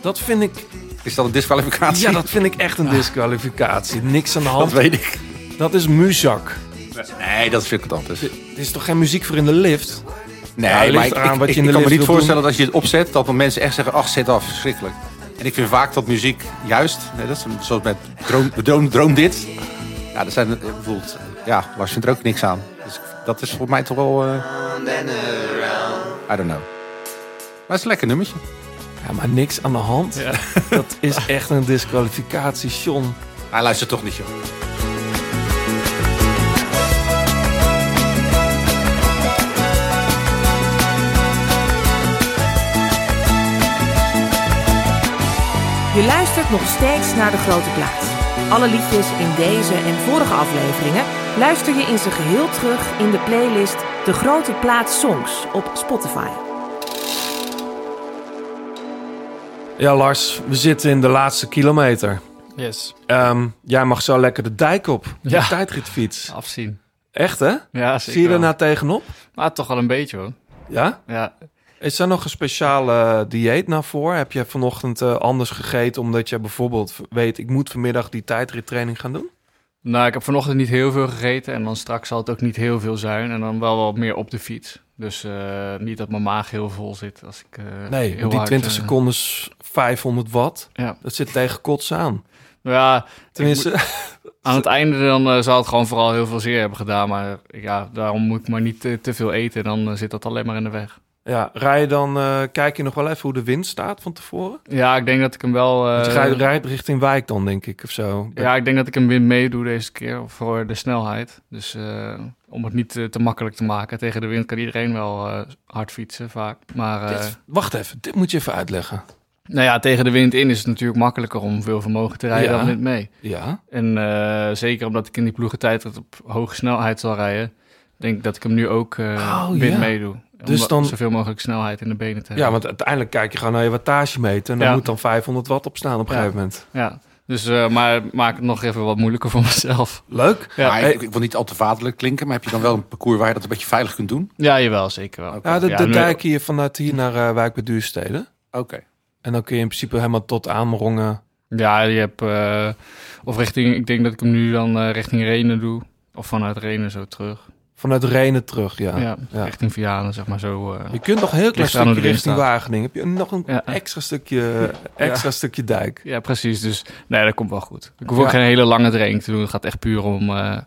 Dat vind ik... Is dat een disqualificatie? Ja, dat vind ik echt een disqualificatie. Niks aan de hand. Dat weet ik. Dat is muzak. Nee, dat vind ik wat anders. Er is toch geen muziek voor in de lift? Nee, Ja, maar ik, ik, wat je ik- in de ik kan me niet voorstellen dat als je het opzet, dat dan mensen echt zeggen, ach, zet af, verschrikkelijk. En ik vind vaak dat muziek juist, nee, dat is zoals met Droom, droom, droom dit. Ja, er zijn, eh, bijvoorbeeld, ja, Lars vindt er ook niks aan. Dus dat is voor mij toch wel, eh, I don't know. Maar het is een lekker nummertje. Ja, maar niks aan de hand. Dat is echt een disqualificatie, John. Hij luistert toch niet, joh. Luistert nog steeds naar De Grote Plaats. Alle liedjes in deze en vorige afleveringen luister je in zijn geheel terug in de playlist De Grote Plaats Songs op Spotify. Ja, Lars, we zitten in de laatste kilometer. Yes. Ehm, jij mag zo lekker de dijk op. De Ja. tijdritfiets. Afzien. Echt, hè? Ja, zeker Zie je er nou tegenop? Maar toch wel een beetje hoor. Ja? Ja. Is er nog een speciale dieet nou voor? Heb je vanochtend eh, anders gegeten omdat je bijvoorbeeld weet... ik moet vanmiddag die tijdrittraining gaan doen? Nou, ik heb vanochtend niet heel veel gegeten en dan straks zal het ook niet heel veel zijn. En dan wel wat meer op de fiets. Dus eh, niet dat mijn maag heel vol zit als ik eh, Nee, heel die hard, 20 eh, seconden is 500 watt. Ja. Dat zit tegen kots aan. Ja, Tenminste, moet- aan het einde dan zal het gewoon vooral heel veel zeer hebben gedaan. Maar ja, daarom moet ik maar niet te, te veel eten. Dan zit dat alleen maar in de weg. Ja, rij je dan, eh, kijk je nog wel even hoe de wind staat van tevoren? Ja, ik denk dat ik hem wel... eh, je rijdt, rijdt richting Wijk dan, denk ik, of zo. Ja, ik denk dat ik hem weer meedoe deze keer voor de snelheid. Dus eh, om het niet eh, te makkelijk te maken. Tegen de wind kan iedereen wel eh, hard fietsen vaak. Maar eh, Dit- wacht even, dit moet je even uitleggen. nou ja, tegen de wind in is het natuurlijk makkelijker om veel vermogen te rijden Ja. dan wind mee. Ja, En eh, zeker omdat ik in die ploegentijd op hoge snelheid zal rijden, denk ik dat ik hem nu ook eh Oh, wind ja. meedoe. Dus Om dan- zoveel mogelijk snelheid in de benen te hebben. ja, want uiteindelijk kijk je gewoon naar je wattagemeter... en dan Ja. moet dan 500 watt op staan op een Ja. gegeven moment. Ja, dus eh, maar maak het nog even wat moeilijker voor mezelf. Leuk. Ja, Maar hey. ik, ik wil niet al te vaderlijk klinken, maar heb je dan wel een parcours waar je dat een beetje veilig kunt doen? ja jawel, zeker wel. Ja, de, Ja, de nu- dijk hier vanuit hier naar eh, Wijk bij Duurstede. Oké. En dan kun je in principe helemaal tot aanrongen. Ja, je hebt... eh, of richting... Ik denk dat ik hem nu dan richting Renen doe. Of vanuit Renen zo terug. Vanuit Renen terug, ja. Ja, Ja. richting Vianen, zeg maar zo. eh. Je kunt nog een heel klein stukje de richting staat. Wageningen. Heb je nog een Ja. extra stukje, extra stukje dijk. Ja, precies. Dus nee, dat komt wel goed. Ik hoef ook geen hele lange training te doen. Het gaat echt puur om, eh,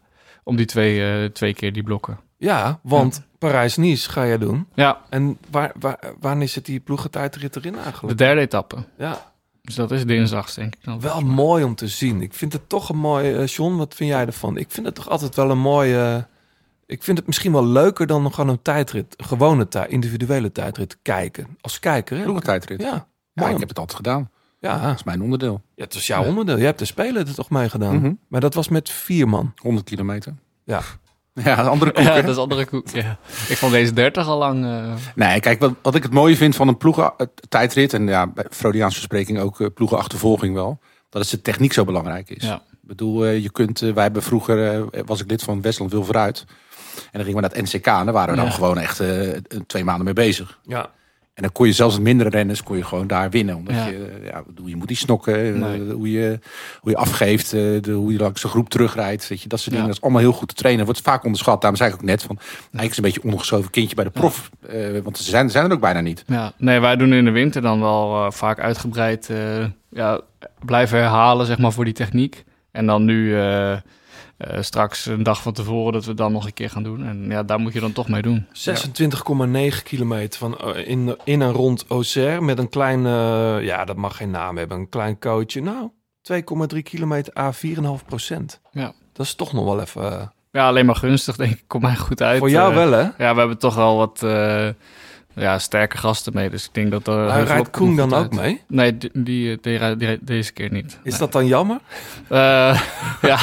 om die twee, eh, twee keer die blokken. Ja, want Parijs-Nice ga je doen. Ja, En waar, waar, wanneer zit die ploegentijdrit erin de eigenlijk? derde etappe. Ja, Dus dat is dinsdags, denk ik dan. wel mooi om te zien. Ik vind het toch een mooi... eh John, wat vind jij ervan? Ik vind het toch altijd wel een mooie... ik vind het misschien wel leuker dan gewoon een tijdrit, een gewone tijd, individuele tijdrit kijken. Als kijker, hè? Ploegentijdrit. Ja, Ja, mooi ik heb het altijd gedaan. ja. Dat is mijn onderdeel. ja, het is jouw onderdeel. Je hebt de Spelen er toch mee gedaan. Mhm. Maar dat was met vier man. 100 kilometer. Ja. Ja, een andere koek. Ja, hè? dat is andere koek. Ja. Ik vond deze 30 al lang. eh, Nee, kijk, wat, wat ik het mooie vind van een ploegentijdrit... en ja, bij Freudiaanse verspreking ook uh, ploegenachtervolging wel... dat is de techniek zo belangrijk is. Ja. Ik bedoel, eh, je kunt... eh, wij hebben vroeger, eh, was ik lid van Westland Wil Vooruit... en dan gingen we naar het NCK... en daar waren we dan Ja. gewoon echt eh, twee maanden mee bezig. Ja. En dan kon je zelfs met mindere renners kon je gewoon daar winnen. Omdat Ja. je, eh, ja, bedoel, je moet die snokken, eh, Nee. hoe, je, hoe je afgeeft, de, hoe je langs de groep terugrijdt. Weet je, dat soort Ja. dingen. Dat is allemaal heel goed te trainen. Wordt vaak onderschat. Daarom zei ik ook net van, eigenlijk is een beetje ongeschoven kindje bij de prof. Want ze zijn, zijn er ook bijna niet. Ja, nee, wij doen in de winter dan wel vaak uitgebreid ja, blijven herhalen, zeg maar, voor die techniek. En dan nu eh, straks een dag van tevoren dat we dan nog een keer gaan doen. En ja, daar moet je dan toch mee doen. 26,9 kilometer van eh, in, in en rond Auxerre met een klein, eh, ja, dat mag geen naam hebben, een klein coachje. Nou, 2,3 kilometer A, 4,5 procent. Ja. Dat is toch nog wel even. Ja, alleen maar gunstig, denk ik. Komt mij goed uit. voor jou wel, hè? Ja, we hebben toch wel wat ja, sterke gasten mee. Dus ik denk dat er... Maar rijdt Koen dan ook mee? Nee, die, die, die deze keer niet. Is dat dan jammer? Eh, ja,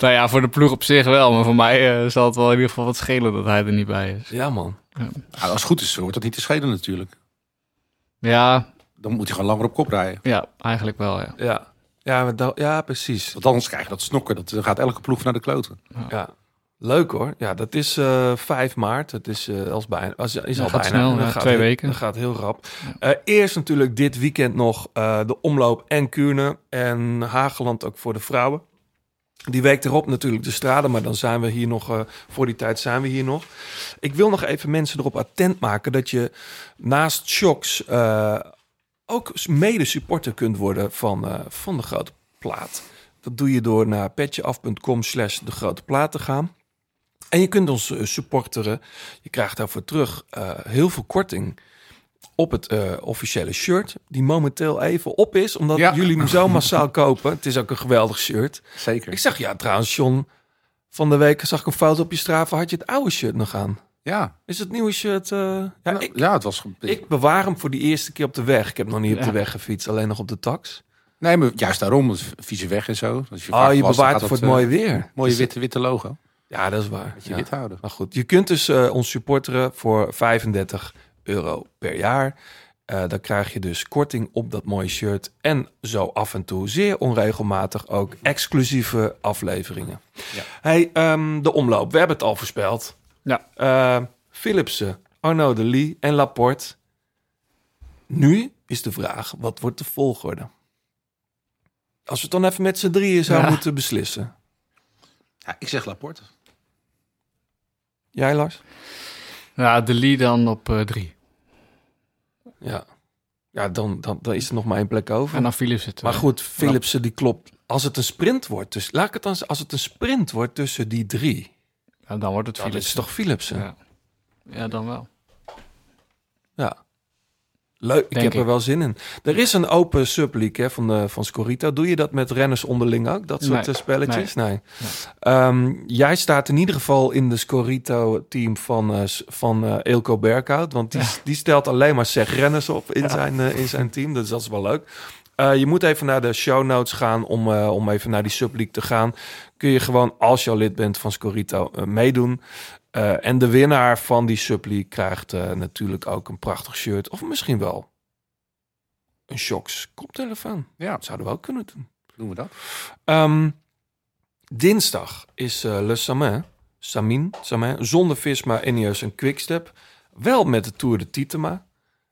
nou ja, voor de ploeg op zich wel. Maar voor mij eh, zal het wel in ieder geval wat schelen dat hij er niet bij is. Ja, man. Nou, als het goed is, wordt dat niet te schelen natuurlijk. Ja, Dan moet hij gewoon langer op kop rijden. ja eigenlijk wel, ja. Ja, ja, maar ja precies. Want anders krijg je dat snokken. Dat dan gaat elke ploeg naar de kloten. Ja. Leuk hoor. Ja, dat is eh 5 maart. Het is, eh als bijna, als, is al gaat bijna. snel, Dat ja, gaat twee heel- weken. Dat gaat heel rap. Eh, eerst natuurlijk dit weekend nog de omloop en Kuurne en Hageland ook voor de vrouwen. Die week erop natuurlijk de straden, maar dan zijn we hier nog, voor die tijd zijn we hier nog. Ik wil nog even mensen erop attent maken dat je naast shocks ook mede supporter kunt worden van, van de grote plaat. Dat doe je door naar petjeaf.com slash de grote plaat te gaan. En je kunt ons eh, supporteren. Je krijgt daarvoor terug eh, heel veel korting op het eh, officiële shirt. Die momenteel even op is, omdat Ja. jullie hem zo massaal kopen. Het is ook een geweldig shirt. Zeker. Ik zeg ja, trouwens, John. Van de week zag ik een foto op je straven. Had je het oude shirt nog aan? Ja, Is het nieuwe shirt? ja, ik, ja, het was... ik bewaar hem voor die eerste keer op de weg. Ik heb nog niet op de weg gefietst, alleen nog op de tax. Nee, maar juist daarom. Het vieze weg en zo. Als je Oh, je bewaart het voor het dat, mooie weer. Mooie Dus- witte, witte logo. Ja, dat is waar. Je Ja. wit houden. Maar goed, je kunt dus eh, ons supporteren voor 35 euro per jaar. Eh, dan krijg je dus korting op dat mooie shirt. En zo af en toe, zeer onregelmatig, ook exclusieve afleveringen. Ja. Hey, ehm, de omloop. We hebben het al voorspeld. Ja. Eh, Philipsen, Arnaud de Lee en Laporte. Nu is de vraag, wat wordt de volgorde? Als we het dan even met z'n drieën zouden Ja. moeten beslissen. Ja, ik zeg Laporte. Jij, Lars? Ja, de lead dan op eh, drie. Ja. Ja, dan, dan, dan is er nog maar één plek over. En dan Philips zitten. Maar goed, Philipsen die klopt. Als het een sprint wordt, dus laat ik het dan als het een sprint wordt tussen die drie, Ja, dan wordt het dan Philips. is toch Philipsen? Ja. Ja. ja, dan wel. Leuk, ik heb er wel zin in. Er is een open subleague hè, van, de, van Scorito. Doe je dat met renners onderling ook, dat soort Nee. eh, spelletjes? Nee. Ehm, jij staat in ieder geval in de Scorito-team van, eh, s- van eh Ilko Berghout. Want die, die stelt alleen maar zeg renners op in, zijn, eh, in zijn team. Dus dat is wel leuk. Eh, je moet even naar de show notes gaan om, eh, om even naar die subleague te gaan. Kun je gewoon, als je al lid bent van Scorito, eh, meedoen. Eh, en de winnaar van die subleague krijgt eh, natuurlijk ook een prachtig shirt. Of misschien wel een Shocks koptelefoon. Ja, Dat zouden we ook kunnen doen. doen we dat. Ehm, dinsdag is eh, Le Samin, Samin, Samin, zonder Visma, Ineos en Quickstep. Wel met de Tour de Titema.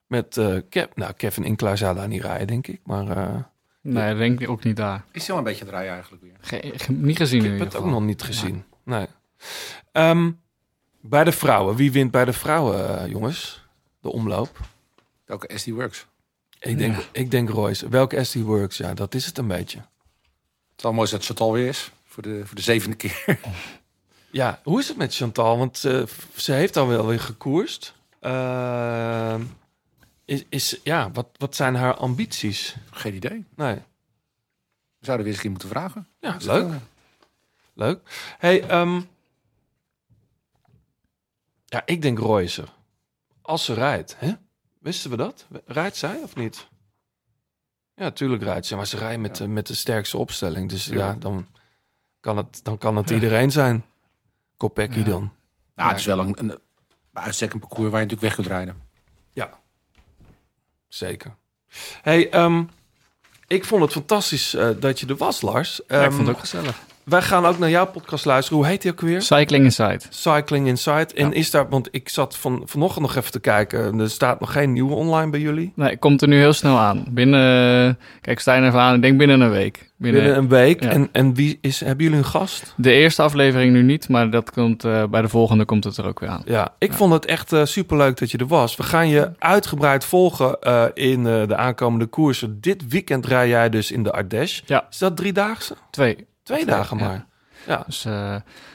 Met eh, Kev, nou, Kevin Inkelaar zou daar niet rijden, denk ik. Maar eh, Nee, dat denk ik ook niet daar. Is hij al een beetje rijden eigenlijk weer? Ge- ge- niet gezien ik heb het ook nog niet gezien. Nee. Ehm, bij de vrouwen. Wie wint bij de vrouwen, eh, jongens? De omloop. Welke SD Works? Ik denk, Ja. ik denk Royce. Welke SD Works? Ja, dat is het een beetje. Het is wel mooi dat Chantal weer is. Voor de, voor de zevende keer. Ja, hoe is het met Chantal? Want eh, ze heeft al wel weer gekoerst. Ehm, is, is, ja, wat, wat zijn haar ambities? Geen idee. Nee. We zouden weer eens moeten vragen. Ja, leuk. Leuk. Hey, ehm, ja, ik denk Royce. Als ze rijdt, hè? Wisten we dat? Rijdt zij of niet? Ja, tuurlijk rijdt ze. Maar ze rijdt met, de- met de sterkste opstelling. Dus ja, Ja. dan kan het, dan kan het iedereen zijn. Kopecky dan. Nou, het is wel een, een, een parcours waar je natuurlijk weg kunt rijden. Ja, zeker. Hey, ehm, ik vond het fantastisch eh, dat je er was, Lars. Ik Ehm, vond het ook gezellig. Wij gaan ook naar jouw podcast luisteren. Hoe heet die ook weer? Cycling Inside. Cycling Insight. En Ja. is daar, want ik zat van, vanochtend nog even te kijken. Er staat nog geen nieuwe online bij jullie. Nee, komt er nu heel snel aan. Binnen, kijk, Stijn even aan. Ik denk binnen een week. Binnen, een week. ja. En, en wie is, hebben jullie een gast? De eerste aflevering nu niet, maar dat komt, eh, bij de volgende komt het er ook weer aan. Ja, ik vond het echt super superleuk dat je er was. We gaan je uitgebreid volgen eh, in eh, de aankomende koersen. Dit weekend rij jij dus in de Ardèche. Ja. Is dat driedaagse? Twee. Twee dagen maar. Ja. Dus, eh,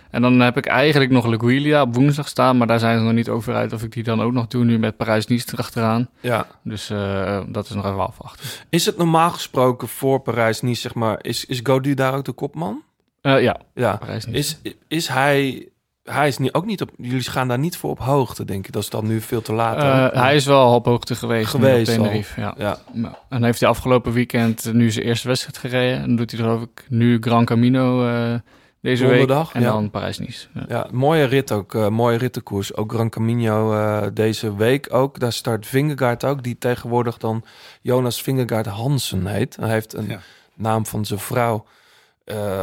en dan heb ik eigenlijk nog Leguilia op woensdag staan, maar daar zijn ze nog niet over uit of ik die dan ook nog doe, nu met Parijs-Nice erachteraan. ja. Dus eh, dat is nog even afwachten. Is het normaal gesproken voor Parijs niet, zeg maar, is, is Gaudu daar ook de kopman? Eh, ja, Ja. Parijs-Nice. Is, is hij, hij is niet, ook niet op, jullie gaan daar niet voor op hoogte, denk ik. Dat is dan nu veel te laat. Eh, hij is wel op hoogte geweest, Geweest op Tenerife. Ja. Ja. Ja. En heeft hij afgelopen weekend nu zijn eerste wedstrijd gereden. En dan doet hij geloof ik nu Gran Camino eh, deze Donderdag, week. En ja. dan Parijs-Nice. Ja. Ja, mooie rit ook. eh, mooie rittenkoers. Ook Gran Camino deze week ook. Daar start Vingegaard ook. Die tegenwoordig dan Jonas Vingegaard Hansen heet. Hij heeft een naam van zijn vrouw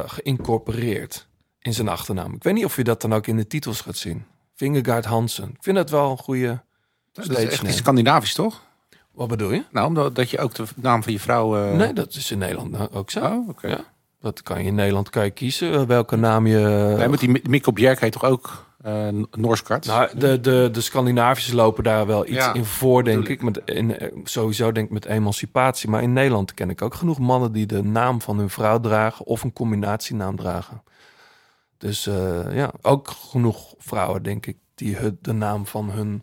geïncorporeerd in zijn achternaam. Ik weet niet of je dat dan ook in de titels gaat zien. Vingegaard Hansen. Ik vind dat wel een goede Dat is echt name. Scandinavisch, toch? Wat bedoel je? Nou, omdat dat je ook de naam van je vrouw... eh, Nee, dat is in Nederland nou ook zo. Oh, oké. Ja. Dat kan je in Nederland kan je kiezen eh, welke naam je... Nee, maar die Mi- Mikko Bjerk heet toch ook eh Noorskart? Nou, de, de, de Scandinavische lopen daar wel iets Ja, in voor, denk ik. Met, in, sowieso denk ik met emancipatie. Maar in Nederland ken ik ook genoeg mannen die de naam van hun vrouw dragen of een combinatienaam dragen. Dus eh, ja, ook genoeg vrouwen, denk ik, die het, de naam van hun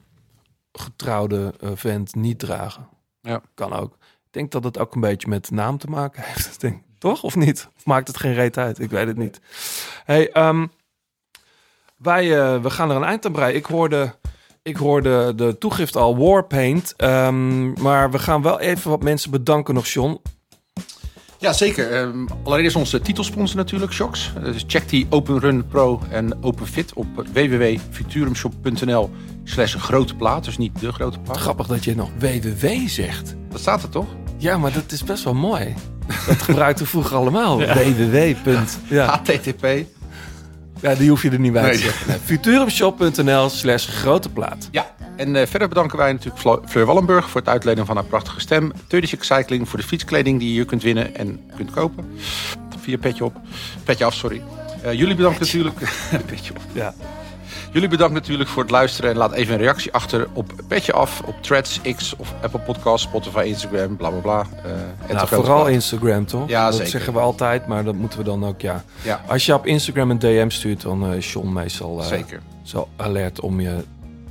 getrouwde eh, vent niet dragen. Ja. Kan ook. Ik denk dat het ook een beetje met naam te maken heeft. Denk, toch? Of niet? Of maakt het geen reet uit? Ik weet het niet. Hey, ehm, wij eh, we gaan er een eind aan breien. Ik hoorde, ik hoorde de toegift al Warpaint. ehm, maar we gaan wel even wat mensen bedanken nog, John. Ja, zeker. Ehm, allereerst onze titelsponsor natuurlijk, Shocks. Eh, Dus check die Open Run Pro en OpenFit op www.futurumshop.nl slash grote plaat. Dus niet de grote plaat. Grappig dat je nog WWW zegt. Dat staat er toch? Ja, maar dat is best wel mooi. Dat gebruikten we vroeger allemaal. WWW. punt. Ja. HTTP. ja, die hoef je er niet bij te Nee. zeggen. Nee, Futurumshop.nl slash grote plaat. Ja, en eh, verder bedanken wij natuurlijk Fleur Wallenburg voor het uitlenen van haar prachtige stem. Turdish Cycling voor de fietskleding die je hier kunt winnen en kunt kopen. Via Petje op. Petje af, sorry. Eh, jullie bedankt natuurlijk. Petje op. Ja. Jullie bedankt natuurlijk voor het luisteren. En laat even een reactie achter op Petje af, op Threads, X of Apple Podcasts, Spotify, Instagram, bla bla bla. En Nou, vooral Instagram, toch? Ja, dat zeker. zeggen we altijd, maar dat moeten we dan ook, ja. Ja. Als je op Instagram een DM stuurt, dan is John meestal Zeker. zo alert om je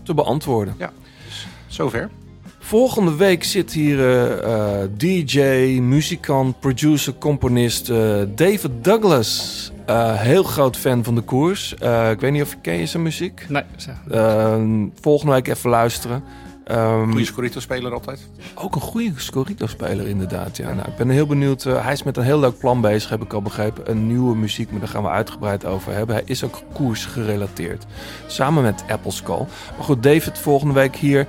te beantwoorden. Ja, dus zover. Volgende week zit hier eh, eh, DJ, muzikant, producer, componist eh, David Douglas. Heel groot fan van de koers. Ik weet niet of je ken je zijn muziek. Nee, zeg. Eh, volgende week even luisteren. Ehm, Goede Scorito-speler altijd. ook een goede Scorito-speler inderdaad. Ja. Nou, ik ben heel benieuwd. eh, hij is met een heel leuk plan bezig, heb ik al begrepen. Een nieuwe muziek, maar daar gaan we uitgebreid over hebben. Hij is ook koers gerelateerd. Samen met Apple Skull. Maar goed, David volgende week hier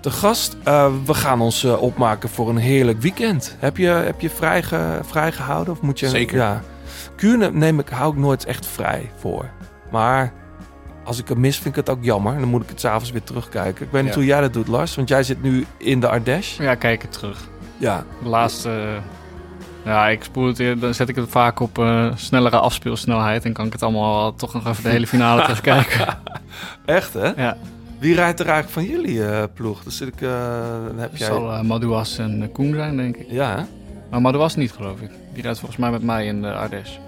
te gast. Eh, we gaan ons eh, opmaken voor een heerlijk weekend. Heb je, heb je vrij, ge- vrijgehouden? Of moet je, Zeker. Ja. Kuurne neem ik, hou ik nooit echt vrij voor. Maar als ik hem mis, vind ik het ook jammer. Dan moet ik het s'avonds weer terugkijken. Ik weet niet Ja. hoe jij dat doet, Lars. Want jij zit nu in de Ardèche. Ja, kijk het terug. Ja. De laatste... eh, ja, ik spoel het dan zet ik het vaak op eh, snellere afspeelsnelheid. En kan ik het allemaal toch nog even de hele finale terugkijken. Echt, hè? Ja. Wie rijdt er eigenlijk van jullie eh, ploeg? Dus ik, dan heb Het jij... zal Madouas en Koen zijn, denk ik. Ja, hè? Maar Madouas niet, geloof ik. Die rijdt volgens mij met mij in de Ardèche.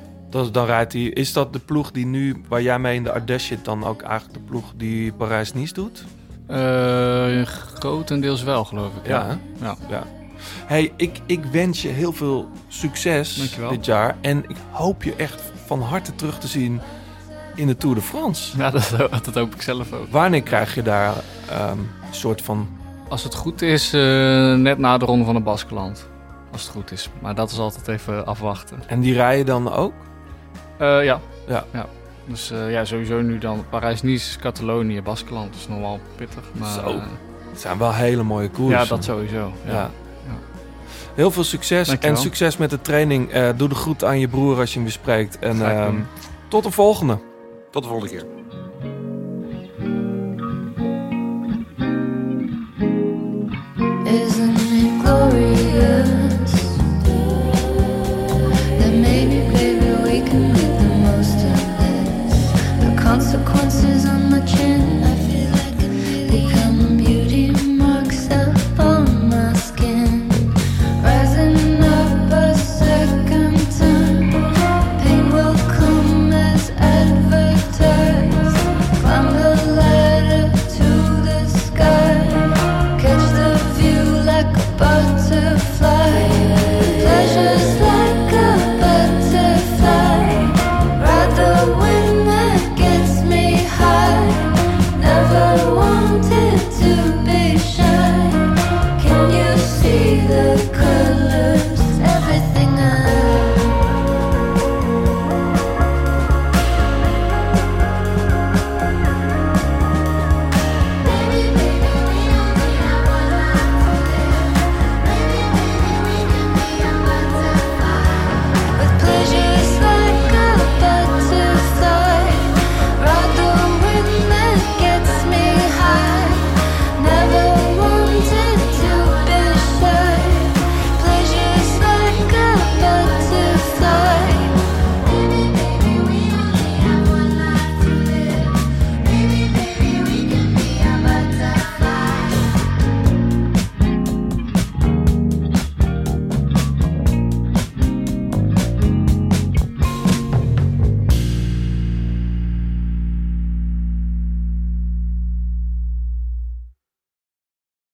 Dus dan rijdt hij... Is dat de ploeg die nu, waar jij mee in de Ardèche zit, dan ook eigenlijk de ploeg die Parijs-Nice doet? Eh, grotendeels wel, geloof ik. Ja, Ja. ja. Ja. Hey, ik, ik wens je heel veel succes Dankjewel. dit jaar. En ik hoop je echt van harte terug te zien in de Tour de France. Ja, dat, dat hoop ik zelf ook. Wanneer krijg je daar ehm, een soort van... Als het goed is, eh, net na de ronde van het Baskeland. Als het goed is. Maar dat is altijd even afwachten. En die rijden dan ook? Eh, ja. ja. ja. Dus eh, ja, sowieso nu dan Parijs-Nice, Catalonië, Baskeland. Dat is nogal pittig. Maar, het eh, zijn wel hele mooie koersen. Ja, dat sowieso. Ja. ja. Heel veel succes en succes met de training. doe de groet aan je broer als je hem weer spreekt. En ehm, tot de volgende. Tot de volgende keer.